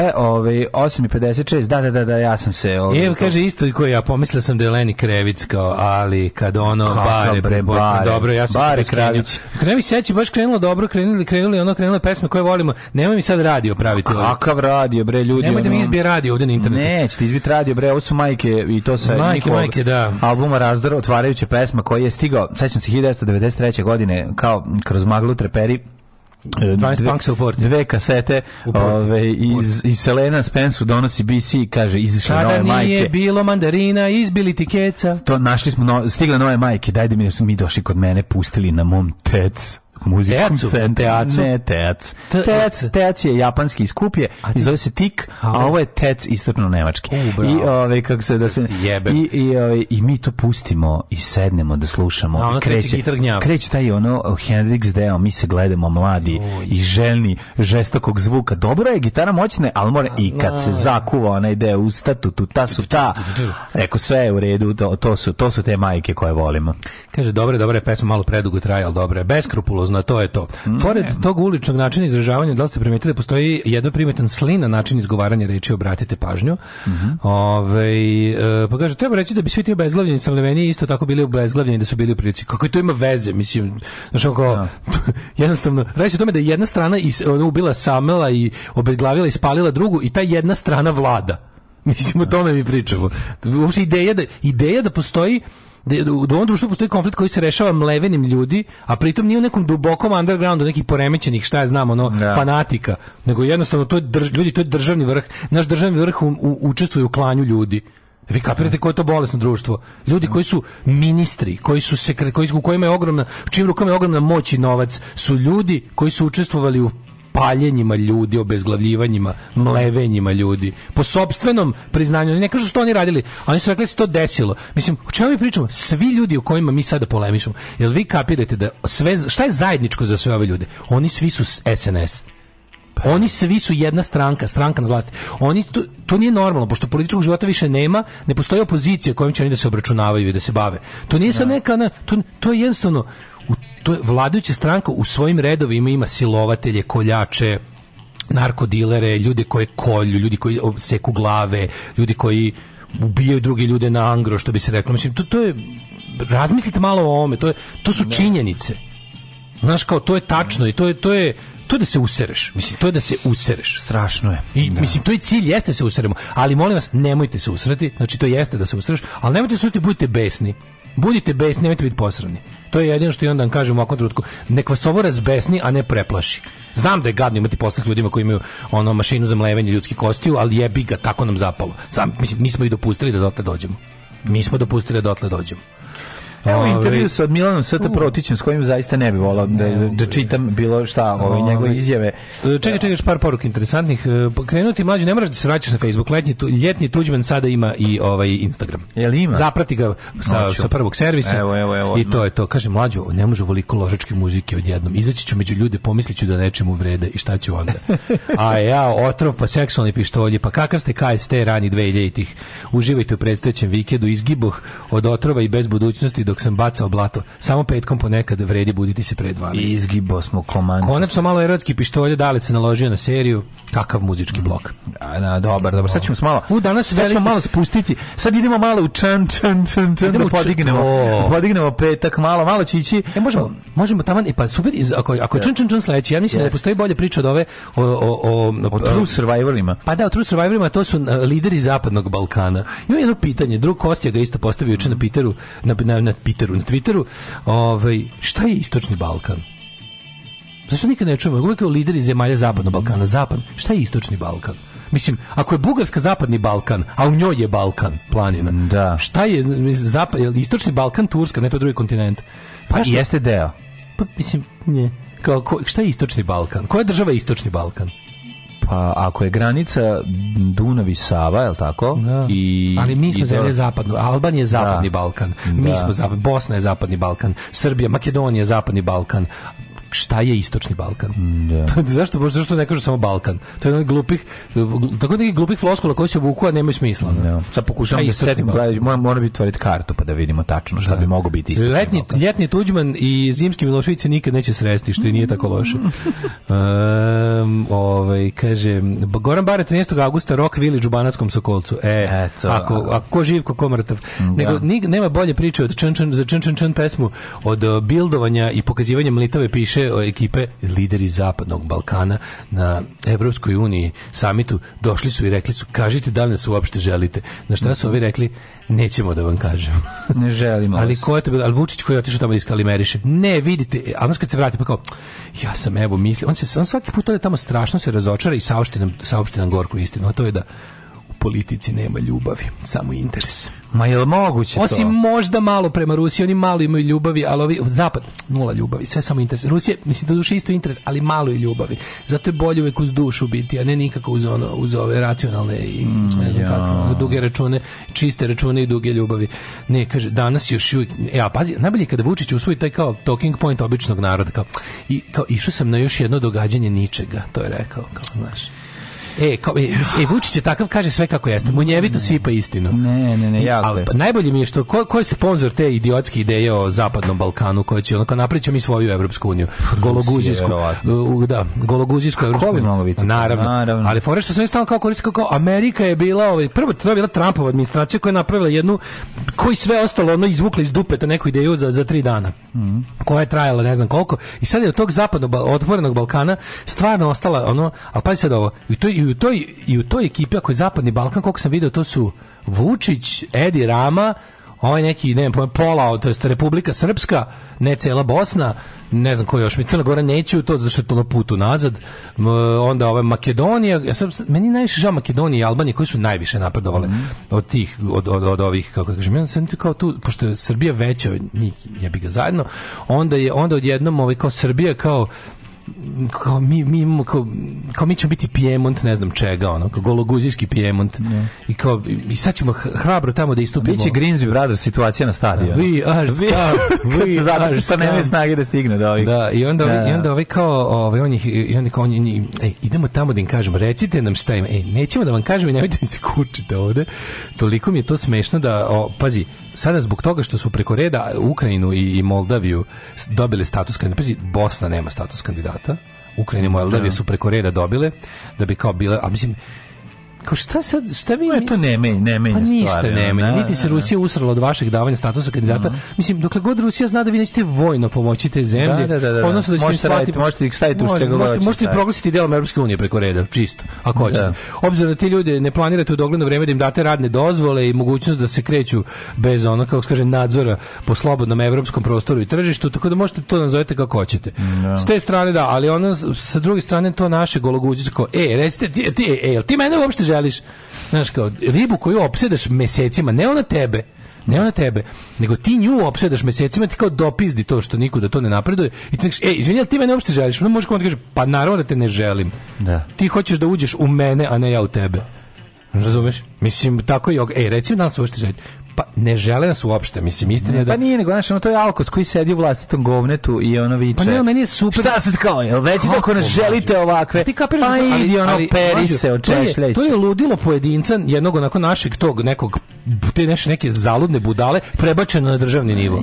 E, ovaj 8:56. Da, da, da, da, ja sam se ovaj. Evo kaže isto i koji ja pomislio sam da je Leni Krevic kao, ali kad ono bare, bre, bare, dobro, ja sam bare Krević. Krević seći baš krenulo dobro, krenuli, krenuli, ono krenule pesme koje volimo. Nemoj mi sad radio praviti. Ovaj. Kakav radio bre, ljudi. Nemoj da mi izbije radio ovde na internetu. Nećete ćete izbiti radio bre, ovo su majke i to sa majke, majke, da. Albuma Razdor otvarajuća pesma koji je stigao, sećam se 1993. godine kao kroz maglu treperi 12 e, dve, punksa u Dve kasete ove, iz, iz Selena Spensu donosi BC i kaže izašle Kada nove majke. Kada nije bilo mandarina, izbili ti keca. To našli smo, no, stigle nove majke, dajde mi, mi došli kod mene, pustili na mom tec muzičkom centru. Teacu? Ne, teac. Teac, teac je japanski iskupje i zove se tik, a ovo je tec istočno nemački. I ove ovaj, kako se da se i i ovaj, i mi to pustimo i sednemo da slušamo i kreće kreće taj ono oh, Hendrix deo, mi se gledamo mladi i željni žestokog zvuka. Dobro je gitara moćne, ali mora i kad se da. zakuva ona ide u statu tu ta su ta. Eko sve je u redu, to, to su to su te majke koje volimo. Kaže dobro, dobro je pesma malo predugo traje, al dobro je. bez Beskrupulo skandalozno, to je to. Mm, Pored ne. tog uličnog načina izražavanja, da li ste primetili, da postoji jedno primetan slina način izgovaranja reči, obratite pažnju. Mm -hmm. Ove, ovaj, e, pa kaže, treba reći da bi svi ti obezglavljeni slavljeni isto tako bili obezglavljeni da su bili u prilici. Kako je to ima veze, mislim, znaš, ono kao, da. jednostavno, reći o tome da je jedna strana is, ono, ubila samela i obezglavila i spalila drugu i ta jedna strana vlada. Mislim, o tome mi pričamo. Uopšte ideja da, ideja da postoji Da, da, u ovom društvu postoji konflikt koji se rešava mlevenim ljudi, a pritom nije u nekom dubokom undergroundu nekih poremećenih, šta ja znam, ono, da. fanatika, nego jednostavno to je drž, ljudi, to je državni vrh. Naš državni vrh u, u, učestvuje u klanju ljudi. Vi kapirate da. koje je to bolesno društvo. Ljudi koji su ministri, koji su sekre, koji, u kojima je ogromna, u čim rukama je ogromna moć i novac, su ljudi koji su učestvovali u paljenjima ljudi, obezglavljivanjima, mlevenjima ljudi. Po sobstvenom priznanju, ne kažu što oni radili, oni su rekli da se to desilo. Mislim, o čemu mi pričamo? Svi ljudi o kojima mi sada polemišemo. Jel vi kapirate da sve, šta je zajedničko za sve ove ljude? Oni svi su SNS. Oni svi su jedna stranka, stranka na vlasti. Oni to, to nije normalno, pošto političkog života više nema, ne postoji opozicija kojom će oni da se obračunavaju i da se bave. To nije sad da. neka, to, to je jednostavno to je vladajuća stranka u svojim redovima ima silovatelje, koljače, narkodilere, ljude koje kolju, ljudi koji seku glave, ljudi koji ubijaju druge ljude na angro, što bi se reklo. Mislim, to, to je, razmislite malo o ovome, to, je, to su činjenice. Znaš, kao, to je tačno i to je, to je, to je da se usereš. Mislim, to je da se usereš. Strašno je. I, da. Mislim, to je cilj, jeste da se useremo. Ali molim vas, nemojte se usrati. Znači, to jeste da se usreš, ali nemojte se usrati, budite besni. Budite besni, nemojte biti posrani. To je jedino što i onda vam kažem u ovakvom trenutku. Nek vas ovo razbesni, a ne preplaši. Znam da je gadno imati posla s ljudima koji imaju ono mašinu za mlevenje ljudskih kostiju, ali jebi ga, tako nam zapalo. Sam, mislim, mi smo i dopustili da dotle dođemo. Mi smo dopustili da dotle dođemo. Evo intervju sa Milanom Sata Protićem s kojim zaista ne bih volao da, da čitam bilo šta, o njegove izjave. Čekaj, čekaj, da. još par poruka interesantnih. E, Krenuti mlađi, ne moraš da se vraćaš na Facebook. Letnji, tu, ljetni tuđman sada ima i ovaj Instagram. Je Jel ima? Zaprati ga sa, Oću. sa prvog servisa. Evo, evo, evo. I to je to. Kaže, mlađo, ne može voliko ložačke muzike odjednom. Izaći ću među ljude, pomisliću da nečemu vrede i šta ću onda. A ja, otrov, pa seksualni pištolji, pa kakav ste KST rani 2000-ih. Uživajte u predstojećem vikendu, izgiboh od otrova i bez budućnosti dok sam bacao blato. Samo petkom ponekad vredi buditi se pre 12. Izgibo smo komand. Konačno malo erotski pištolje se naložio na seriju. Kakav muzički blok. A, na, dobar, dobar. Sad ćemo se malo. U danas sad ćemo malo spustiti. Sad idemo malo u čan čan čan čan da podignemo. Da podignemo petak malo, malo će ići. E možemo, možemo taman i e, pa super ako ako čan čan čan sledeći. Ja mislim yes. da postoji bolje priča od ove o o o, o True Survivorima. Pa da, o True Survivorima to su e, lideri zapadnog Balkana. Ima jedno pitanje, drug Kostja ga isto postavio juče na Peteru na na, na Piteru, na Twitteru, ovaj, šta je Istočni Balkan? Zašto nikad ne čujemo? Uvijek je o lideri zemalja Zapadnog Balkana. Zapad. Šta je Istočni Balkan? Mislim, ako je Bugarska zapadni Balkan, a u njoj je Balkan planina. Da. Šta je zap, istočni Balkan Turska, ne to pa drugi kontinent? Pa jeste deo. Pa mislim, ne. Kao, ko, šta je istočni Balkan? Koja država je istočni Balkan? pa ako je granica Dunav i Sava, je li tako? Da. I, Ali mi smo zemlje zapadno. Albanija je zapadni da. Balkan. Da. Mi da. smo zapad, Bosna je zapadni Balkan. Srbija, Makedonija je zapadni Balkan šta je istočni Balkan. Da. zašto baš zašto ne kažu samo Balkan? To je jedan glupih tako neki da glupih floskula koji se vuku a nemaju smisla. Da. Sad pokušavam da setim, moram moram tvoriti kartu pa da vidimo tačno šta da. bi moglo biti istočni letni, Balkan. Ljetni Tuđman i zimski Milošević se nikad neće sresti, što i nije tako loše. um, ovaj kaže Goran Bare 13. augusta Rock Village u Banatskom Sokolcu. E, Eto, ako ako živko komrtav. Da. Nego nema bolje priče od čn, čn, za čn, čn, čn pesmu od eh, bildovanja i pokazivanja mlitave piše juče ekipe lideri Zapadnog Balkana na Evropskoj uniji samitu došli su i rekli su kažite da li nas uopšte želite. Na šta su ovi rekli? Nećemo da vam kažemo. Ne želimo. ali ko je to bilo? Ali Vučić koji je otišao tamo da iskalimeriše. Ne, vidite, a nas kad se vrati pa kao ja sam evo mislio, on se on svaki put ode tamo strašno se razočara i saopšti nam saopšti nam gorku istinu, a to je da politici nema ljubavi, samo interes. Ma je li moguće Osim to? možda malo prema Rusiji, oni malo imaju ljubavi, ali ovi, zapad, nula ljubavi, sve samo interes. Rusija, mislim, to duše isto interes, ali malo je ljubavi. Zato je bolje uvek uz dušu biti, a ne nikako uz, ono, uz ove racionalne i mm, ne znam ja. kako, duge račune, čiste račune i duge ljubavi. Ne, kaže, danas još uvijek, e, a pazi, najbolje kada Vučić usvoji taj kao talking point običnog naroda, kao, i, kao, išao sam na još jedno događanje ničega, to je rekao, kao, znaš. E, kao, e, e, Vučić je takav, kaže sve kako jeste. Munjevito sipa istinu. Ne, ne, ne, e, jako Ali, pa, najbolje mi je što, ko, ko je sponsor te idiotske ideje o Zapadnom Balkanu, koja će, onako, kao naprićemo mi svoju Evropsku uniju. Pa, Gologuzijsku. Uh, da, Gologuzijsku Evropsku uniju. Naravno. Naravno. Ali fore što sam stalno kao koristio, kao Amerika je bila, ovaj, prvo to je bila Trumpova administracija koja je napravila jednu, koji sve ostalo, ono, izvukla iz dupeta neku ideju za, za tri dana. Mm. Koja je trajala, ne znam koliko. I sad je od tog zapadnog, otvorenog Balkana stvarno ostala, ono, a pa sad ovo, i to i i u toj i u toj ekipi ako je zapadni Balkan koliko sam video to su Vučić, Edi Rama, ovaj neki, ne znam, pola, to jest Republika Srpska, ne cela Bosna, ne znam ko još, mi Crna Gora neću to, zato što je to na putu nazad, onda ovaj Makedonija, ja sam, meni najviše žao Makedonija i Albanija, koji su najviše napredovali mm. od tih, od, od, od ovih, kako kažem, ja sam kao tu, pošto je Srbija veća od njih, ja bih ga zajedno, onda je, onda odjednom ovaj, kao Srbija, kao kao mi, mi imamo kao, kao mi ćemo biti Piemont, ne znam čega ono kao gologuzijski Pijemont ne. Da. i kao i sad ćemo hrabro tamo da istupimo biće Grimsby Brothers situacija na stadionu da, vi ar ska vi se zadrži pa nema snage da stigne do ovih da i onda da, da. i onda ovaj kao ovaj on ih i onda kao on je, ej idemo tamo da im kažemo recite nam šta im ej nećemo da vam kažemo nemojte mi se kučite ovde toliko mi je to smešno da o, pazi sada zbog toga što su preko reda Ukrajinu i, Moldaviju dobili status kandidata, pazi, Bosna nema status kandidata, Ukrajina i Moldavija da. su preko reda dobile, da bi kao bile, a mislim, Kao šta sad, šta vi... No, to ne menja, ne menja pa ništa stvari, ne menja, da, niti se da, da. Rusija usrala od vašeg davanja statusa kandidata. Mm Mislim, dokle god Rusija zna da vi nećete vojno pomoći te zemlje, da, da, da, odnosno da ćete možete, slati, radite, možete ih staviti može, u Možete, možete ih proglasiti delom Europske unije preko reda, čisto, ako hoćete. Obzirom da ti ljudi ne planirate u dogledno vreme da im date radne dozvole i mogućnost da se kreću bez ono, kako se kaže, nadzora po slobodnom evropskom prostoru i tržištu, tako da možete to nazovete kako hoćete. S te strane da, ali ono, sa druge strane to naše gologuđisko, e, recite, ti, ti, e, ti mene uopšte želiš, znaš, kao ribu koju opsedaš mesecima, ne ona tebe, ne ona tebe, nego ti nju opsedaš mesecima, ti kao dopizdi to što nikuda to ne napreduje i ti nekš, e, izvini, ti mene uopšte želiš? Onda možeš kome da kaže, pa naravno da te ne želim. Da. Ti hoćeš da uđeš u mene, a ne ja u tebe. Razumeš? Mislim, tako je, ej, recimo danas uopšte želiš, Pa ne žele nas uopšte, mislim, istina da... Pa nije, nego, znaš, ono, to je alkos koji sedi u vlastitom govnetu i ono viče... Pa ne, meni je super... Šta sad kao, jel već dok ne želite ovakve, ti kapiraš, pa idi ono, peri se, očešljaj To je ludilo pojedinca, jednog onako našeg tog nekog, te neš, neke zaludne budale, prebačeno na državni nivo.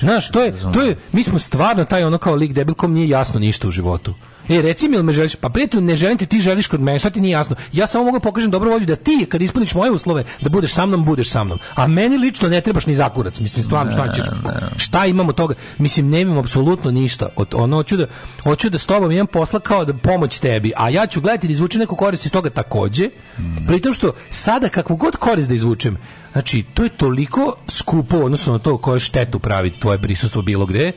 Znaš, to je, to je, mi smo stvarno taj ono kao lik debil kom nije jasno ništa u životu. E, reci mi, me želiš? Pa prijatelju, ne želim te, ti želiš kod mene, sad ti nije jasno. Ja samo mogu da pokažem dobru volju da ti, kad ispuniš moje uslove, da budeš sa mnom, budeš sa mnom. A meni lično ne trebaš ni zakurac, mislim, stvarno, šta ćeš? Šta imamo toga? Mislim, ne apsolutno ništa. Od, ono, hoću da, hoću da s tobom imam posla kao da pomoć tebi, a ja ću gledati da izvučem neku korist iz toga takođe, pritom što sada kakvu god korist da izvučem, znači, to je toliko skupo odnosno na to koje štetu pravi tvoje prisustvo bilo gde,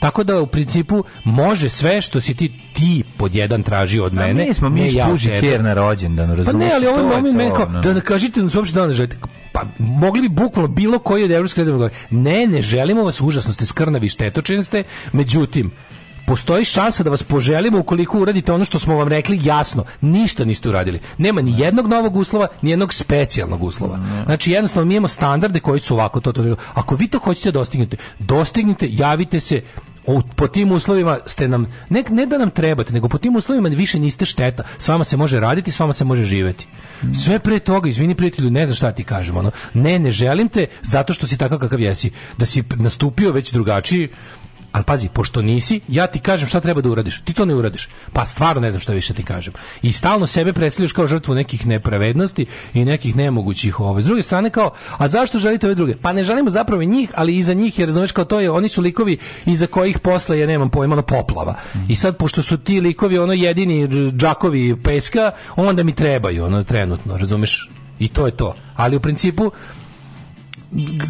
Tako da u principu može sve što si ti ti pod jedan traži od pa mene. A mi smo mi ja ker na rođendan, razumiješ? Pa ne, ali ovaj moment meni kao, da kažite kažete da nas uopšte da ne želite. Pa mogli bi bukvalno bilo koji od evropskih govori. Ne, ne želimo vas, užasno ste skrnavi, štetočin ste, međutim, postoji šansa da vas poželimo ukoliko uradite ono što smo vam rekli jasno. Ništa niste uradili. Nema ni jednog novog uslova, ni jednog specijalnog uslova. Znači jednostavno mi imamo standarde koji su ovako to, to, to. Ako vi to hoćete da dostignete, dostignite, javite se, O, po tim uslovima ste nam ne, ne da nam trebate, nego po tim uslovima više niste šteta. S vama se može raditi, s vama se može živeti. Sve pre toga, izvini prijatelju, ne znam šta ti kažem, ono. Ne, ne želim te zato što si takav kakav jesi. Da si nastupio već drugačiji, Ali pazi, pošto nisi, ja ti kažem šta treba da uradiš. Ti to ne uradiš. Pa stvarno ne znam šta više ti kažem. I stalno sebe predstavljaš kao žrtvu nekih nepravednosti i nekih nemogućih ove. Ovaj. S druge strane kao, a zašto želite ove druge? Pa ne želimo zapravo njih, ali i za njih, jer razumeš kao to je, oni su likovi iza kojih posle ja nemam pojma ono poplava. I sad pošto su ti likovi ono jedini džakovi peska, onda mi trebaju ono trenutno, razumeš? I to je to. Ali u principu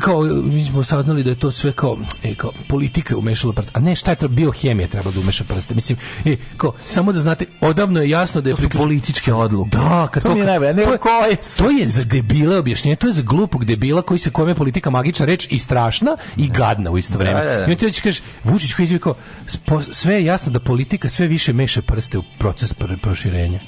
kao mi smo saznali da je to sve kao, e, kao politika umešala prste. A ne, šta je treba, biohemija treba da umeša prste. Mislim, e, kao, samo da znate, odavno je jasno da je... To su priključ... političke odluke. Da, kad to, to mi je najbolje. Ne, to, koje su? to je za debile objašnjenje, to je za glupog debila koji se kome politika magična reč i strašna i gadna u isto da, vreme. Da, da, da. I on ti kažeš, Vučić koji izvije kao, sve je jasno da politika sve više meše prste u proces pr proširenja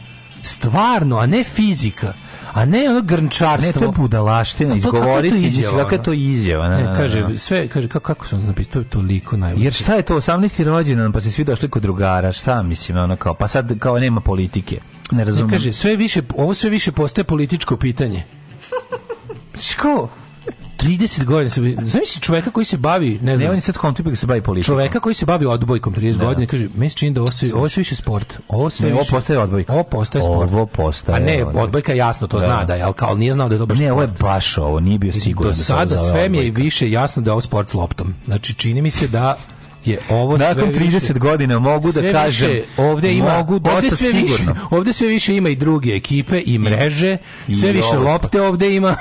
stvarno, a ne fizika a ne ono grnčarstvo. Ne, to je budalaština, izgovoriti, pa mislim, kakva je to izjava. Ne, kaže, sve, kaže, kako, kako su napisali, to je toliko najbolje. Jer šta je to, 18. rođendan, pa se svi došli kod drugara, šta mislim, ono kao, pa sad kao nema politike. Ne razumijem. Ne, kaže, sve više, ovo sve više postaje političko pitanje. Ško? 30 godina se zamisli čovjeka koji se bavi, ne znam, ne on je sad kontipak se bavi politikom. čoveka koji se bavi odbojkom 30 da. godina kaže, meni se čini da ovo sve, ovo sve više sport. Ovo sve ne, više, ovo postaje odbojka. Ovo postaje sport. Ovo postaje. A ne, odbojka, jasno to da. zna da je, al kao nije znao da je dobar ne, sport. Ne, ovo je baš ovo, nije bio siguran. Do da sada sve mi je više jasno da je ovo sport s loptom. Znači čini mi se da je ovo Nakon 30 više, godina mogu da kažem, ovde ovdje ima mogu dosta sve sigurno. Više, ovdje sve više ima i druge ekipe i mreže, sve I više ovo. lopte ovde ima.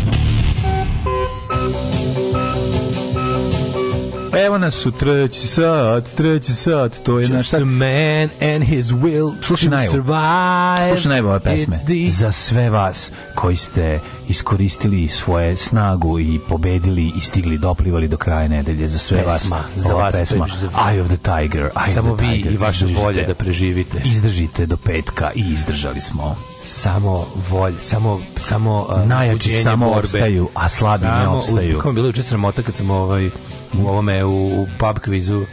Evo nas u treći sat, treći sat, to je naš sat. man and his will Slušaj najbolj. survive. Slušaj najbolje pesme. The... Za sve vas koji ste iskoristili svoje snagu i pobedili i stigli doplivali do kraja nedelje za sve pesma, vas za vas pesma preživ, Eye of the Tiger Eye samo of the vi i vaša volja da preživite izdržite do petka i izdržali smo samo volj samo samo uh, najjači samo borbe. opstaju a slabi samo ne opstaju Samo kako bilo juče sramota kad sam ovaj u ovome, u pub kvizu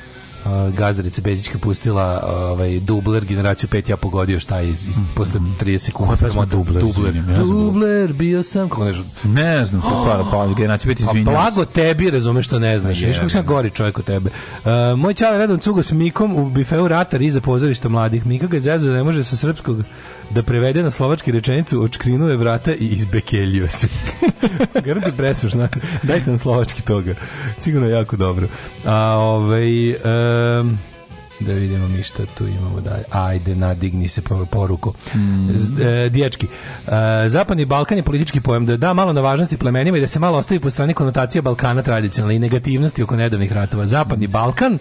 uh, Gazdarica Bezićka pustila ovaj dubler generaciju 5 ja pogodio šta je iz, iz, posle 30 sekundi samo dubler dubler, izvinim, dubler bio sam kako ne znam ne znam šta stvar pa generaciju 5 izvinjavam pa blago tebi razumeš što ne znaš viš kako sam gori čovjek od tebe uh, moj čale redom cugo s Mikom u bifeu ratar iza pozorišta mladih Mika ga zezo ne može sa srpskog da prevede na slovački rečenicu očkrinuo vrata i izbekeljio se. Garant presmešno. Dajte nam slovački toga. Sigurno jako dobro. A ovaj e, da vidimo mi šta tu imamo dalje. Ajde, nadigni se poruku. Mm. E, Diječki. E, Zapadni Balkan je politički pojam da da malo na važnosti plemenima i da se malo ostavi po strani konotacija Balkana tradicionalne i negativnosti oko nedavnih ratova. Zapadni Balkan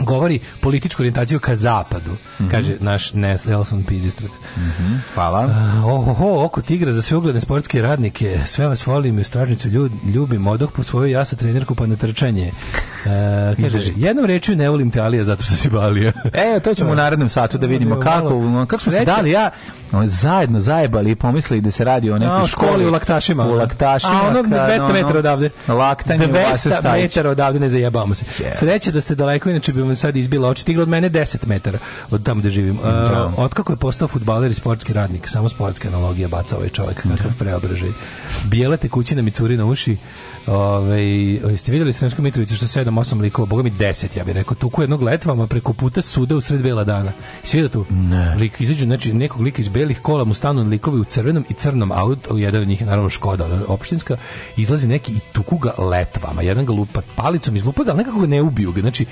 govori političku orijentaciju ka zapadu, mm -hmm. kaže naš Nelson Pizistrat. Mm -hmm. Hvala. Uh, ohoho, oko tigra za sve ugledne sportske radnike, sve vas volim i stražnicu ljud, ljubim, odoh po svoju jasa trenerku pa na trčanje. Uh, kaže, jednom rečju ne volim te Alija zato što si balija. e, to ćemo u narednom satu da vidimo kako, kako smo se dali. Ja, on zajedno zajebali i pomislili da se radi o nekoj školi, školi u Laktašima. U Laktašima. A onog 200 metara odavde. Laktanje 200 metara odavde ne zajebamo se. Yeah. Sreće da ste daleko, inače bi vam sad izbila oči. Tigla od mene 10 metara od tamo gde živim. Uh, e, otkako je postao futbaler i sportski radnik, samo sportska analogija baca ovaj čovjek, kakav da. preobražaj. Bijele tekućina mi curi na uši. Ove, jeste videli Sremsku Mitrovicu što 7-8 likova, boga mi 10, ja bih rekao, tuku jednog letvama preko puta suda u sred bela dana. Svi da tu? Ne. Lik, izađu, znači, nekog lika iz belih kola mu stanu likovi u crvenom i crnom autu, jedan od njih je naravno Škoda, opštinska, izlazi neki i tuku ga letvama. Jedan ga lupa palicom iz lupa, ali da nekako ga ne ubiju ga. Znači,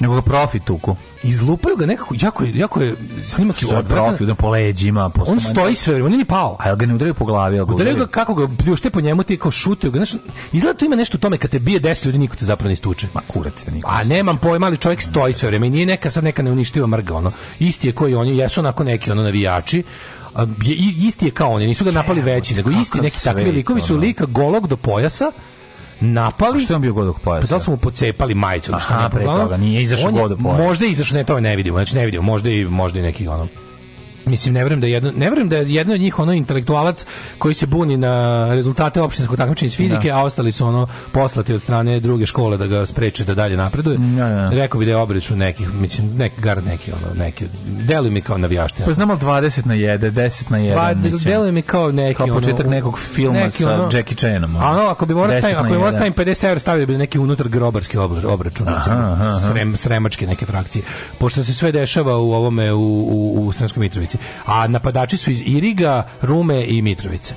nego ga profi tuku izlupaju ga nekako, jako je, jako je snimak je odvratan. da po leđima. Po on stoji sve, vreme on nije pao. A ga ne udario po glavi? Udario ga kako ga pljušte po njemu, ti kao šutio ga. znači izgleda to ima nešto u tome, kad te bije 10 ljudi, niko te zapravo ne stuče Ma kurac te niko. A nemam pojma, ali čovjek stoji sve vreme i nije neka sad neka neuništiva mrga, ono. Isti je koji oni, jesu onako neki ono navijači, je, isti je kao oni, nisu ga napali veći, nego isti neki takvi likovi su lika golog do pojasa, napali. Što je on bio godog pojasa? Pa da smo mu pocepali majicu. Znači, Aha, pa pre toga nije izašao godog pojasa. Možda je izašao, ne, to ne vidimo, znači ne vidimo, možda i, možda i neki ono mislim ne verujem da jedno ne verujem da je jedno od njih ono intelektualac koji se buni na rezultate opštinskog takmičenja iz fizike, da. a ostali su ono poslati od strane druge škole da ga spreče da dalje napreduje. Ja, da, ja. Da, da. Rekao bi da je obrič u nekih, mislim, nek gar neki ono neki. Deluje mi kao navijaština. Pa znamo 20 na 1, 10 na 1. Pa, deluje mi kao neki kao početak ono, nekog filma neki, sa Jackie Chanom. A no, ako bi morao stavim, ako bi morao stavim 50 € stavio bi neki unutar grobarski obračun, recimo, srem, sremačke neke frakcije. Pošto se sve dešava u ovome u u, u Sremskoj Mitrovici utakmici. A napadači su iz Iriga, Rume i Mitrovice.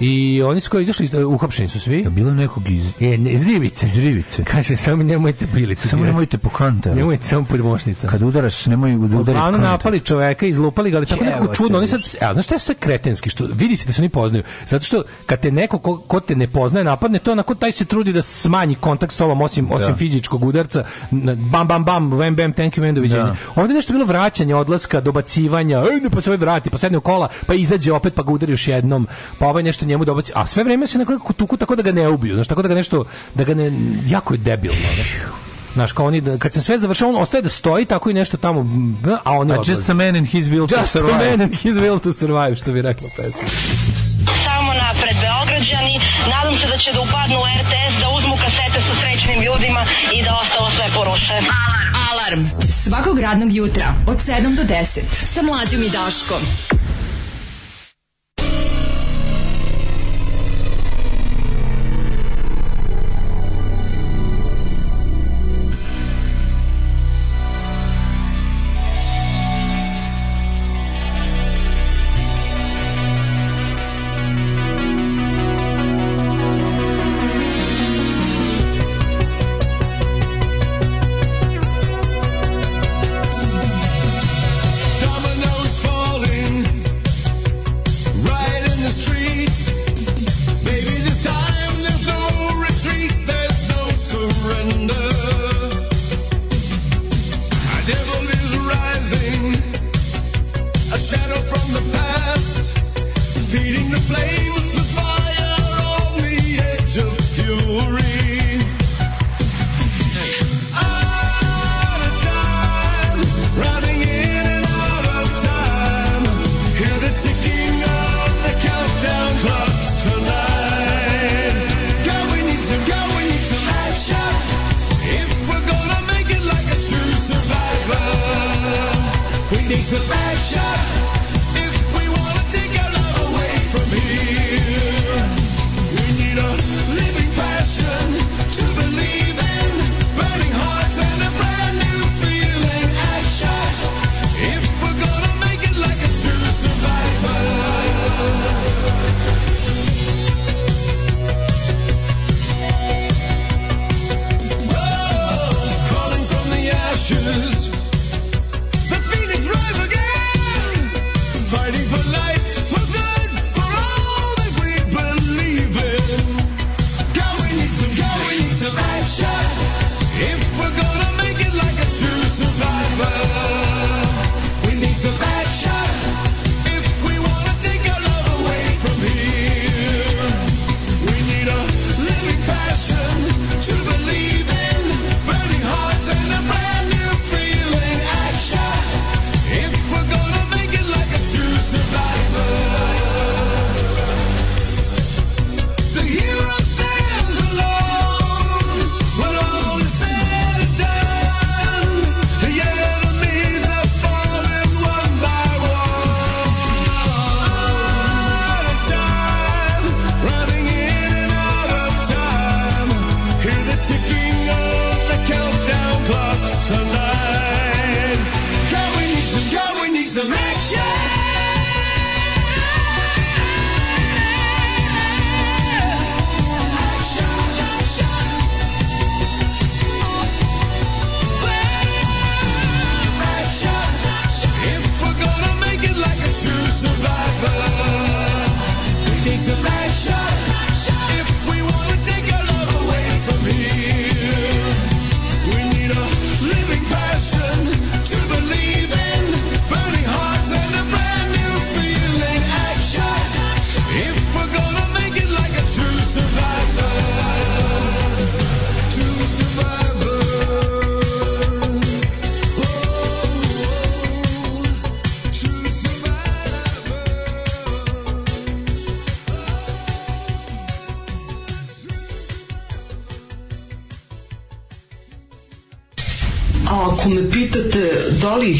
I oni su koji izašli, uhapšeni su svi. Da, je bilo nekog iz... E, ne, iz ribice. Iz ribice. Kaže, samo nemojte pilicu. Samo nemojte po kanta. Nemojte samo podmošnica. Kad udaraš, nemoj udariti udari kanta. napali čoveka, izlupali ga, ali tako Jeva, čudno. Oni sad, a, znaš šta je sve kretenski? Što, vidi se da se oni poznaju. Zato što kad te neko ko, ko te ne poznaje napadne, to onako taj se trudi da smanji kontakt s tobom, osim, osim da. fizičkog udarca. Bam, bam, bam, vem, bam, thank you, man, doviđenja. Da. Ovdje nešto bilo vraćanje, odlaska, dobacivanja, ej, ne, pa se ovaj vrati, pa sedne u kola, pa izađe opet, pa ga udari još jednom, pa ovaj nešto njemu dobaci, a sve vreme se nekako tuku tako da ga ne ubiju, znači tako da ga nešto da ga ne jako je debilno, ne? Znaš, kao oni, kad se sve završava, on ostaje da stoji tako i nešto tamo, a oni odlaze. Just a man and his will just to survive. Just a man and his will to survive, što bi rekla pesma. Samo napred, Beograđani. Nadam se da će da upadnu u RTS, da uzmu kasete sa srećnim ljudima i da ostalo sve poruše. Alarm! Alarm! Svakog radnog jutra, od 7 do 10, sa mlađom i Daškom.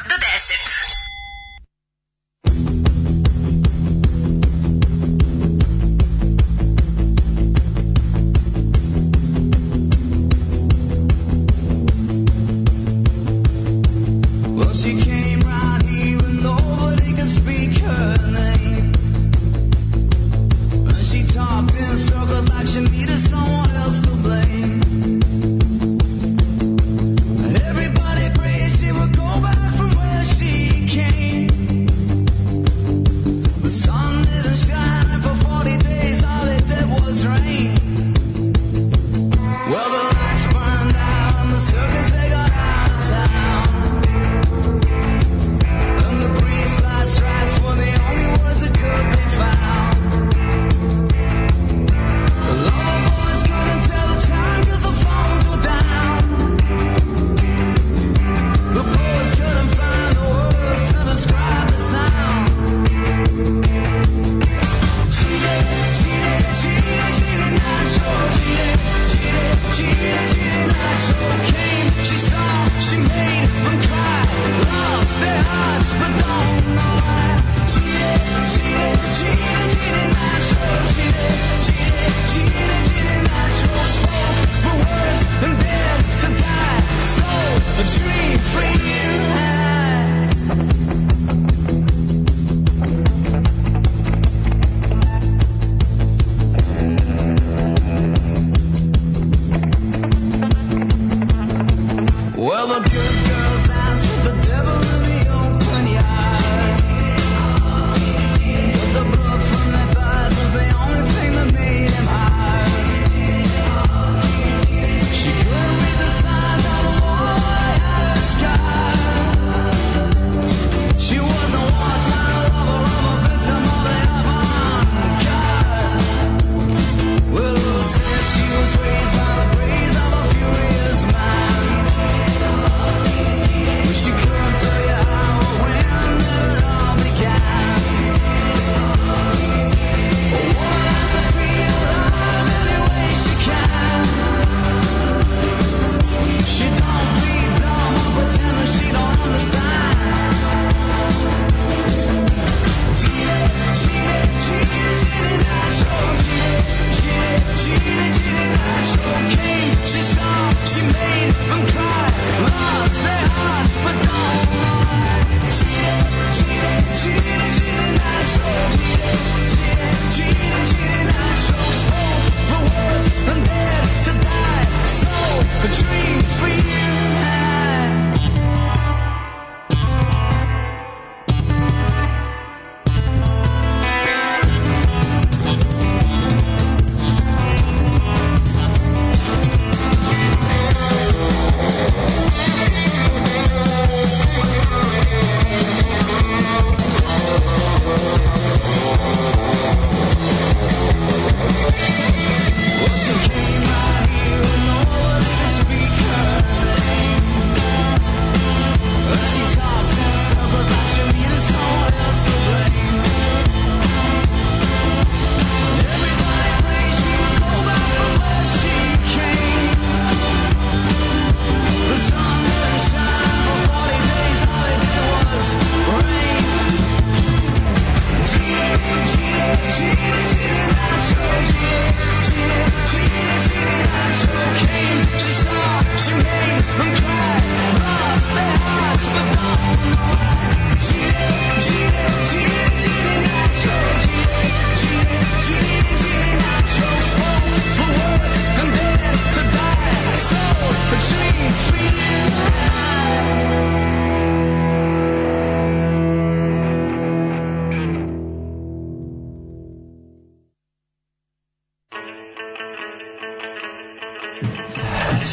7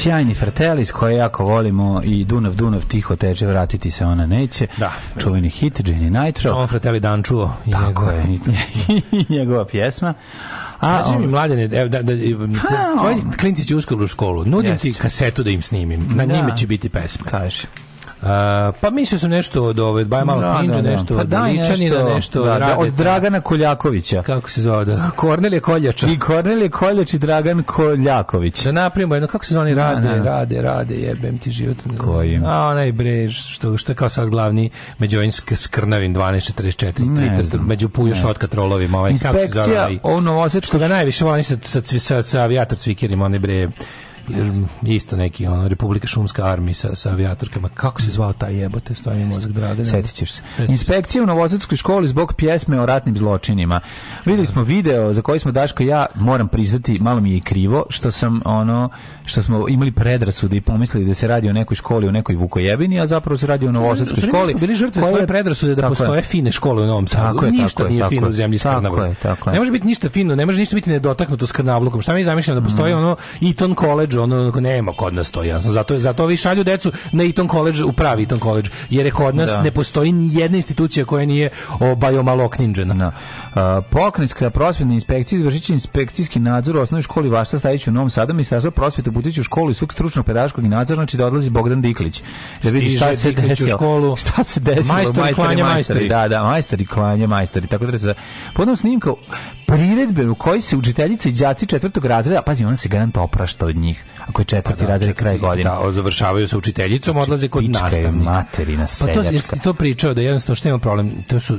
sjajni frateli s koje jako volimo i Dunav, Dunav tiho teče, vratiti se ona neće. Da. Čuveni hit, Jenny Nitro. John Fratelli dan čuo. I Tako njegova. je, i njegova pjesma. A, Kaži mi, mladene, evo, da, da, tvoji pa, klinci će uskoro u školu. Nudim yes. ti kasetu da im snimim. Na da. njime će biti pesma. Kaži pa mislio sam nešto od ove, Baja Malo da, Ninja, da, da. nešto pa od da, Ličanina, nešto da, da, od Dragana Koljakovića. Kako se zove, da? Kornelije Koljača. I Kornelije Koljač i Dragan Koljaković. Da napravimo jedno, kako se zove da, rade, rade, da. rade, rade, jebem ti život. Koji? A onaj bre, što, što kao sad glavni Međovinski Skrnavin 1244, Twitter, među pu još trolovima, ovaj, kako se zove, ovaj, ono, što ga najviše volim sa, sa, sa, sa avijator cvikirima, onaj bre, jer isto neki ono Republika šumska armija sa, sa avijatorkama kako se zvao taj jebote stoji mozak drage setit se inspekcija u Novosadskoj školi zbog pjesme o ratnim zločinima videli smo video za koji smo Daško ja moram priznati malo mi je krivo što sam ono što smo imali predrasude i pomislili da se radi o nekoj školi u nekoj Vukojebini a zapravo se radi o Novosadskoj školi bili žrtve svoje predrasude da postoje fine škole u Novom Sadu je, ništa tako nije tako fino u zemlji skrnavog ne može biti ništa fino ne može ništa biti nedotaknuto skrnavlukom šta mi zamišljamo da postoji mhm. ono Eton College college, ono, ono nema kod nas to, jasno. Zato, zato vi šalju decu na Eton College, u pravi Eton College, jer je kod nas da. ne postoji ni jedna institucija koja nije obajomalo knjiđena. Da. Uh, pokrinjska prosvjetna inspekcija izvršit će inspekcijski nadzor u osnovnoj školi Vašta Stajić u Novom Sadu, ministarstvo prosvjete uputiće u školu i suk stručno pedagoškog nadzora, znači da odlazi Bogdan Diklić. Da vidi šta se desilo. Školu. Šta se desilo? Majstori, majstori klanja majstori. Da, da, majstori klanja majstori. Tako da se... Potom snimka priredbe u kojoj se učiteljice i đaci četvrtog razreda, pazi, ona se garanta oprašta od njih, ako je četvrti pa da, razred kraj godine. Da, završavaju sa učiteljicom, znači, odlaze kod nastavnika. materina Pa to jesi to pričao da jednostavno što ima problem, to su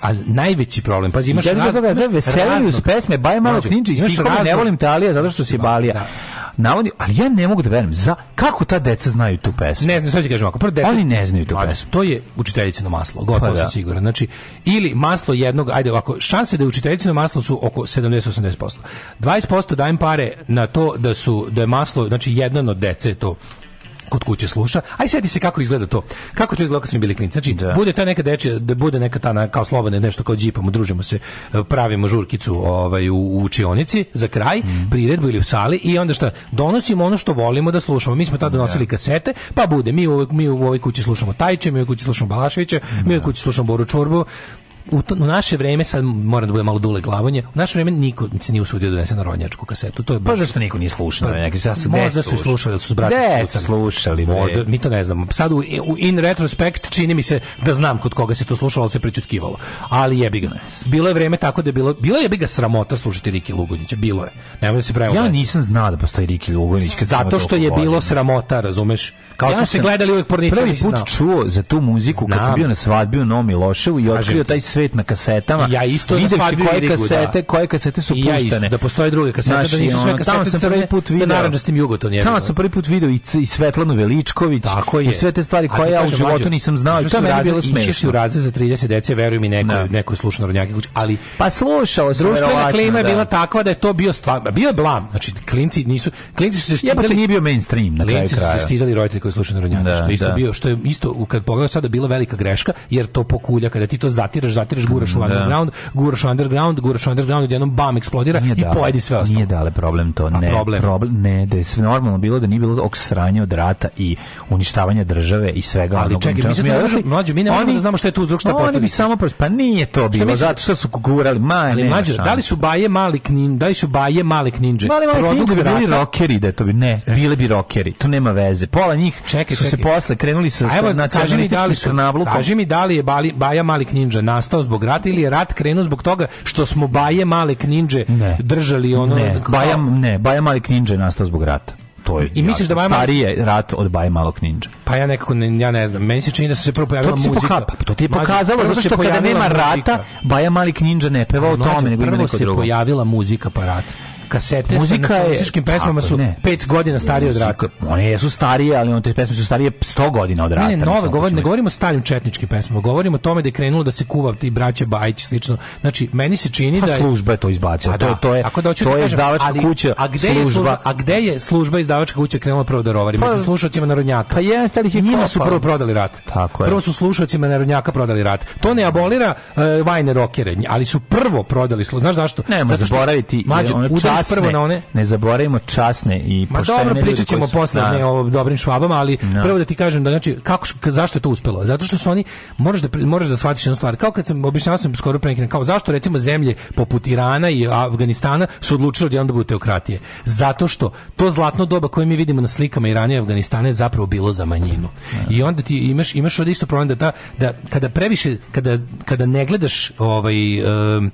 a najveći problem. Pazi, imaš da, veseliju s pesme Baj malo Knjičić, ne volim talija, zato što si da, Balija. Da navodi, ali ja ne mogu da verujem za kako ta deca znaju tu pesmu. Ne znam, sad ću kažem ovako, prvo deca. Oni ne znaju tu pesmu. To je učiteljica na maslo, gotovo pa, sam da. siguran. Znači, ili maslo jednog, ajde ovako, šanse da je učiteljica na maslo su oko 70-80%. 20% dajem pare na to da su da je maslo, znači jedan od dece to kod kuće sluša. Aj sedi se kako izgleda to. Kako to izgleda kad smo bili klinci. Znači, da. bude ta neka dečija, da bude neka ta kao slobodna nešto kao džipamo, družimo se, e, pravimo žurkicu ovaj u, u učionici za kraj, mm. priredbu ili u sali i onda šta, donosimo ono što volimo da slušamo. Mi smo tada donosili da. kasete, pa bude mi u ovoj, mi u ovoj kući slušamo Tajče, mi u ovoj kući slušamo Balaševića, da. mi u ovoj da. kući slušamo Boru Čorbu u, to, u naše vreme, sad mora da bude malo dule glavanje, u naše vreme niko se nije usudio da donese na rodnjačku kasetu. To je pa baš... Pa zašto niko nije slušao? Pa, neki, sad, možda su slušali, da su brati Gde su slušali? Možda, mi to ne znamo. Sad u, u, in retrospect čini mi se da znam kod koga se to slušalo, ali se pričutkivalo. Ali jebi ga. Bilo je vreme tako da je bilo, bilo je bi ga sramota slušati Riki Lugonjića, bilo je. Nemoj da se pravimo. Ja nisam znao da postoji Riki Lugonjić. Zato što je bilo sramota, razumeš? Kao ja što se gledali uvek porničari. Prvi put čuo za tu muziku kad sam bio na svadbi u Novom Miloševu i otkrio taj svet na kasetama. Ja isto da videvši na koje rigu, da. kasete, da. koje kasete su puštane. Ja isto, da postoje druge kasete, Znaš, da nisu sve kasete tamo sam prvi put video, sa naranđastim jugotom. Tamo da. sam prvi put video i, i Svetlanu Veličković Tako je. i sve te stvari koje ja u životu nisam znao. to je bilo smešno. Išli su raze za 30 dece, veruj mi neko, da. neko slušno rodnjake kuće, ali... Pa slušao sam, Društvena klima je bila takva da je to bio stvar, bio je blam. Znači, klinci nisu... Klinci su se štidali... nije bio mainstream na kraju kraja. su se štidali roditelji koji slušaju narodnjake, što isto bio, što je isto, kad pogledam sada, bila velika greška, jer to pokulja, kada ti to zatiraš, zatiraš, guraš u da. underground, guraš u underground, guraš u underground, jednom bam eksplodira nije i dale, pojedi sve ostalo. Nije dale problem to, ne. problem. problem. Ne, da je sve normalno bilo, da nije bilo oksranje od rata i uništavanja države i svega Ali čekaj, mi, da možemo, mlađu, mi ne možemo da znamo šta je tu uzrok, šta posljedica. Oni bi samo, pa nije to bilo, misli, zato što su gurali, ma, Ali mlađu, da li su baje mali knin, da li su baje mali kninđe? Mali mali kninđe bi bili rokeri, da to bi, ne, bili bi rockeri, to nema veze. Pola njih čekaj, su se posle krenuli sa da nacionalističkim krnavlukom. Kaži mi da li je Baja Malik Ninja nastao nastao zbog rata ili je rat krenuo zbog toga što smo baje male kninđe ne. držali ono ne, baja, ne, baja male kninđe nastao zbog rata to je I misliš da Baja Stariji je rat od Baja Malog Ninja. Pa ja nekako ne, ja ne znam. Meni se čini da su se prvo pojavila to muzika. Poka, pa to ti je pokazalo Mađu, zato što kada nema muzika. rata Baja Mali Ninja ne pevao o tome nego ima neko drugo. Prvo se pojavila muzika pa rat kasete muzika sa nacionalističkim pesmama su 5 godina starije od rata. One jesu starije, ali one te pesme su starije 100 godina od rata. Ne, ne, nove, govor, ne govorimo o starim četničkim pesmama, govorimo o tome da je krenulo da se kuva ti braća Bajić slično. Znači, meni se čini pa, da je služba je to izbacila. Pa to, da, to je, Ako da to da je izdavačka ali, kuća, a gde služba. Je služba, a gde je služba izdavačka kuća krenula prvo da rovari? Pa, među slušalcima narodnjaka. Pa jedan starih je Njima su prvo prodali rat. Tako je. Prvo su slušalcima narodnjaka prodali rat. To ne abolira uh, vajne rokere, ali su prvo prodali službu. Znaš zašto? Ne, zaboraviti. Mađe, časne, prvo na one. Ne zaboravimo časne i Ma dobro, pričat ćemo posle da. ne, o dobrim švabama, ali no. Da. prvo da ti kažem da znači kako zašto je to uspelo? Zato što su oni moraš da moraš da shvatiš jednu stvar. Kao kad sam objašnjavao sam skoro pre neki kao zašto recimo zemlje poput Irana i Afganistana su odlučile da onda budu teokratije. Zato što to zlatno doba koje mi vidimo na slikama Irana i Afganistana je zapravo bilo za manjinu. No. Da. I onda ti imaš imaš ovdje isto problem da, ta, da kada previše kada kada ne gledaš ovaj um,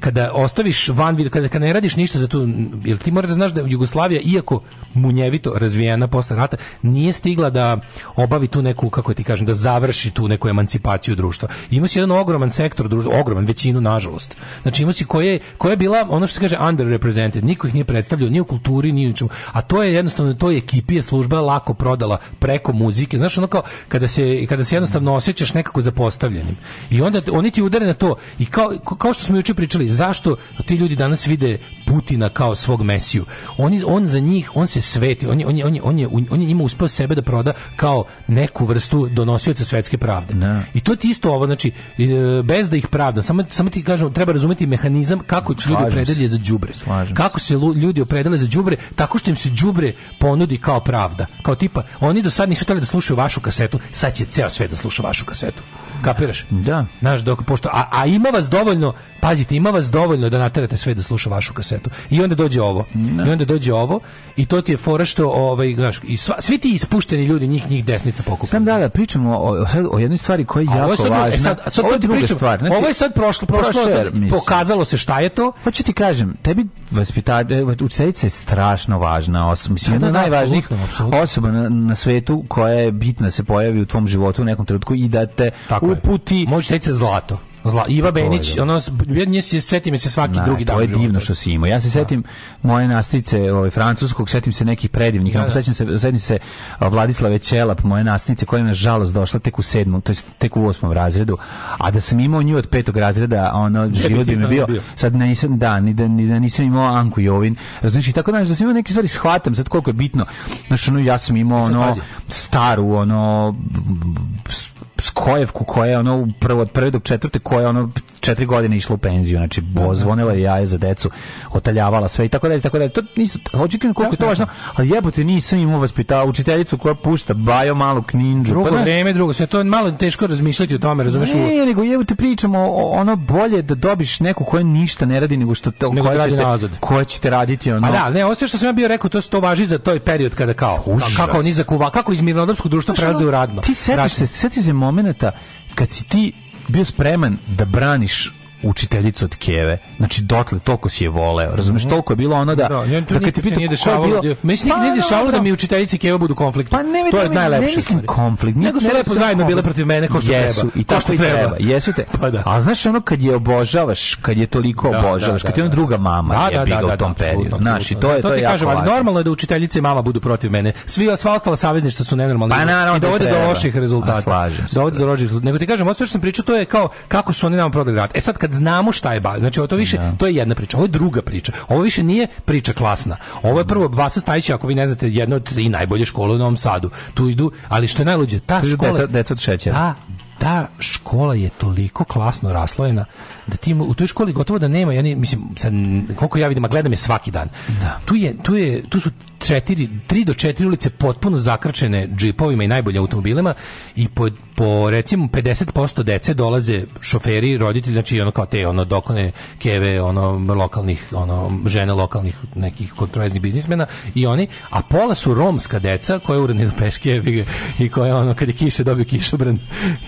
kada ostaviš van, kada, kada ne radiš ništa za tu, jel ti moraš da znaš da Jugoslavija, iako munjevito razvijena posle rata, nije stigla da obavi tu neku, kako ti kažem, da završi tu neku emancipaciju društva. Ima si jedan ogroman sektor društva, ogroman, većinu, nažalost. Znači ima si koje, koja je bila, ono što se kaže, underrepresented, niko ih nije predstavljao, ni u kulturi, ni u čemu. A to je jednostavno, to je ekipi je služba lako prodala preko muzike. Znaš, ono kao, kada se, kada se jednostavno osjećaš nekako zapostavljenim. I onda oni ti udare na to. I kao, kao što smo juče pričali, zašto ti ljudi danas vide Putina kao svog mesiju? Oni, on za njih, on se sveti, on je, on je, on je, on je, on je njima uspeo sebe da proda kao neku vrstu donosioca svetske pravde. No. Da. I to ti isto ovo, znači, e, bez da ih pravda, samo, samo ti kažem, treba razumeti mehanizam kako se ljudi opredelje za đubre. Kako se ljudi opredelje za đubre, tako što im se đubre ponudi kao pravda. Kao tipa, oni do sad nisu hteli da slušaju vašu kasetu, sad će ceo svet da sluša vašu kasetu. Kapiraš? Da. Znaš, dok, pošto, a, a ima vas dovoljno, pazite, ima vas dovoljno da naterate sve da sluša vašu kasetu. I onda dođe ovo. No. Da. I onda dođe ovo i to ti je fora što ovaj znaš i sva, svi ti ispušteni ljudi njih njih desnica pokupi. Sam da da pričamo o o, o jednoj stvari koja je a jako sad, e, važna. Sad, sad ovo je druga pričam, stvar. Znači, ovo je sad prošlo prošlo je, dakle, pokazalo se šta je to. Hoću pa ti kažem, tebi vaspitače učiteljica je strašno važna, osim mislim jedna da, da najvažnijih osoba na, na svetu koja je bitna da se pojavi u tvom životu u nekom trenutku i da te Tako uputi. Je. Može se zlato. Zla, Iva Benić, ono, nje se setim se svaki na, drugi dan. To je divno što si imao. Ja se da. setim da. moje nastice ovaj, francuskog, setim se nekih predivnih. Da, da. Sećam se, setim se Vladislave Ćelap, moje nastice koja je žalost došla tek u sedmom, to je tek u osmom razredu. A da sam imao nju od petog razreda, ono, život bi mi da, bio, bio. Sad nisam, da, ni da, ni da nisam imao Anku Jovin. Razumiješ, i tako znaš, da sam imao neke stvari, shvatam sad koliko je bitno. Znaš, ono, ja sam imao, e ono, pazi. staru, ono, Skojevku koja je ono prvo od prve do četvrte koja je ono četiri godine išla u penziju znači da, da. bozvonila je jaje za decu otaljavala sve i tako dalje tako dalje to nisu hoću da koliko je to važno ali jebote nisam imao vaspita učiteljicu koja pušta bajo malu knindžu drugo pa, vreme drugo sve to je malo teško razmišljati o tome razumeš ne u... nego jebote pričamo o, ono bolje da dobiš neku koja ništa ne radi nego što te, nego koja, ćete, koja ćete raditi ono pa da ne ose što sam ja bio rekao to to važi za taj period kada kao Užas. kako oni zakuva kako iz mirnodopskog društva prelaze u radno ti setiš se setiš se momenata kad si ti bio spreman da braniš učiteljicu od Keve. Znači, dotle toliko si je voleo. Razumeš, mm -hmm. toliko je bilo ono da... Da, ja, to da kad ti pitam, nije dešavalo, bilo... da, mislim, pa, nije da, dešavalo da, da, da mi učiteljice i Keva budu konflikt. Pa ne, to je najlepše. Ne mislim konflikt. Nego su lepo zajedno bile protiv mene, ko što jesu, treba. I tako što treba. treba. Jesu te. Pa da. A znaš, ono kad je obožavaš, kad je toliko da, obožavaš, da, kad je ono druga mama je bila u tom periodu. Znaš, i to je to je jako važno. Normalno je da učiteljice i mama budu protiv mene. Svi, sva ostala savezništva su nenormalni. Pa naravno, dovode do loših rezultata. Dovode do loših rezultata. Nego ti kažem, ovo sve što sam pričao, to je kao kako su oni nama prodali rat. E sad, kad znamo šta je Bajić, znači ovo to više, da. to je jedna priča, ovo je druga priča. Ovo više nije priča klasna. Ovo je prvo Vasa Stajić, ako vi ne znate, jedna od tri najbolje škole u Novom Sadu. Tu idu, ali što je najluđe, ta škola... Deca od šećera. Ta da, ta škola je toliko klasno raslojena da ti u toj školi gotovo da nema ja ne, mislim sad, koliko ja vidim a gledam je svaki dan da. tu je tu je tu su četiri, tri do četiri ulice potpuno zakrčene džipovima i najbolje automobilima i po, po recimo 50% dece dolaze šoferi, roditelji, znači ono kao te ono dokone keve, ono lokalnih, ono žene lokalnih nekih kontroveznih biznismena i oni, a pola su romska deca koja uredne do peške i koja ono kad je kiše dobiju kišobran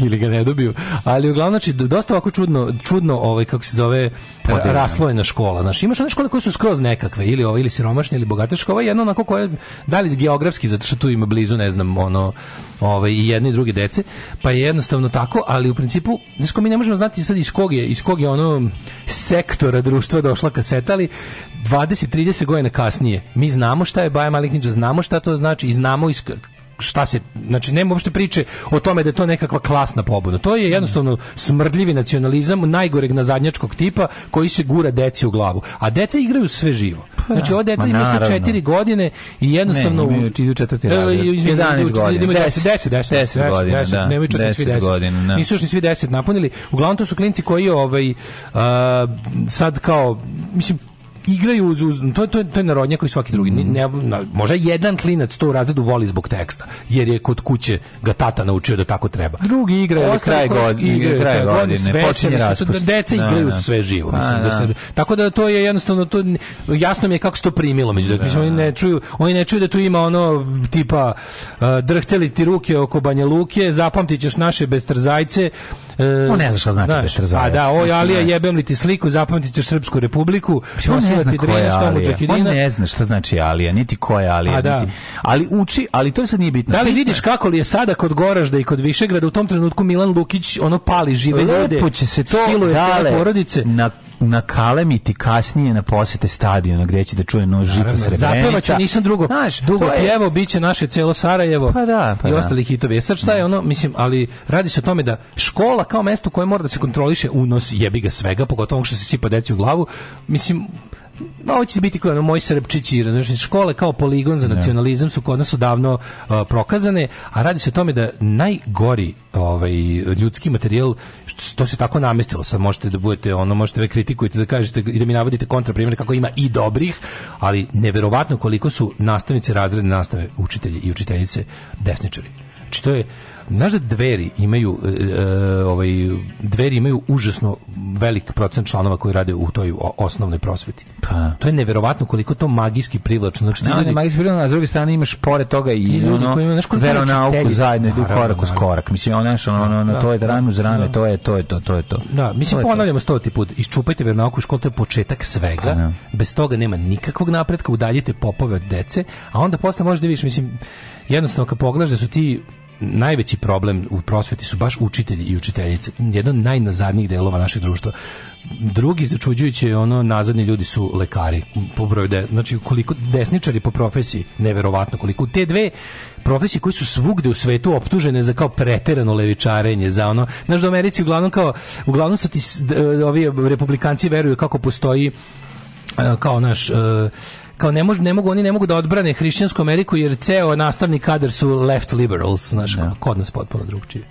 ili ga ne dobiju. Ali uglavnom znači dosta ovako čudno čudno ovaj kako se zove Moderno. raslojena škola. Znači imaš one škole koje su skroz nekakve ili ove ili siromašne ili bogate škole, jedno onako koje da li geografski zato što tu ima blizu ne znam ono ovaj i jedni i drugi dece, pa je jednostavno tako, ali u principu znači mi ne možemo znati sad iz kog je iz kog je ono sektora društva došla kaseta, ali 20 30 godina kasnije mi znamo šta je Baja Malik Ninja, znamo šta to znači i znamo iz šta se znači nema uopšte priče o tome da je to nekakva klasna pobuna. To je jednostavno smrdljivi nacionalizam najgoreg nazadnjačkog tipa koji se gura deci u glavu. A deca igraju sve živo. Pa da, znači ova deca imaju sa 4 godine i jednostavno ne, imaju idu četvrti e, razred. 11 godina. 10 10 10 godina. Da. Nemaju čak ni svi 10. Da. Nisu još ni svi 10 napunili. Uglavnom to su klinci koji ovaj sad kao mislim igraju uz, uz to, to, to je narodnjak koji svaki drugi. Mhm. Ne, ne, možda jedan klinac to u razredu voli zbog teksta, jer je kod kuće ga tata naučio da tako treba. Drugi igraju je kraj god, igra, kraj godine, počinje raspust. Da deca da, igraju na, da. sve živo, pa, mislim, na, da se, tako da to je jednostavno, to, jasno mi je kako se to primilo, međutim, mislim, oni ne čuju, oni ne čuju da tu ima ono, tipa, uh, drhteli ti ruke oko Banja Luke, zapamtit ćeš naše bestrzajce, E, on ne zna šta znači pa da, Petrzaev. A da, oj Alija jebem li ti sliku, zapamtit ćeš Srpsku republiku, pa on ne zna ko je Alija. On ne zna šta znači Alija, niti ko je Alija, pa da. niti. Ali uči, ali to sad nije bitno. Da li vidiš kako li je sada kod Goražda i kod Višegrada u tom trenutku Milan Lukić ono pali žive ljude. Lepo će se to siluje dale, porodice. Na na nakalemiti kasnije na posete stadiona gdje će da čuje nož žica srebrenica. nisam drugo. Znaš, dugo je... pjevo, biće naše celo Sarajevo pa da, pa i da. ostali hitovi. E, sad šta je da. ono, mislim, ali radi se o tome da škola kao mesto koje mora da se kontroliše unos jebi ga svega, pogotovo što se sipa deci u glavu, mislim, no, ovo će biti kao ono, moj srpčići, razumiješ, škole kao poligon za da. nacionalizam su kod nas odavno uh, prokazane, a radi se o tome da najgori ovaj, ljudski materijal, što, to se tako namestilo, sad možete da budete, ono, možete da kritikujete, da kažete i da mi navodite kontraprimjer kako ima i dobrih, ali neverovatno koliko su nastavnice razredne nastave, učitelji i učiteljice desničari. Znači, to je, Znaš da dveri imaju e, e, ovaj dveri imaju užasno velik procent članova koji rade u toj osnovnoj prosveti. Pa. To je neverovatno koliko to magijski privlačno. Znači, no, da, ljudi, magijski privlačno, a s druge strane imaš pored toga i ljudi ono, koji imaju, veronauku znači zajedno idu korak uz korak. Mislim, ono, ono, ono, ono, da, to je da, rame uz rame, to je to, je to, to je to. Da, mislim, ponavljamo stoti put, iščupajte veronauku u školu, to je početak svega. Pa, da. Bez toga nema nikakvog napretka, udaljite popove od dece, a onda posle možeš da vidiš, mislim, jednostavno kad pogledaš da su ti najveći problem u prosveti su baš učitelji i učiteljice. Jedan od najnazadnijih delova našeg društva. Drugi začuđujući ono nazadni ljudi su lekari po broju de, znači koliko desničari po profesiji neverovatno koliko te dve profesije koji su svugde u svetu optužene za kao preterano levičarenje, za ono, znaš da u Americi uglavnom kao, uglavnom su ti ovi republikanci veruju kako postoji e, kao naš e, kao ne, mogu ne mogu oni ne mogu da odbrane hrišćansku Ameriku jer ceo nastavni kadar su left liberals, znaš, da. kod nas potpuno drugačije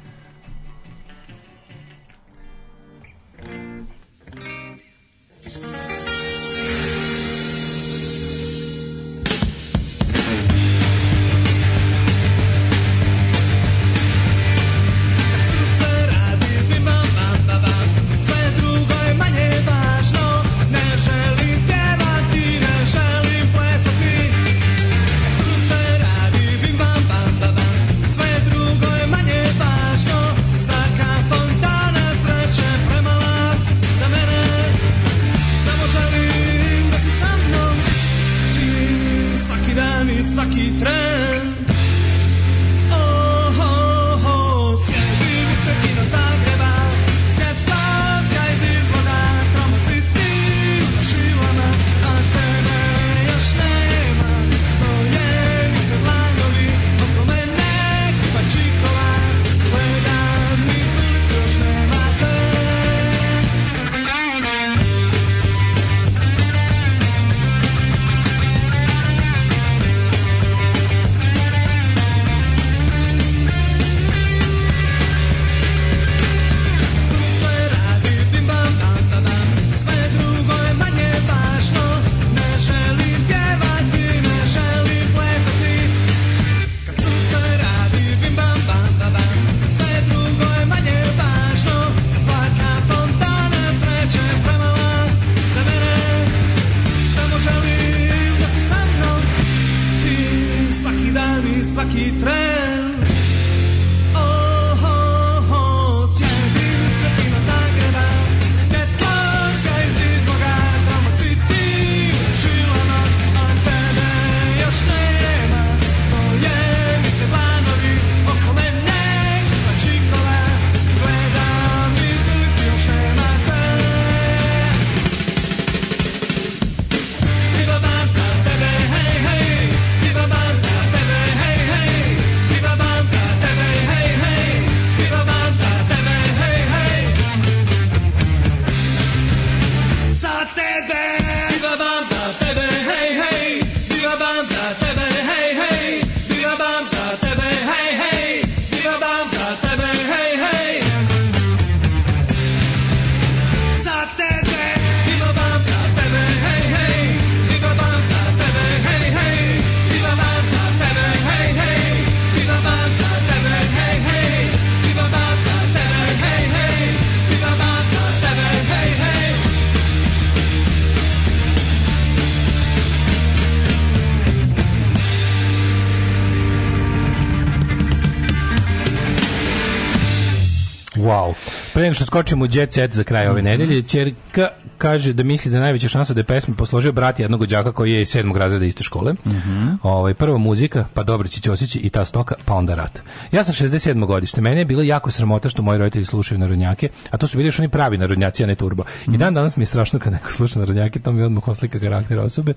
nego što skočimo u jet set za kraj ove mhm. nedelje, ćerka kaže da misli da najveća šansa da je pesmu posložio brat jednog đaka koji je iz sedmog razreda iste škole. Mm ovaj, prvo muzika, pa Dobrić Ćosići i ta stoka, pa onda rat. Ja sam 67. godište, meni je bilo jako sramota što moji roditelji slušaju narodnjake, a to su bili oni pravi narodnjaci, a ne turbo. Mm -hmm. I mhm. dan danas mi je strašno kad neko sluša narodnjake, to mi odmah oslika karakter osobe.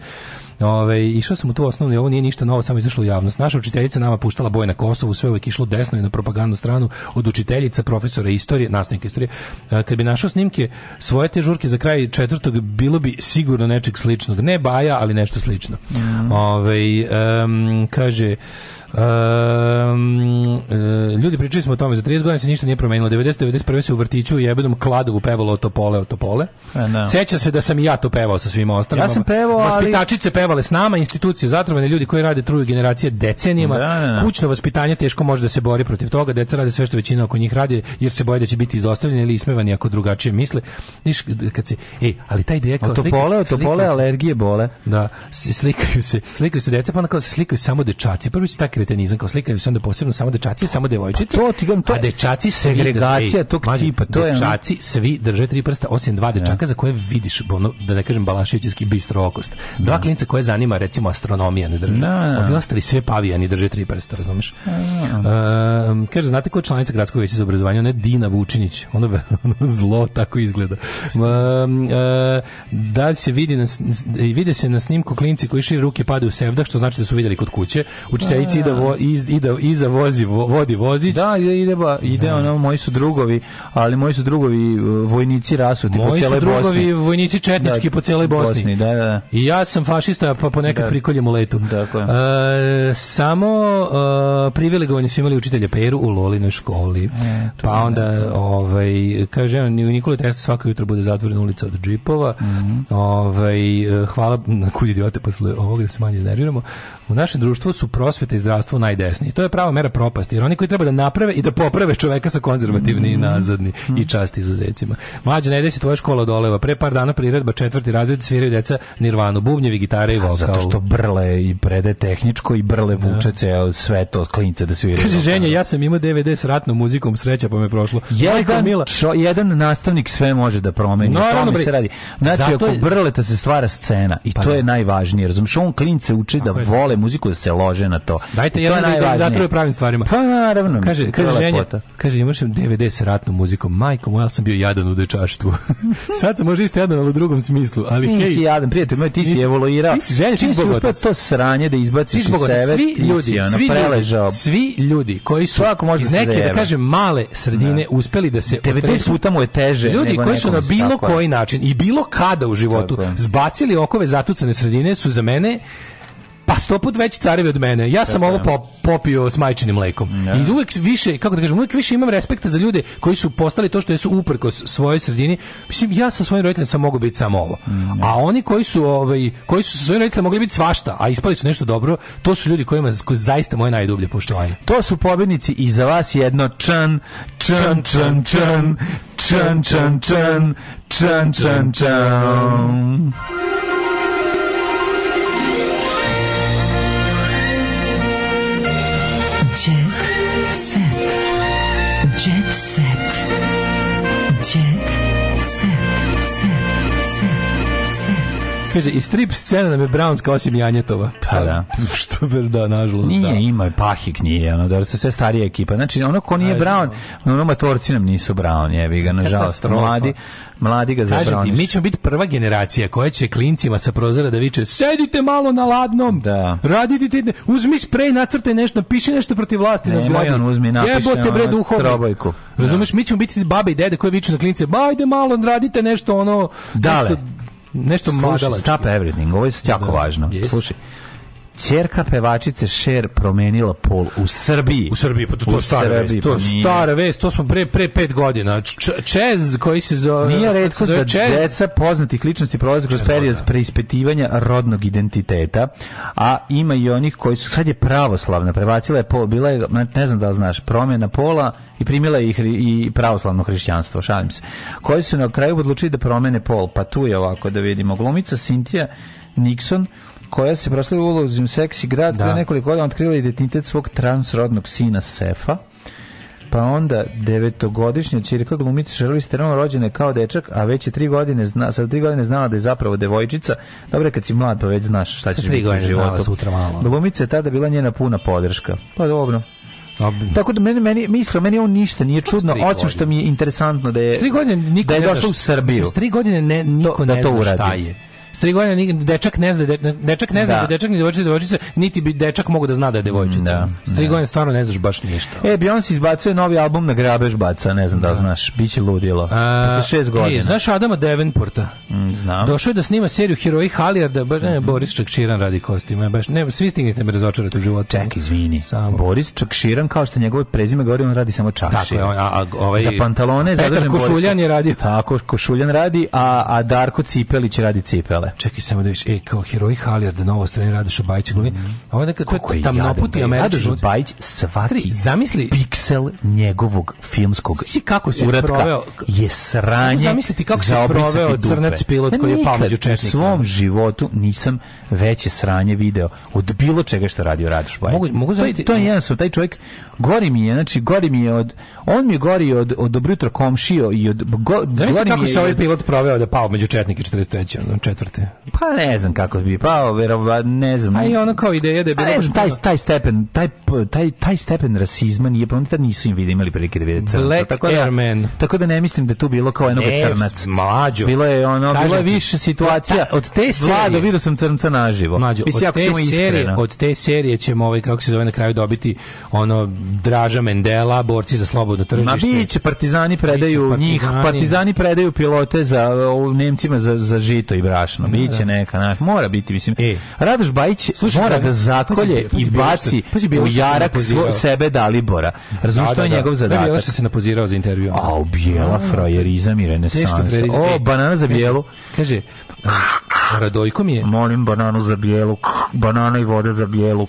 Ovaj išao sam u tu osnovnu, ovo nije ništa novo, samo izašlo u javnost. Naša učiteljica nama puštala boje na Kosovu, sve uvijek išlo desno i na propagandnu stranu od učiteljica, profesora istorije, nastavnika istorije. E, kad bi našao snimke svoje te žurke za kraj četvrtog bilo bi sigurno nečeg sličnog. Ne baja, ali nešto slično. Mm. Ove, ovaj, um, kaže, Um, ljudi pričali smo o tome, za 30 godina se ništa nije promenilo. 90 91 se u vrtiću i jebenom kladovu pevalo o topole, o topole. No. E, da. Seća se da sam i ja to pevao sa svim ostalima. Ja sam pevao, ali... Vaspitačice pevale s nama, institucije zatrovane, ljudi koji rade truju generacije decenijama. Da, no, da, no. Da. Kućno vaspitanje teško može da se bori protiv toga. Deca rade sve što većina oko njih radi, jer se boje da će biti izostavljeni ili ismevani ako drugačije misle. Niš, kad se, ej, ali taj ideja kao o topole, o topole, alergije, bole. Da, slikaju se, slikaju se deca, pa na kao se slikaju samo dečaci. Prvi se tako kretenizam kao slikaju se onda posebno samo dečaci, samo devojčice. Pa to ti gledam, to a dečaci segregacija tog tipa, to je dečaci svi drže tri prsta osim dva dečaka za koje vidiš ono da ne kažem balašićevski bistro okost. Dva da. klinca koje zanima recimo astronomija ne drže. Da, da, Ovi ostali sve pavijani drže tri prsta, razumeš? Um, kaže znate ko je članica gradskog veća za obrazovanje, ona je Dina Vučinić. Ono, ono zlo tako izgleda. Um, uh, da se vidi na, vide se na snimku klinci koji šire ruke padaju u sevdah, što znači da su videli kod kuće. Učiteljici ide da, vo, iz, ide iza vozi, vo, vodi vozić. Da, ide, ba, ide da. ono, moji su drugovi, ali moji su drugovi uh, vojnici rasuti moji po celoj Bosni. Moji su drugovi vojnici četnički da, po celoj Bosni. Bosni da, da, da, I ja sam fašista, pa ponekad da. prikoljem u letu. Dakle. E, samo e, privilegovani su imali učitelja Peru u Lolinoj školi. E, pa onda, da. ovaj, kaže, u Nikola Tesla svako jutro bude zatvorena ulica od džipova. Mm -hmm. ovaj, e, hvala, kud idiote posle ovoga da se manje iznerviramo. U našem društvu su prosveta i zdravstvo najdesniji. To je prava mera propasti, jer oni koji treba da naprave i da poprave čoveka sa konzervativni i mhm. nazadni i mhm. časti izuzecima. Mlađe, ne se tvoja škola doleva. Pre par dana priredba četvrti razred sviraju deca Nirvanu, bubnjevi, gitare i vokal. Zato što brle i prede tehničko i brle da. vuče ja. ceo sve to klince da sviraju. Kaže, ženja, da. ja sam imao DVD s ratnom muzikom, sreća pa me prošlo. Jedan, Mila. Čo, jedan nastavnik sve može da promeni. No, tome se radi. Znači, Zato... ako brleta se stvara scena i pa to da. je najvažnije. Razumiješ, on klince uči da vole muziku da se lože na to. Dajte I to jedan da zatruje pravim stvarima. Pa naravno, kaže, kaže ženja, kaže imaš DVD sa ratnom muzikom. Majko moja, sam bio jadan u dečaštvu. Sad sam možda isto jadan, ali u drugom smislu, ali hej. Nisi jadan, prijatelj moj, ti si evoluirao. Ti si ženja, ti si uspeo to sranje da izbaciš iz sebe. Svi ljudi, svi preležao. Svi ljudi koji su Svako može iz neke, da kažem, male sredine da. uspeli da se 90 puta mu je teže Ljudi koji su na bilo koji način i bilo kada u životu zbacili okove zatucane sredine su za mene pa sto put veći carevi od mene. Ja sam Tako, ovo pop, popio s majčinim mlekom. Ja. I uvek više, kako da kažem, uvek više imam respekta za ljude koji su postali to što jesu uprkos svojoj sredini. Mislim, ja sa svojim roditeljima sam mogu biti samo ovo. Ja. Mhm. A oni koji su, ovaj, koji su sa svojim roditeljima mogli biti svašta, a ispali su nešto dobro, to su ljudi kojima koji zaista moje najdublje poštovanje. To su pobednici i za vas jedno čan, čan, čan, čan, čan, čan, čan, čan, čan, čan. čan, čan, čan Kaže, i strip scena nam je Brownska osim Janjetova. Pa da. Što ber da, nažalost. Nije, da. ima, Pahik nije, ona da se sve starija ekipa. Znači, ono ko nije Brown, ono matorci nam nisu Brown, jebi ga, nažalost. Mladi, mladi ga zabroniš. Kažem ti, mi ćemo biti prva generacija koja će klincima sa prozora da viče, sedite malo na ladnom, da. radite, te, uzmi sprej, nacrtaj nešto, piši nešto protiv vlasti ne, na zgradi. on uzmi, napiši Jebote, bre, duhovni. Trobojku. Razumeš, da. mi ćemo biti babe i dede koji viču na klince, bajde malo, radite nešto ono... Dale. Nešto, nešto mladalački. Stop everything, ovo je jako da, važno. Jest. Slušaj, Čerka pevačice Šer promenila pol u Srbiji. U Srbiji, pa to, to stara vest. Pa to stara vest, to smo pre pre 5 godina. Č čez koji se zove Nije retko da čez... deca poznatih ličnosti prolaze kroz period preispitivanja rodnog identiteta, a ima i onih koji su sad je pravoslavna, prebacila je pol, bila je ne znam da li znaš, promjena pola i primila ih i, i pravoslavno hrišćanstvo, šalim se. Koji su na kraju odlučili da promene pol, pa tu je ovako da vidimo glumica Sintija Nixon koja se proslavila ulozim seksi grad, da. nekoliko godina otkrila identitet svog transrodnog sina Sefa pa onda devetogodišnja ćerka glumica Charlize Theron rođena je kao dečak, a već je tri godine zna, sa tri godine znala da je zapravo devojčica. Dobro kad si mlad, pa već znaš šta ćeš biti u životu. sutra malo. Glumica je tada bila njena puna podrška. Pa dobro. Obim. Tako da meni meni mislo meni on ništa nije čudno osim što mi je interesantno da je tri godine niko da je došla u Srbiju. Tri godine ne niko to, da ne da to zna šta je tri godine dečak ne zna, da de, dečak ne zna da. da dečak ni devojčica, devojčica, niti bi dečak mogao da zna da je devojčica. Da. S tri da. godine stvarno ne znaš baš ništa. E, Beyoncé izbacuje novi album na grabež baca, ne znam da, da znaš, biće ludilo. A, Za šest e, godina. E, znaš Adama Davenporta? Mm, znam. Došao je da snima seriju Heroji Halijarda, baš ne, Boris Čakširan radi kostime, baš ne, svi stignete me razočarati u životu. Ček, izvini. Samo. Boris Čakširan, kao što njegove prezime govori, on radi samo Čakšir. Tako je, a, a, ovaj, Za pantalone Petar Košuljan Boris. je radio. Tako, Košuljan radi, a, a Darko Cipelić radi cipele. Čekaj samo da viš, e, kao heroji Halijar, da novo strane Rada Šubajić glumi. Mm. Ovo neka to je tamnoputi Američki. Rada Šubajić svaki zamisli, piksel njegovog filmskog si kako se uradka proveo, je sranje zamisliti kako se proveo crnac pilot koji je pao među četnika. U svom životu nisam veće sranje video od bilo čega što radio Radoš Bajić. Mogu, mogu to, je, to je jedan, taj čovjek, gori mi je, znači, gori mi je od, On mi gori od, od Dobrutro komšio i od... Go, Zamisli kako se ovaj pilot proveo da pao među četnike 43. Ono, četvrte. Pa ne znam kako bi pao, verovatno ne znam. A i ono kao ideja da je bilo... znam, taj, taj, stepen, taj, taj, taj stepen rasizma nije, pa oni tad nisu im imali prilike da vide crnca. Black tako da, Airman. Tako da ne mislim da tu bilo kao jedan crnac. Mlađo. Bilo je ono, Kažem bilo je više situacija. od te serije... Vlado, video sam crnca naživo. Mlađo, Mislim, od, te serije, iskreno. od te serije ćemo ovaj, kako se zove na kraju, dobiti ono Draža Mendela, borci za slobodu slobodno da tržište. Ma biće, partizani predaju biće njih, partizani. predaju pilote za u Nemcima za, za žito i brašno. Da, biće da. neka, na, mora biti, mislim. E. Radoš Bajić Sluši, mora da zakolje i baci u jarak sebe Dalibora. Razumiješ, da, to je njegov zadatak. Da, što se napozirao za intervju. A, u bijela frajerizam i renesans. O, e, banana za bijelu. Kaže, Radojko mi je. Molim bananu za bijelu, banana i voda za bijelu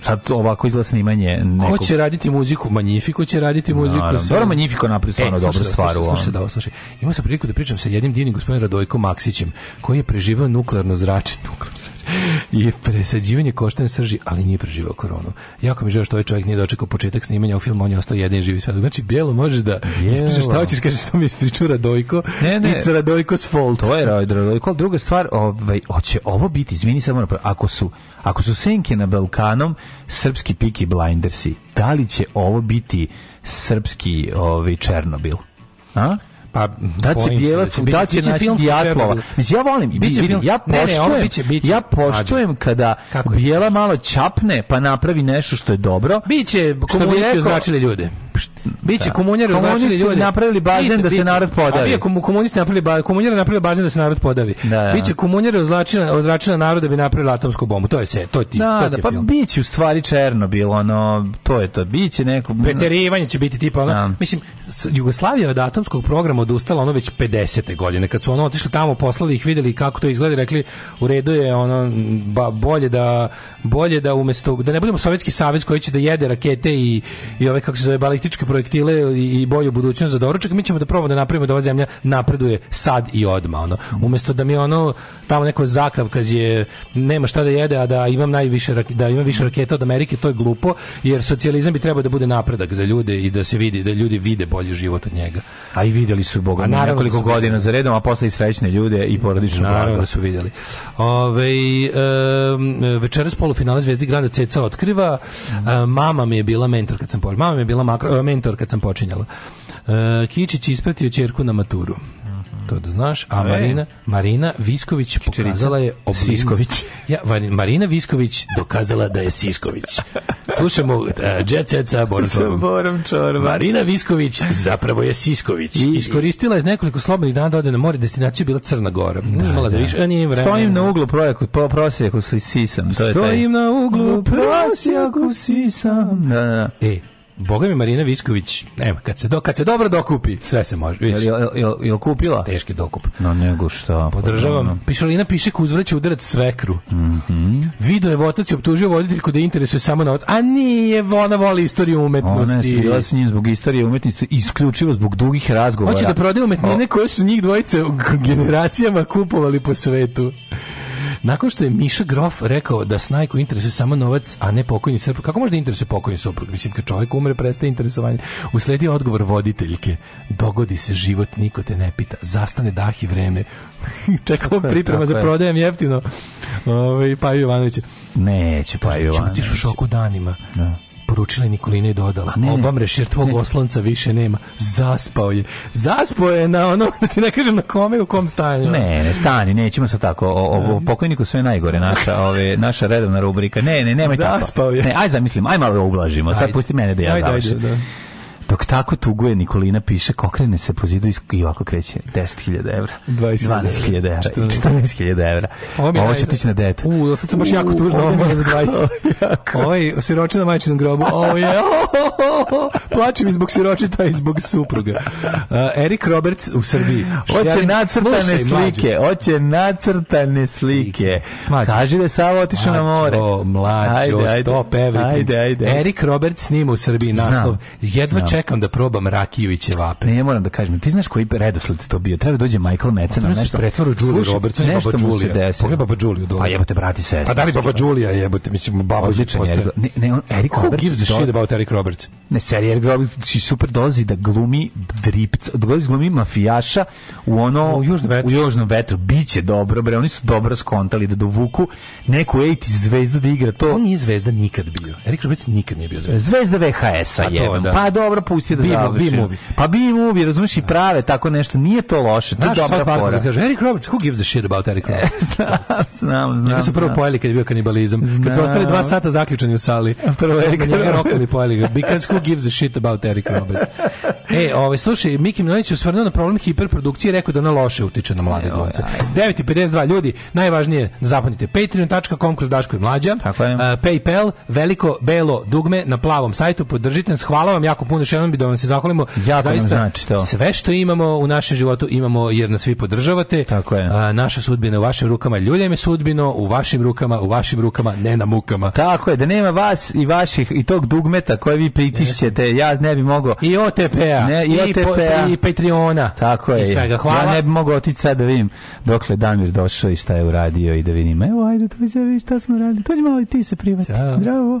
sad ovako izgleda snimanje nekog... Ko će raditi muziku? Magnifico će raditi muziku. Naravno, sa... Dobro, Magnifico napravi stvarno e, dobru stvar. Slušaj, slušaj, da, slušaj. Imao sam priliku da pričam sa jednim divnim gospodinom Radojkom Maksićem, koji je preživao nuklearno zračenje. Nuklearno i presađivanje koštane srži, ali nije preživao koronu. Jako mi žao što ovaj čovjek nije dočekao početak snimanja u filmu, on je ostao jedin živi sve. Znači, bijelo možeš da ispričaš šta hoćeš, kažeš što mi ispriču Radojko, ne, ne. Ica Radojko s Folt. To je Radojko, ali druga stvar, ovaj, hoće ovo biti, izvini samo, ako su, ako su senke na Balkanom, srpski Peaky Blindersi. Da li će ovo biti srpski ovaj, Černobil? A? pa da će bijela da će, da će, film Dijatlova mislim ja volim biće film. ja poštujem ne, ne, biće, biće. ja poštujem kada Kako bijela malo čapne pa napravi nešto što je dobro biće komunisti označili ljude Biće da. komunjari označili ljudi. Da napravili bazen da se narod podavi. A bio komunisti napravili bazen, komunjari napravili bazen da se narod podavi. Biće komunjari označili narod da bi napravili atomsku bombu. To je sve, to ti, da, to da, pa biće u stvari černo bilo, ono, to je to. Biće neko preterivanje će biti tipa ono. Da. Mislim Jugoslavija od atomskog programa odustala ono već 50. godine kad su ono otišli tamo, poslali ih, videli kako to izgleda, rekli u redu je ono ba, bolje da bolje da umesto da ne budemo sovjetski savez koji će da jede rakete i i ove kako se zove robotičke projektile i, i bolju budućnost za doručak, mi ćemo da probamo da napravimo da ova zemlja napreduje sad i odma ono. Umesto da mi ono tamo neko zakav kad je nema šta da jede, a da imam najviše da imam više raketa od Amerike, to je glupo, jer socijalizam bi trebao da bude napredak za ljude i da se vidi da ljudi vide bolji život od njega. A i vidjeli su Boga da nekoliko su godina za redom, a posle i srećne ljude i porodično Naravno da su videli. Ove, e, večeras polufinale Zvezdi Grada Ceca otkriva, e, mama mi je bila mentor kad sam pol. Mama mi je bila makro, bila mentor kad sam počinjala. E, Kičić ispratio čerku na maturu mhm. to da znaš, a e. Marina, Marina Visković pokazala je oblinu. Sisković. Ja, Marina Visković dokazala da je Sisković. Slušamo uh, Jet Set sa Borom, Borom Čorom. Marina Visković zapravo je Sisković. Iskoristila je nekoliko slobodnih dana da ode na more, destinacija je bila Crna Gora. Nije da, imala da. više, a nije vremena. Stojim na uglu projeku, po prosjeku sisam. To je Stojim taj. na uglu prosjeku sisam. Da, da, da. E, Boga mi Marina Visković, nema, kad se, do, kad se dobro dokupi, sve se može. Jel, jel, jel, jel kupila? Teški dokup. No nego šta. Podržavam. Pa, no. Da, da. Pišolina piše uzvrće udarac svekru. Mm -hmm. Video je votac i optužio voditeljku da interesuje samo novac. A nije, ona voli istoriju umetnosti. Ona je bila s njim zbog istorije umetnosti, isključivo zbog dugih razgovora. Hoće da prodaje umetnine koje su njih dvojice generacijama kupovali po svetu. Nakon što je Miša Grof rekao da Snajku interesuje samo novac, a ne pokojni suprug, kako može da interesuje pokojni suprug? Mislim, kad čovjek umre, prestaje interesovanje. Usledi odgovor voditeljke. Dogodi se život, niko te ne pita. Zastane dah i vreme. Čekamo priprema za prodajem jeftino. Ove, ovaj, Paju Jovanovića. Neće Paju Jovanovića. Čutiš u šoku danima. Da poručila Nikolina i dodala. Ne, Obam rešir tvog ne. oslonca više nema. Zaspao je. Zaspao je na ono, da ti ne kažem na kome u kom stanju. Ne, ne, stani, nećemo se tako. O, o, o da. pokojniku sve najgore, naša, ove, naša redovna rubrika. Ne, ne, nemoj Zaspao tako. Zaspao je. Ne, aj zamislim, aj malo ublažimo. Sad ajde. pusti mene da ja ajde, završim. Ajde, da. Dok tako tuguje Nikolina piše, okrene se po zidu i ovako kreće 10.000 evra, 12.000 evra i 14.000 evra. Ovo će otići na detu. U, sad sam baš jako tužno, ovo je za 20. Ovo je ovaj, na majčinom grobu. Ovo je, plačem i zbog siročita i zbog supruga. Uh, Erik Roberts u Srbiji. hoće nacrtane slike, hoće nacrtane slike. kaže da je Sava otišao na more. Mlađo, mlađo, ajde, ajde. Erik Roberts snima u Srbiji naslov. Jedva čekam čekam da probam rakiju i ćevape. Ne, ja moram da kažem, ti znaš koji redosled to bio? Treba da dođe Michael Metzen, nešto. nešto pretvara Julie Robertson i Baba Julija. Pogledaj Baba Julia. dobro. A jebote brati sestra. Pa da li Baba Julia jebote, mislim Baba Odličan je. Ne, ne, on Eric Who Roberts. Who gives a shit about Eric Roberts? Ne, seri Eric Roberts super dozi da glumi dripc, da glumi mafijaša u ono u južnom vetru. U južnom vetru biće dobro, bre, oni su dobro skontali da dovuku neku 80 zvezdu da igra to. On nije zvezda nikad bio. Eric Roberts nikad nije bio zvezda. Zvezda VHS-a je. Da. Pa dobro, pusti da završi. B-movie. Pa B-movie, razumiješ, i prave tako nešto. Nije to loše, to je dobra fora. Kaže, Eric Roberts, who gives a shit about Eric e, Roberts? znam, znam, znam. Njega su prvo pojeli kad je bio kanibalizam. Znam. Kad su ostali dva sata zaključani u sali. Prvo Eric Roberts. pojeli ga. Because who gives a shit about Eric Roberts? e, ovaj, slušaj, Miki Mnojić je osvrnuo na problem hiperprodukcije i rekao da ona loše utiče na mlade e, glumce. 9.52 ovaj. ljudi, najvažnije zapamtite patreon.com kroz Daško i Mlađa, Uh, Paypal, veliko belo dugme na plavom sajtu, podržite nas, hvala vam jako puno još jednom bi da vam se zahvalimo. Jako Zaista, nam znači to. Sve što imamo u našem životu imamo jer nas vi podržavate. Tako je. A, naša sudbina u vašim rukama, ljuljam je sudbino u vašim rukama, u vašim rukama, ne na mukama. Tako je, da nema vas i vaših i tog dugmeta koje vi pritišćete, ja ne bi mogao. I OTP-a, Ne, i, OTP-a. i, p-a. i Patreona. Tako je. I svega, hvala. Ja ne bi mogao otići sad da vidim dokle Damir došao i šta je uradio i da vidim. Evo, ajde, to šta smo radili. To malo i ti se privati. Ćao. Bravo.